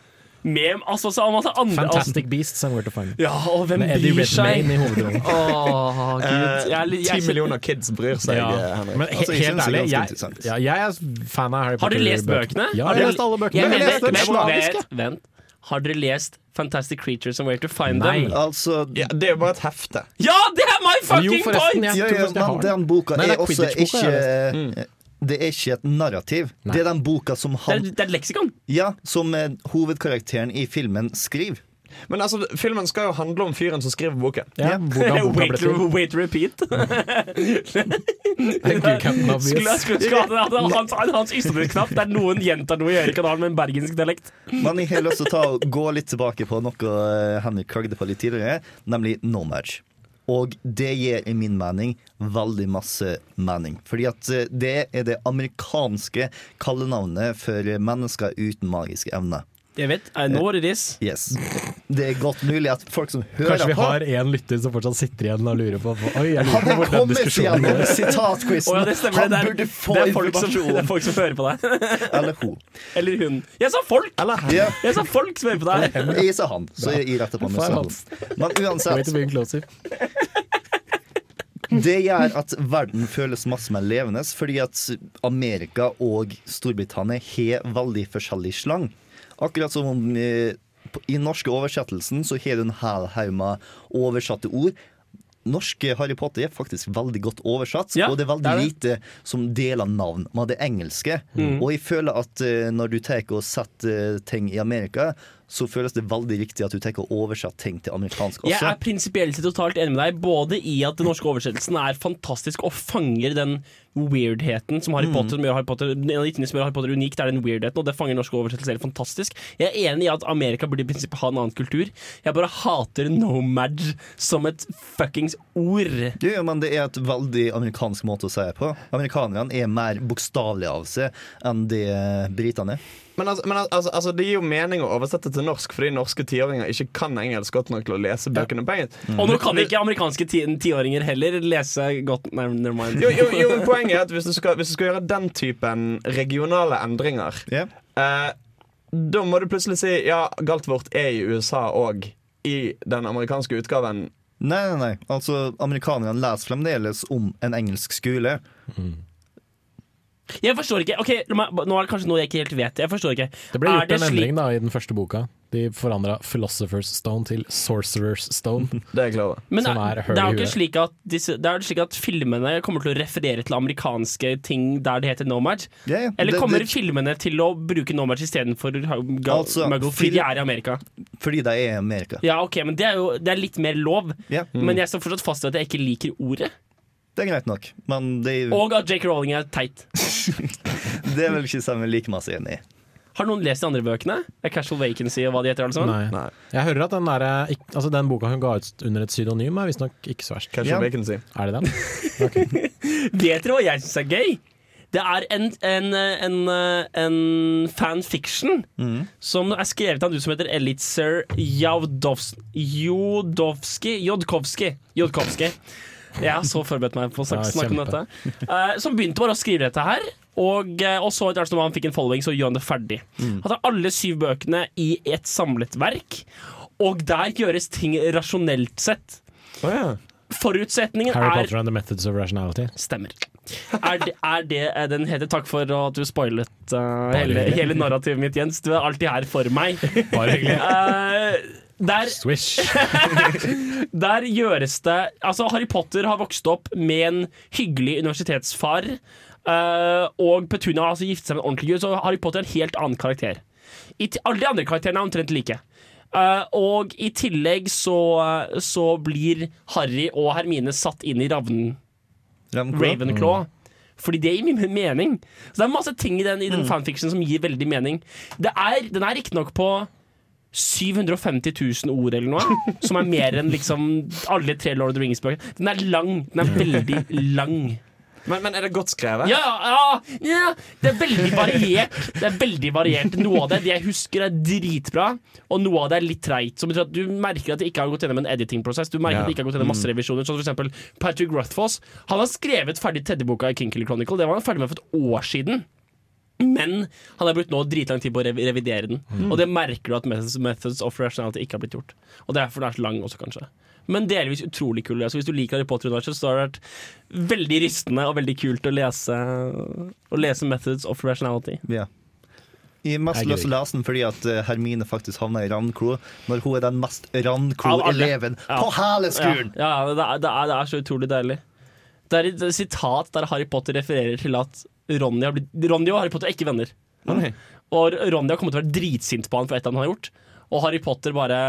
Speaker 2: Med altså, så masse andre
Speaker 3: Fantastic Beasts and Where to Find
Speaker 2: Ja, og hvem
Speaker 3: Med Eddie
Speaker 2: bryr seg?
Speaker 3: Redmayne i hovedrollen.
Speaker 2: Åh, gud. Jeg litt-
Speaker 5: Ti millioner kids bryr seg,
Speaker 3: Ja.
Speaker 5: eh, Henrik.
Speaker 3: Men
Speaker 4: Altså,
Speaker 3: helt ærlig, jeg, ja, jeg er fan av Harry Potter.
Speaker 2: Har
Speaker 3: du
Speaker 2: dere lest bøkene?
Speaker 3: Ja, jeg har lest alle bøkene.
Speaker 2: Jeg
Speaker 3: Jeg
Speaker 2: mener-
Speaker 3: leste den
Speaker 2: vent,
Speaker 3: slaviske.
Speaker 2: vent, vent. Har dere lest Fantastic Creatures and Where to Find
Speaker 3: Nei.
Speaker 2: Them?
Speaker 4: altså
Speaker 5: Ja, det er jo bare et hefte.
Speaker 2: Ja, det er my fucking
Speaker 3: Jo,
Speaker 2: point!
Speaker 3: jeg
Speaker 4: ja, ja,
Speaker 3: jeg
Speaker 4: men
Speaker 3: den.
Speaker 4: boka
Speaker 3: Nei,
Speaker 4: er
Speaker 3: er
Speaker 4: også ikke Det er ikke et narrativ. Det er den boka som
Speaker 2: Det
Speaker 4: han
Speaker 2: er, det er et leksikon.
Speaker 4: Ja, som eh, hovedkarakteren i filmen skriver.
Speaker 5: Men altså, filmen skal jo handle om fyren som skriver boken.
Speaker 3: Ja, hvordan boka ble til.
Speaker 2: wait, repeat. Skulle, skulle, hans, hans ystebrødknapp der noen gjentar noe i ørekanalen med en bergensk dialekt.
Speaker 4: Men jeg har lyst til å gå litt tilbake på noe eh, Henrik klagde på litt tidligere, nemlig Nomad. Og det gir i min mening veldig masse mening. Fordi at eh, det er det amerikanske kallenavnet for mennesker uten magiske evner.
Speaker 2: Jeg vet, I know what it is.
Speaker 4: Yes. Det er godt mulig at folk som hører
Speaker 3: Kanskje vi
Speaker 4: på
Speaker 3: har én lytter som fortsatt sitter igjen og lurer på Oi, jeg lurer på hvor den diskusjonen går.
Speaker 4: sitatquizen,
Speaker 2: Oh, ja, det stemmer.
Speaker 4: han
Speaker 2: det, er,
Speaker 4: burde få
Speaker 2: det, er folk som, det er folk som hører på deg.
Speaker 4: Eller hun.
Speaker 2: Eller hun. Jeg sa folk!
Speaker 4: Ja.
Speaker 2: Jeg sa folk som hører på deg.
Speaker 4: Jeg sa han, så jeg retter på meg selv. Men uansett, det gjør at verden føles masse mer levende, fordi at Amerika og Storbritannia har veldig forskjellig slang. Akkurat som om i, i norske oversettelsen så har du en hel haug med oversatte ord. Norske Harry Potter er faktisk veldig godt oversatt,
Speaker 2: Ja,
Speaker 4: og det er veldig
Speaker 2: det er det.
Speaker 4: lite som deler navn med det engelske.
Speaker 2: Mm.
Speaker 4: Og jeg føler at eh, når du tar og setter eh, ting i Amerika, så føles det veldig riktig at du tenker å oversette ting til amerikansk også.
Speaker 2: Jeg er prinsipielt totalt enig med deg, både i at den norske oversettelsen er fantastisk og fanger den weirdheten som Harry
Speaker 4: Mm.
Speaker 2: Potter, som gjør Harry Potter, en av de tingene som gjør Harry Potter unikt, er den weirdheten, og det fanger norske oversettelser fantastisk. Jeg er enig i at Amerika burde i prinsippet ha en annen kultur. Jeg bare hater nomad som et fuckings ord.
Speaker 4: Jo, men det er et veldig amerikansk måte å si det på. Amerikanerne er mer bokstavelige av seg enn det britene er.
Speaker 5: Men, altså, men altså, altså, det gir jo mening å oversette til norsk fordi norske tiåringer ikke kan engelsk godt nok til å lese bøkene på engelsk.
Speaker 2: Og nå kan ikke amerikanske ti- tiåringer heller lese godt Nei, never mind.
Speaker 5: Jo, jo, jo, men poenget er at hvis du, skal, hvis du skal gjøre den typen regionale endringer, eh, da må du plutselig si ja, Galtvort er i USA og i den amerikanske utgaven.
Speaker 4: Nei, nei, nei. Altså, amerikanerne leser fremdeles om en engelsk skole.
Speaker 2: Jeg forstår ikke. Ok, la meg, Nå er det kanskje noe jeg ikke helt vet. Jeg forstår ikke.
Speaker 3: Det ble
Speaker 2: gjort
Speaker 3: gjort en endring da i den første boka. De forandra Philosopher's Stone til Sorcerer's Stone.
Speaker 5: Det er klar.
Speaker 2: Men
Speaker 3: som
Speaker 2: det,
Speaker 3: er
Speaker 2: er, det er jo ikke slik at disse, Det er slik at filmene kommer til å referere til amerikanske ting der det heter Nomad.
Speaker 4: Ja.
Speaker 2: Eller
Speaker 4: Det-
Speaker 2: kommer
Speaker 4: det-
Speaker 2: filmene til å bruke Nomad istedenfor
Speaker 4: Altså,
Speaker 2: Muggle fordi de er i Amerika?
Speaker 4: Fordi de er i Amerika.
Speaker 2: Ja, ok, men det er jo det er litt mer lov.
Speaker 4: Ja.
Speaker 2: Men jeg står fortsatt fast ved at jeg ikke liker ordet.
Speaker 4: Det er greit nok, men det, er-
Speaker 2: Og at Jake Rowling er teit.
Speaker 4: det er vel ikke Samuel like masse enig i.
Speaker 2: Har noen lest de andre bøkene? A Casual Vacancy og hva de heter? sammen?
Speaker 3: Nei. Jeg hører at den, der, altså den boka hun ga ut under et pseudonym, er visstnok ikke så verst.
Speaker 5: Casual Vacancy.
Speaker 3: Er det den?
Speaker 2: Vet dere hva jeg syns er gøy? Det er en, en, en, en fanfiction som er skrevet av en dude som heter Elitzer Jodowski Jodkowski. Jodkowski. Jeg har så forberedt meg på å snakke,
Speaker 3: Ja,
Speaker 2: snakke om dette. Uh, som begynte bare å skrive dette her. Og, eh, og så etter hvert som han fikk en following, så gjør han det ferdig.
Speaker 3: Mm.
Speaker 2: Han tar alle syv bøkene i et samlet verk, og der gjøres ting rasjonelt sett. Forutsetningen
Speaker 3: Harry
Speaker 2: er
Speaker 3: Potter and the Methods of Rationality.
Speaker 2: Stemmer. Er det, er det eh, den heter? Takk for at du spoilet uh, hele, hele narrativet mitt, Jens. Du er alltid her for meg.
Speaker 3: Bare hyggelig.
Speaker 2: Eh, der,
Speaker 3: Swish.
Speaker 2: der gjøres det Altså, Harry Potter har vokst opp med en hyggelig universitetsfar. Uh, og Petunia har altså giftet seg med en ordentlig gud, så Harry Potter er en helt annen karakter. I, alle de andre karakterene er omtrent like. Uh, og i tillegg så, så blir Harry og Hermine satt inn i ravnen
Speaker 4: Ravenclaw?
Speaker 2: Ravenclaw. Fordi det gir mye mening. Så det er masse ting i den, i den fanfiction som gir veldig mening. Det er, den er riktignok på 750 000 ord eller noe, som er mer enn liksom alle tre Lord of the Rings-bøker. Den er lang. Den er veldig lang.
Speaker 5: Men, men er det godt skrevet?
Speaker 2: Ja, ja, ja, det er veldig variert. Det er veldig variert Noe av det, det jeg husker, er dritbra, og noe av det er litt treigt. Som betyr at Du merker at de ikke har gått gjennom en editing-prosess. Du merker
Speaker 5: Ja.
Speaker 2: at de ikke har gått gjennom masse
Speaker 5: Mm.
Speaker 2: revisjoner Sånn for Patrick Rothfoss. Han har skrevet ferdig tredje boka i King Killer Chronicle. Det var han ferdig med for et år siden. Men han har brukt nå dritlang tid på å revidere den.
Speaker 5: Mm.
Speaker 2: Og det merker du at methods, methods of Rationality ikke har blitt gjort. Og derfor den er så lang også, kanskje. Men delvis utrolig kul. Altså, hvis du liker Harry Potter-universet, så har det vært veldig rystende og veldig kult å lese, å lese Methods of Rationality.
Speaker 4: Ja. I mest
Speaker 2: Jeg
Speaker 4: lyst til å lese den fordi at eh, Hermine faktisk havna i Randklo, når hun er den mest Randklo-eleven
Speaker 2: Ja.
Speaker 4: på hele skolen!
Speaker 2: Ja, ja det, er, det, er, det er så utrolig deilig. Det er et sitat der Harry Potter refererer til at Ronny, har blitt, Ronny og Harry Potter er ikke venner.
Speaker 5: Oi.
Speaker 2: Og Ronny har kommet til å være dritsint på han for et eller annet han har gjort. Og Harry Potter bare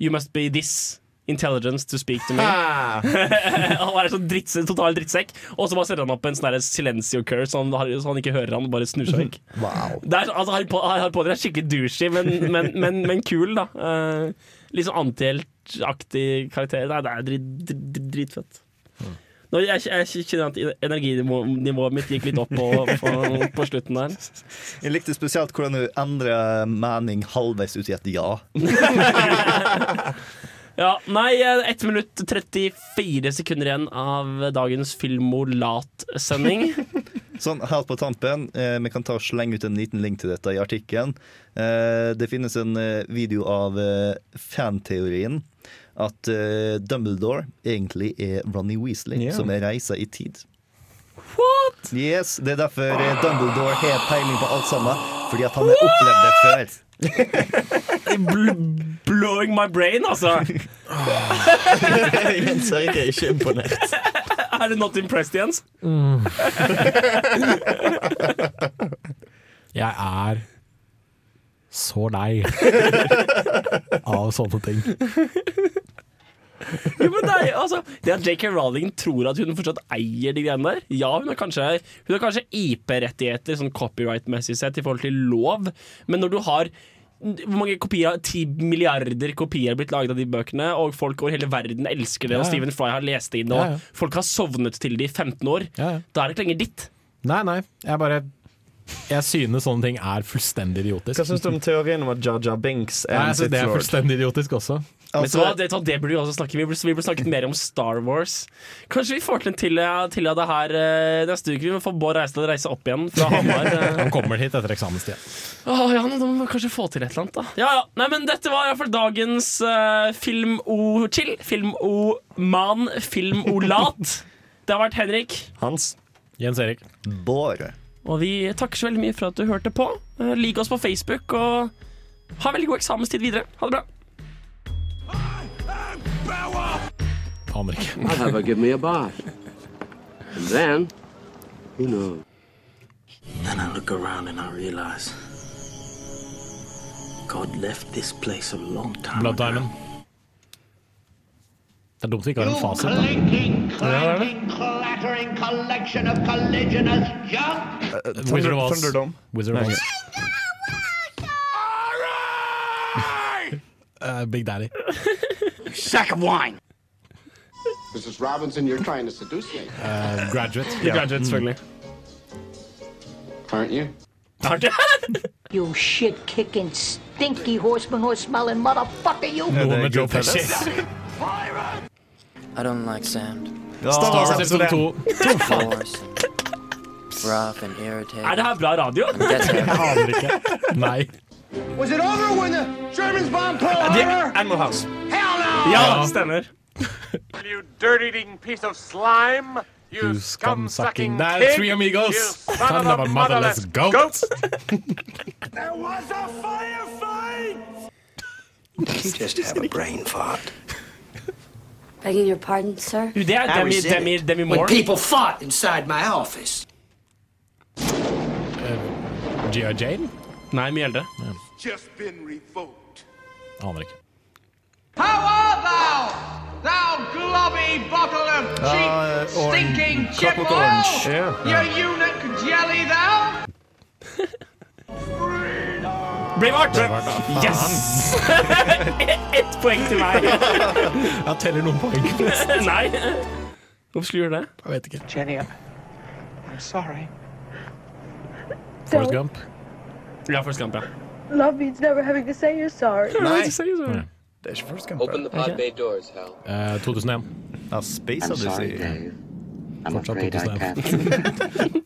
Speaker 2: You must be this intelligence to speak to me. han er sånn dritt, total drittsekk. Og så bare setter han opp en sånn silencio curse, så han, så han ikke hører han og bare snur seg vekk.
Speaker 4: Wow.
Speaker 2: Det er, altså, Harry, Harry Potter er skikkelig douchey, men, men, men, men kul, da. Uh, litt sånn antiheltaktig karakter. Nei, det er drit, drit, dritfett. Nå, jeg, jeg kjenner at energinivået mitt gikk litt opp på, på, på slutten der.
Speaker 4: Jeg likte spesielt hvordan du endrer mening halvveis ut i et ja.
Speaker 2: Ja, nei, eh, 1 minutt 34 sekunder igjen av dagens Filmolat-sending.
Speaker 4: Sånn, helt på tampen, eh, vi kan ta og slenge ut en liten link til dette i artikkelen. Eh, det finnes en eh, video av eh, fanteorien at uh, Dumbledore egentlig er Ronny Weasley,
Speaker 5: yeah.
Speaker 4: som er reisa i tid.
Speaker 2: What?!
Speaker 4: Yes, Det er derfor eh, Dumbledore har peiling på alt sammen, fordi at han har opplevd det før.
Speaker 2: Bl blowing my brain, altså!
Speaker 15: Jens Erik er ikke imponert.
Speaker 2: er du not impressed, Jens?
Speaker 3: Jeg er så lei av sånne ting.
Speaker 2: Jo, men er, altså, det at JK Rowling tror at hun fortsatt eier de greiene der Ja, hun har kanskje, hun har kanskje IP-rettigheter sånn copyright-messig sett i forhold til lov, men når du har hvor mange kopier, 10 milliarder kopier har blitt laget av de bøkene, og folk over hele verden elsker det,
Speaker 3: Ja,
Speaker 2: og. Stephen Fry har lest det inn, og
Speaker 3: Ja, ja.
Speaker 2: folk har sovnet til det i 15 år.
Speaker 3: Ja, ja.
Speaker 2: Da er det ikke lenger ditt.
Speaker 3: Nei, nei. Jeg bare Jeg synes sånne ting er fullstendig idiotisk.
Speaker 5: Hva syns du om teorien om at Jar Binks er
Speaker 3: Nei,
Speaker 5: en
Speaker 3: jeg synes det er
Speaker 5: Lord?
Speaker 3: fullstendig idiotisk også.
Speaker 2: Altså, det, det burde vi også snakke Vi burde, vi burde snakket mer om Star Wars. Kanskje vi får til en til, til av det her eh, neste uke. Vi må få Bård Reisdal reise opp igjen fra Hamar. eh.
Speaker 3: Han kommer hit etter eksamenstid.
Speaker 2: Åh, ja, da må vi kanskje få til et eller annet, da. Ja, ja. Nei, men dette var i hvert fall dagens uh, Film-O-chill. Film-O-man. Film-O-lat. Det har vært Henrik.
Speaker 5: Hans.
Speaker 3: Jens Erik.
Speaker 4: Bård.
Speaker 2: Og vi takker så veldig mye for at du hørte på. Uh, Lik oss på Facebook, og ha veldig god eksamenstid videre. Ha det bra.
Speaker 3: Aner ikke.
Speaker 16: I'll have her give me a bath. And then, who knows?
Speaker 15: Then I look around and I realize God left this place a long time
Speaker 3: Blood Diamond. Det er dumt vi ikke har en fasit. da.
Speaker 17: Clinking, clanking, clattering collection of colliginous junk.
Speaker 3: Wizard of Oz.
Speaker 5: Thunderdome.
Speaker 3: Wizard of
Speaker 5: Nei.
Speaker 3: Oz. Uh, Big Daddy.
Speaker 17: Sack of wine.
Speaker 18: Mrs. Robinson, you're trying to seduce me.
Speaker 3: Uh, graduate.
Speaker 2: The Graduate, selvfølgelig.
Speaker 18: Aren't you?
Speaker 19: You shit kicking, stinky horseman horse smelling motherfucker, you!
Speaker 3: Noe med Joe Pesci.
Speaker 20: I don't like sand.
Speaker 3: Star Wars episode 2.
Speaker 20: Floors. Rough and irritating.
Speaker 2: Er det her bra radio?
Speaker 20: And
Speaker 3: Jeg aner ikke. Nei.
Speaker 17: Was it over when the Germans bombed Pearl Harbor?
Speaker 5: Animal House.
Speaker 17: Hell no!
Speaker 2: Ja, stemmer.
Speaker 9: You dirt-eating piece of slime! You,
Speaker 3: You scum-sucking.
Speaker 9: scum-sucking
Speaker 3: Det er
Speaker 9: pig!
Speaker 3: Three Amigos.
Speaker 9: You son, of a motherless
Speaker 3: goat.
Speaker 17: There was a firefight!
Speaker 15: You just have a brain fart.
Speaker 21: Begging your pardon, sir?
Speaker 2: Du, Det er
Speaker 15: I
Speaker 2: Demi,
Speaker 15: resent
Speaker 2: Demi,
Speaker 15: it
Speaker 2: Demi
Speaker 15: when people fought inside my office.
Speaker 3: G.I. Jane?
Speaker 2: Nei, mye eldre.
Speaker 17: Just been revoked.
Speaker 3: Aner ikke.
Speaker 17: How art thou? Thou globby bottle of cheap,
Speaker 4: Uh,
Speaker 17: stinking
Speaker 4: Clockwork
Speaker 17: chippo!
Speaker 4: Orange.
Speaker 17: You eunuch jelly, thou!
Speaker 2: Braveheart! Yes! Ett poeng til meg.
Speaker 3: Jeg teller noen poeng. forresten.
Speaker 2: Nei. Hvorfor skulle du gjøre det?
Speaker 3: Jeg vet ikke.
Speaker 15: Jenny, I'm sorry.
Speaker 3: Forrest Gump.
Speaker 2: Ja, Forrest Gump, ja.
Speaker 22: Love means never having to say you're sorry.
Speaker 3: Nei.
Speaker 5: Det er ikke Forrest Gump.
Speaker 16: Open the pod bay doors, Hal.
Speaker 3: Uh, 2001.
Speaker 4: Ja, Space
Speaker 16: I'm sorry,
Speaker 4: Odyssey.
Speaker 3: Fortsatt
Speaker 16: afraid
Speaker 3: 2001.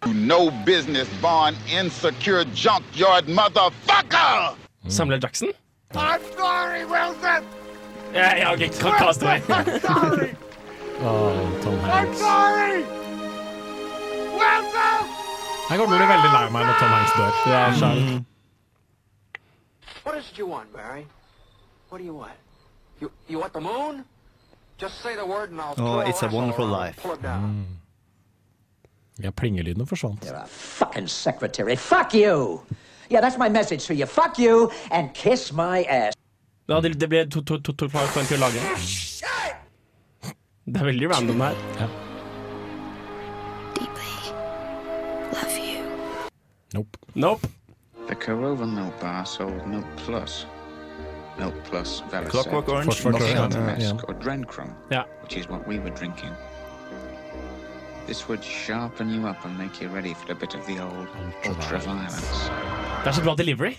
Speaker 16: Can't.
Speaker 23: No business born insecure junkyard motherfucker!
Speaker 2: Samuel Jackson?
Speaker 17: I'm sorry, Wilson!
Speaker 2: Ja, ja, ok, ka- kast away.
Speaker 17: I'm sorry!
Speaker 3: Åh, Tom
Speaker 17: I'm
Speaker 3: Hanks.
Speaker 17: sorry! Wilson!
Speaker 3: Jeg kommer til å bli veldig lei meg når Tom Hanks dør.
Speaker 2: Ja, er mm. sjæl.
Speaker 15: What is it you want, Barry? What do you want? You you want the moon? Just say the word and I'll
Speaker 4: Oh,
Speaker 15: throw
Speaker 4: It's a Wonderful Life.
Speaker 15: Pull it down. Mm.
Speaker 3: Ja, plingelydene forsvant.
Speaker 24: Fucking secretary. Fuck you! Yeah, that's my message to you. Fuck you and kiss my ass.
Speaker 2: Ja, det, det ble to, to, to, to poeng til å lage. Det er veldig random her.
Speaker 3: Ja.
Speaker 6: Love you.
Speaker 3: Nope.
Speaker 2: Nope.
Speaker 25: The Corova Milk Bar sold Milk Plus. Milk Plus Verisect.
Speaker 4: Clockwork Orange.
Speaker 3: Clockwork
Speaker 4: Nothing
Speaker 3: Orange,
Speaker 4: else.
Speaker 3: yeah.
Speaker 25: Damask or Drencrum,
Speaker 2: Ja.
Speaker 25: which is what we were drinking. This would sharpen you up and make you ready for a bit of the old ultra-violence.
Speaker 2: Det er så bra delivery.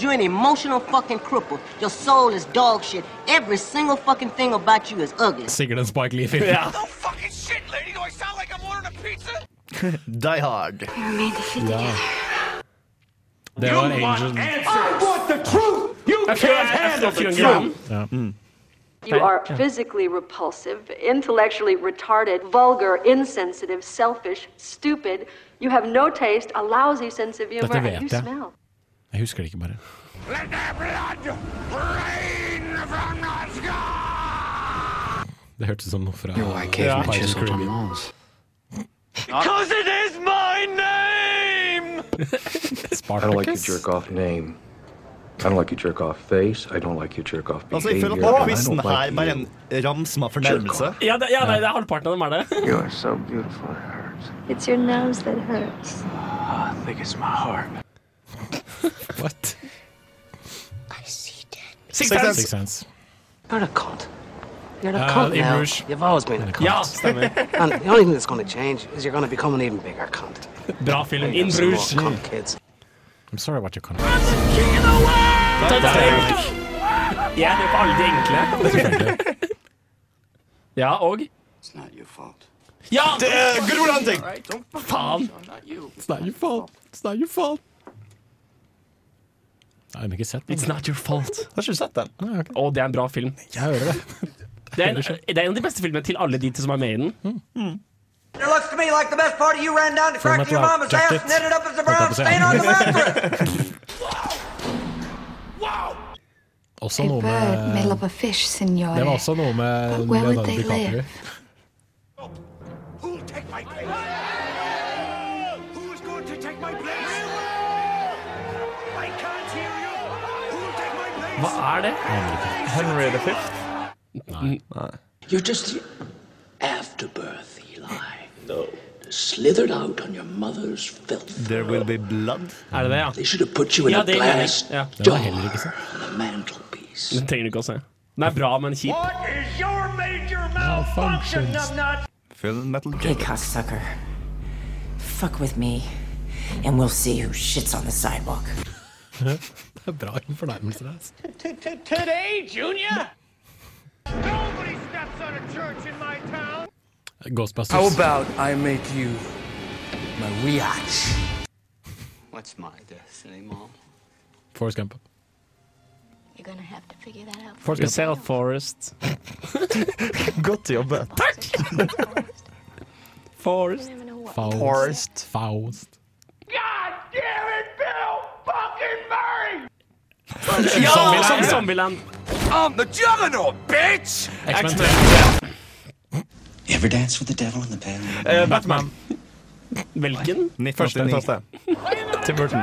Speaker 26: You're an emotional fucking cripple. Your soul is dog shit. Every single fucking thing about you is ugly.
Speaker 3: Sikkert en Spike Lee-film.
Speaker 2: Ja.
Speaker 17: Fucking shit, lady! Do I sound like I'm ordering a pizza?
Speaker 4: Die Hard.
Speaker 6: We were made to fit
Speaker 3: Ja.
Speaker 6: together.
Speaker 3: Det var Angel
Speaker 17: I want the truth! You
Speaker 2: Jeg føler
Speaker 17: can't
Speaker 2: jeg
Speaker 17: handle
Speaker 2: slår
Speaker 17: the
Speaker 2: fingeren.
Speaker 17: truth!
Speaker 3: ja.
Speaker 22: You are physically repulsive, intellectually retarded, vulgar, insensitive, selfish, stupid. You have no taste, a lousy sense of humor,
Speaker 3: Dette
Speaker 22: and you
Speaker 3: jeg.
Speaker 22: smell.
Speaker 3: Jeg husker det ikke bare.
Speaker 17: Let the blood rain from the sky!
Speaker 3: Det hørtes ut som noe fra
Speaker 15: Your white caveman
Speaker 3: Pirates of the
Speaker 15: chiseled on
Speaker 17: Because it is my name!
Speaker 27: I don't like your jerk off name. I don't like your jerk off face. I don't like your jerk off
Speaker 4: Altså, jeg
Speaker 27: behavior.
Speaker 4: føler
Speaker 27: I
Speaker 4: quizen
Speaker 27: don't
Speaker 4: her
Speaker 27: like
Speaker 4: bare en fornærmelse.
Speaker 2: Ja, det, ja, det, det er halvparten av dem er det.
Speaker 15: You are so beautiful it hurts.
Speaker 6: It's your nose that hurts.
Speaker 15: I think it's my heart.
Speaker 3: What?
Speaker 2: Six
Speaker 4: Six
Speaker 2: Sense.
Speaker 3: Six Sense.
Speaker 15: You're a cunt. You're a
Speaker 3: Uh,
Speaker 15: cunt now. You've always been a cunt.
Speaker 2: Ja, stemmer.
Speaker 15: and the only thing that's going to change is you're going to become an even bigger cunt.
Speaker 2: Bra film. In Bruges.
Speaker 15: cunt kids.
Speaker 3: I'm sorry about your country.
Speaker 2: Jeg er på alle de enkle. Ja, og
Speaker 15: It's not your fault.
Speaker 2: Ja!
Speaker 4: Det er Hunting!
Speaker 2: Faen!
Speaker 3: It's not your fault. It's not your fault. Nei, jeg har ikke sett den.
Speaker 2: It's not your fault.
Speaker 5: Har ikke sett den?
Speaker 3: Nei, okay.
Speaker 2: Å, det er en bra film.
Speaker 3: Jeg hører det.
Speaker 2: Det er, en, det er en av de beste filmene til alle de som er med i den.
Speaker 26: It looks to me like the best part of you ran down to
Speaker 3: Full
Speaker 26: crack your
Speaker 3: Metal
Speaker 26: mama's ass
Speaker 3: Jacket.
Speaker 26: and ended up as a
Speaker 3: Holdt jeg
Speaker 26: brown
Speaker 3: på å si.
Speaker 26: stain on the mattress.
Speaker 3: Også
Speaker 6: A
Speaker 3: noe
Speaker 6: bird may
Speaker 3: med
Speaker 6: love a fish, signore.
Speaker 3: Det var også noe med
Speaker 6: But where would
Speaker 3: Leonardo
Speaker 6: they
Speaker 3: DiCaprio.
Speaker 6: live?
Speaker 17: Who'll take my place? Who's going to take my place? I can't hear you. Who'll take my place?
Speaker 2: Hva er det?
Speaker 5: Henry the Fifth?
Speaker 2: Nei.
Speaker 15: You're just the afterbirth, Eli. No. Slithered out on your mother's filth.
Speaker 4: There will be blood.
Speaker 2: Er det det, ja?
Speaker 15: They should have put you in
Speaker 2: Ja,
Speaker 15: a glass
Speaker 2: Ja.
Speaker 3: Sånn.
Speaker 15: on the mantelpiece.
Speaker 2: Det trenger du ikke å se. Den er bra, men kjip.
Speaker 17: What is your major malfunction, numbnut?
Speaker 4: Metal
Speaker 28: Hey, cocksucker. Fuck with me, and we'll see who shits on the sidewalk.
Speaker 3: Det er bra fornærmelser. Altså.
Speaker 17: Today, Junior? Nobody steps on a church in my town.
Speaker 3: Ghostbusters.
Speaker 15: How about I make you my riach? What's my destiny, Mom?
Speaker 3: Forrest Gump.
Speaker 6: You're gonna have to figure that out.
Speaker 3: Forrest Gump.
Speaker 2: Self Forest.
Speaker 5: Godt jobbet.
Speaker 2: Forest.
Speaker 3: Faust.
Speaker 5: Forrest.
Speaker 3: Faust.
Speaker 17: God damn it, Bill fucking Murray!
Speaker 2: Ja! Som Zombieland.
Speaker 17: I'm the juggernaut, bitch!
Speaker 3: X-Men 3.
Speaker 15: You ever dance with the devil in the pale?
Speaker 5: Eh, Batman.
Speaker 2: Hvilken?
Speaker 5: Første, den første. Tim Burton.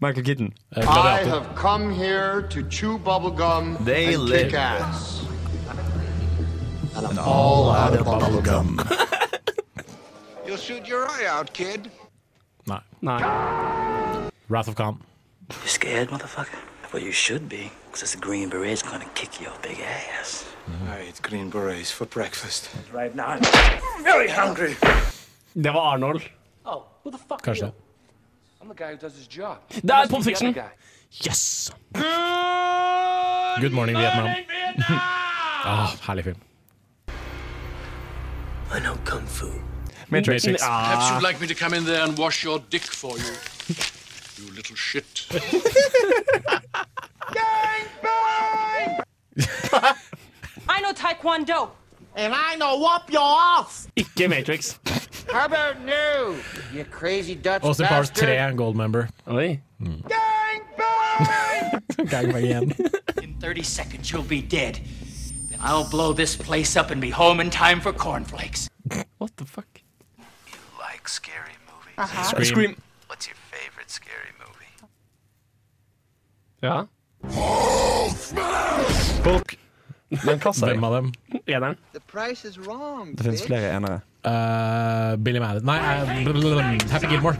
Speaker 5: Michael Keaton.
Speaker 3: Eh,
Speaker 18: I have come here to chew bubblegum
Speaker 4: They
Speaker 18: and
Speaker 4: live.
Speaker 18: kick ass.
Speaker 15: and I'm
Speaker 3: all out of bubble gum.
Speaker 17: You'll shoot your eye out, kid.
Speaker 3: Nei.
Speaker 2: Nei.
Speaker 3: Wrath of Khan.
Speaker 15: You scared, motherfucker? Well, you should be, because this green beret's gonna kick your big ass.
Speaker 17: I eat green berets for breakfast.
Speaker 15: Right now, I'm very hungry.
Speaker 2: Det var Arnold.
Speaker 16: Oh, who the fuck
Speaker 3: Kanskje.
Speaker 16: I'm the guy who does his job.
Speaker 2: Det er
Speaker 16: the
Speaker 2: Fiction. Yes!
Speaker 3: Good Morning Vietnam. ah, herlig film.
Speaker 15: I know kung fu.
Speaker 5: Matrix.
Speaker 3: Matrix.
Speaker 29: Perhaps you'd like me to come in there and wash your dick for you. You little shit.
Speaker 28: I know Taekwondo.
Speaker 15: And I know whoop your ass.
Speaker 2: Ikke Matrix.
Speaker 15: How about new? You crazy Dutch
Speaker 3: Austin Powers 3, Gold Member.
Speaker 2: Oi.
Speaker 3: Gangbang igjen.
Speaker 15: In 30 seconds, you'll be dead. Then I'll blow this place up and be home in time for cornflakes.
Speaker 2: What the fuck?
Speaker 15: You like scary movies?
Speaker 3: Uh-huh. Scream. Scream.
Speaker 15: What's your favorite scary movie?
Speaker 2: Ja.
Speaker 5: Hulk. Men hva sa
Speaker 3: Hvem av dem?
Speaker 2: Eneren.
Speaker 17: The price is wrong.
Speaker 5: Det finnes flere enere.
Speaker 3: Uh, Billy Madden Nei, uh. Happy Gilmore.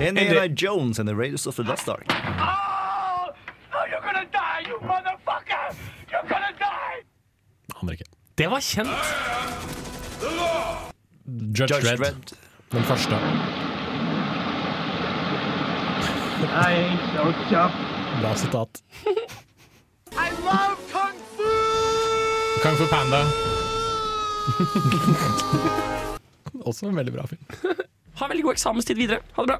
Speaker 4: Indiana Jones and the Raiders of the Lost Ark.
Speaker 17: Oh, you're die, you motherfucker! You're gonna die!
Speaker 3: Aner ikke.
Speaker 2: Det var kjent.
Speaker 3: Judge,
Speaker 4: Judge
Speaker 3: Dredd.
Speaker 4: Red.
Speaker 3: Den første.
Speaker 17: I ain't so.
Speaker 3: Bra sitat.
Speaker 17: I love kung fu!
Speaker 3: Kung Fu Panda. Også en veldig bra film.
Speaker 2: Ha veldig god eksamenstid videre. Ha det bra.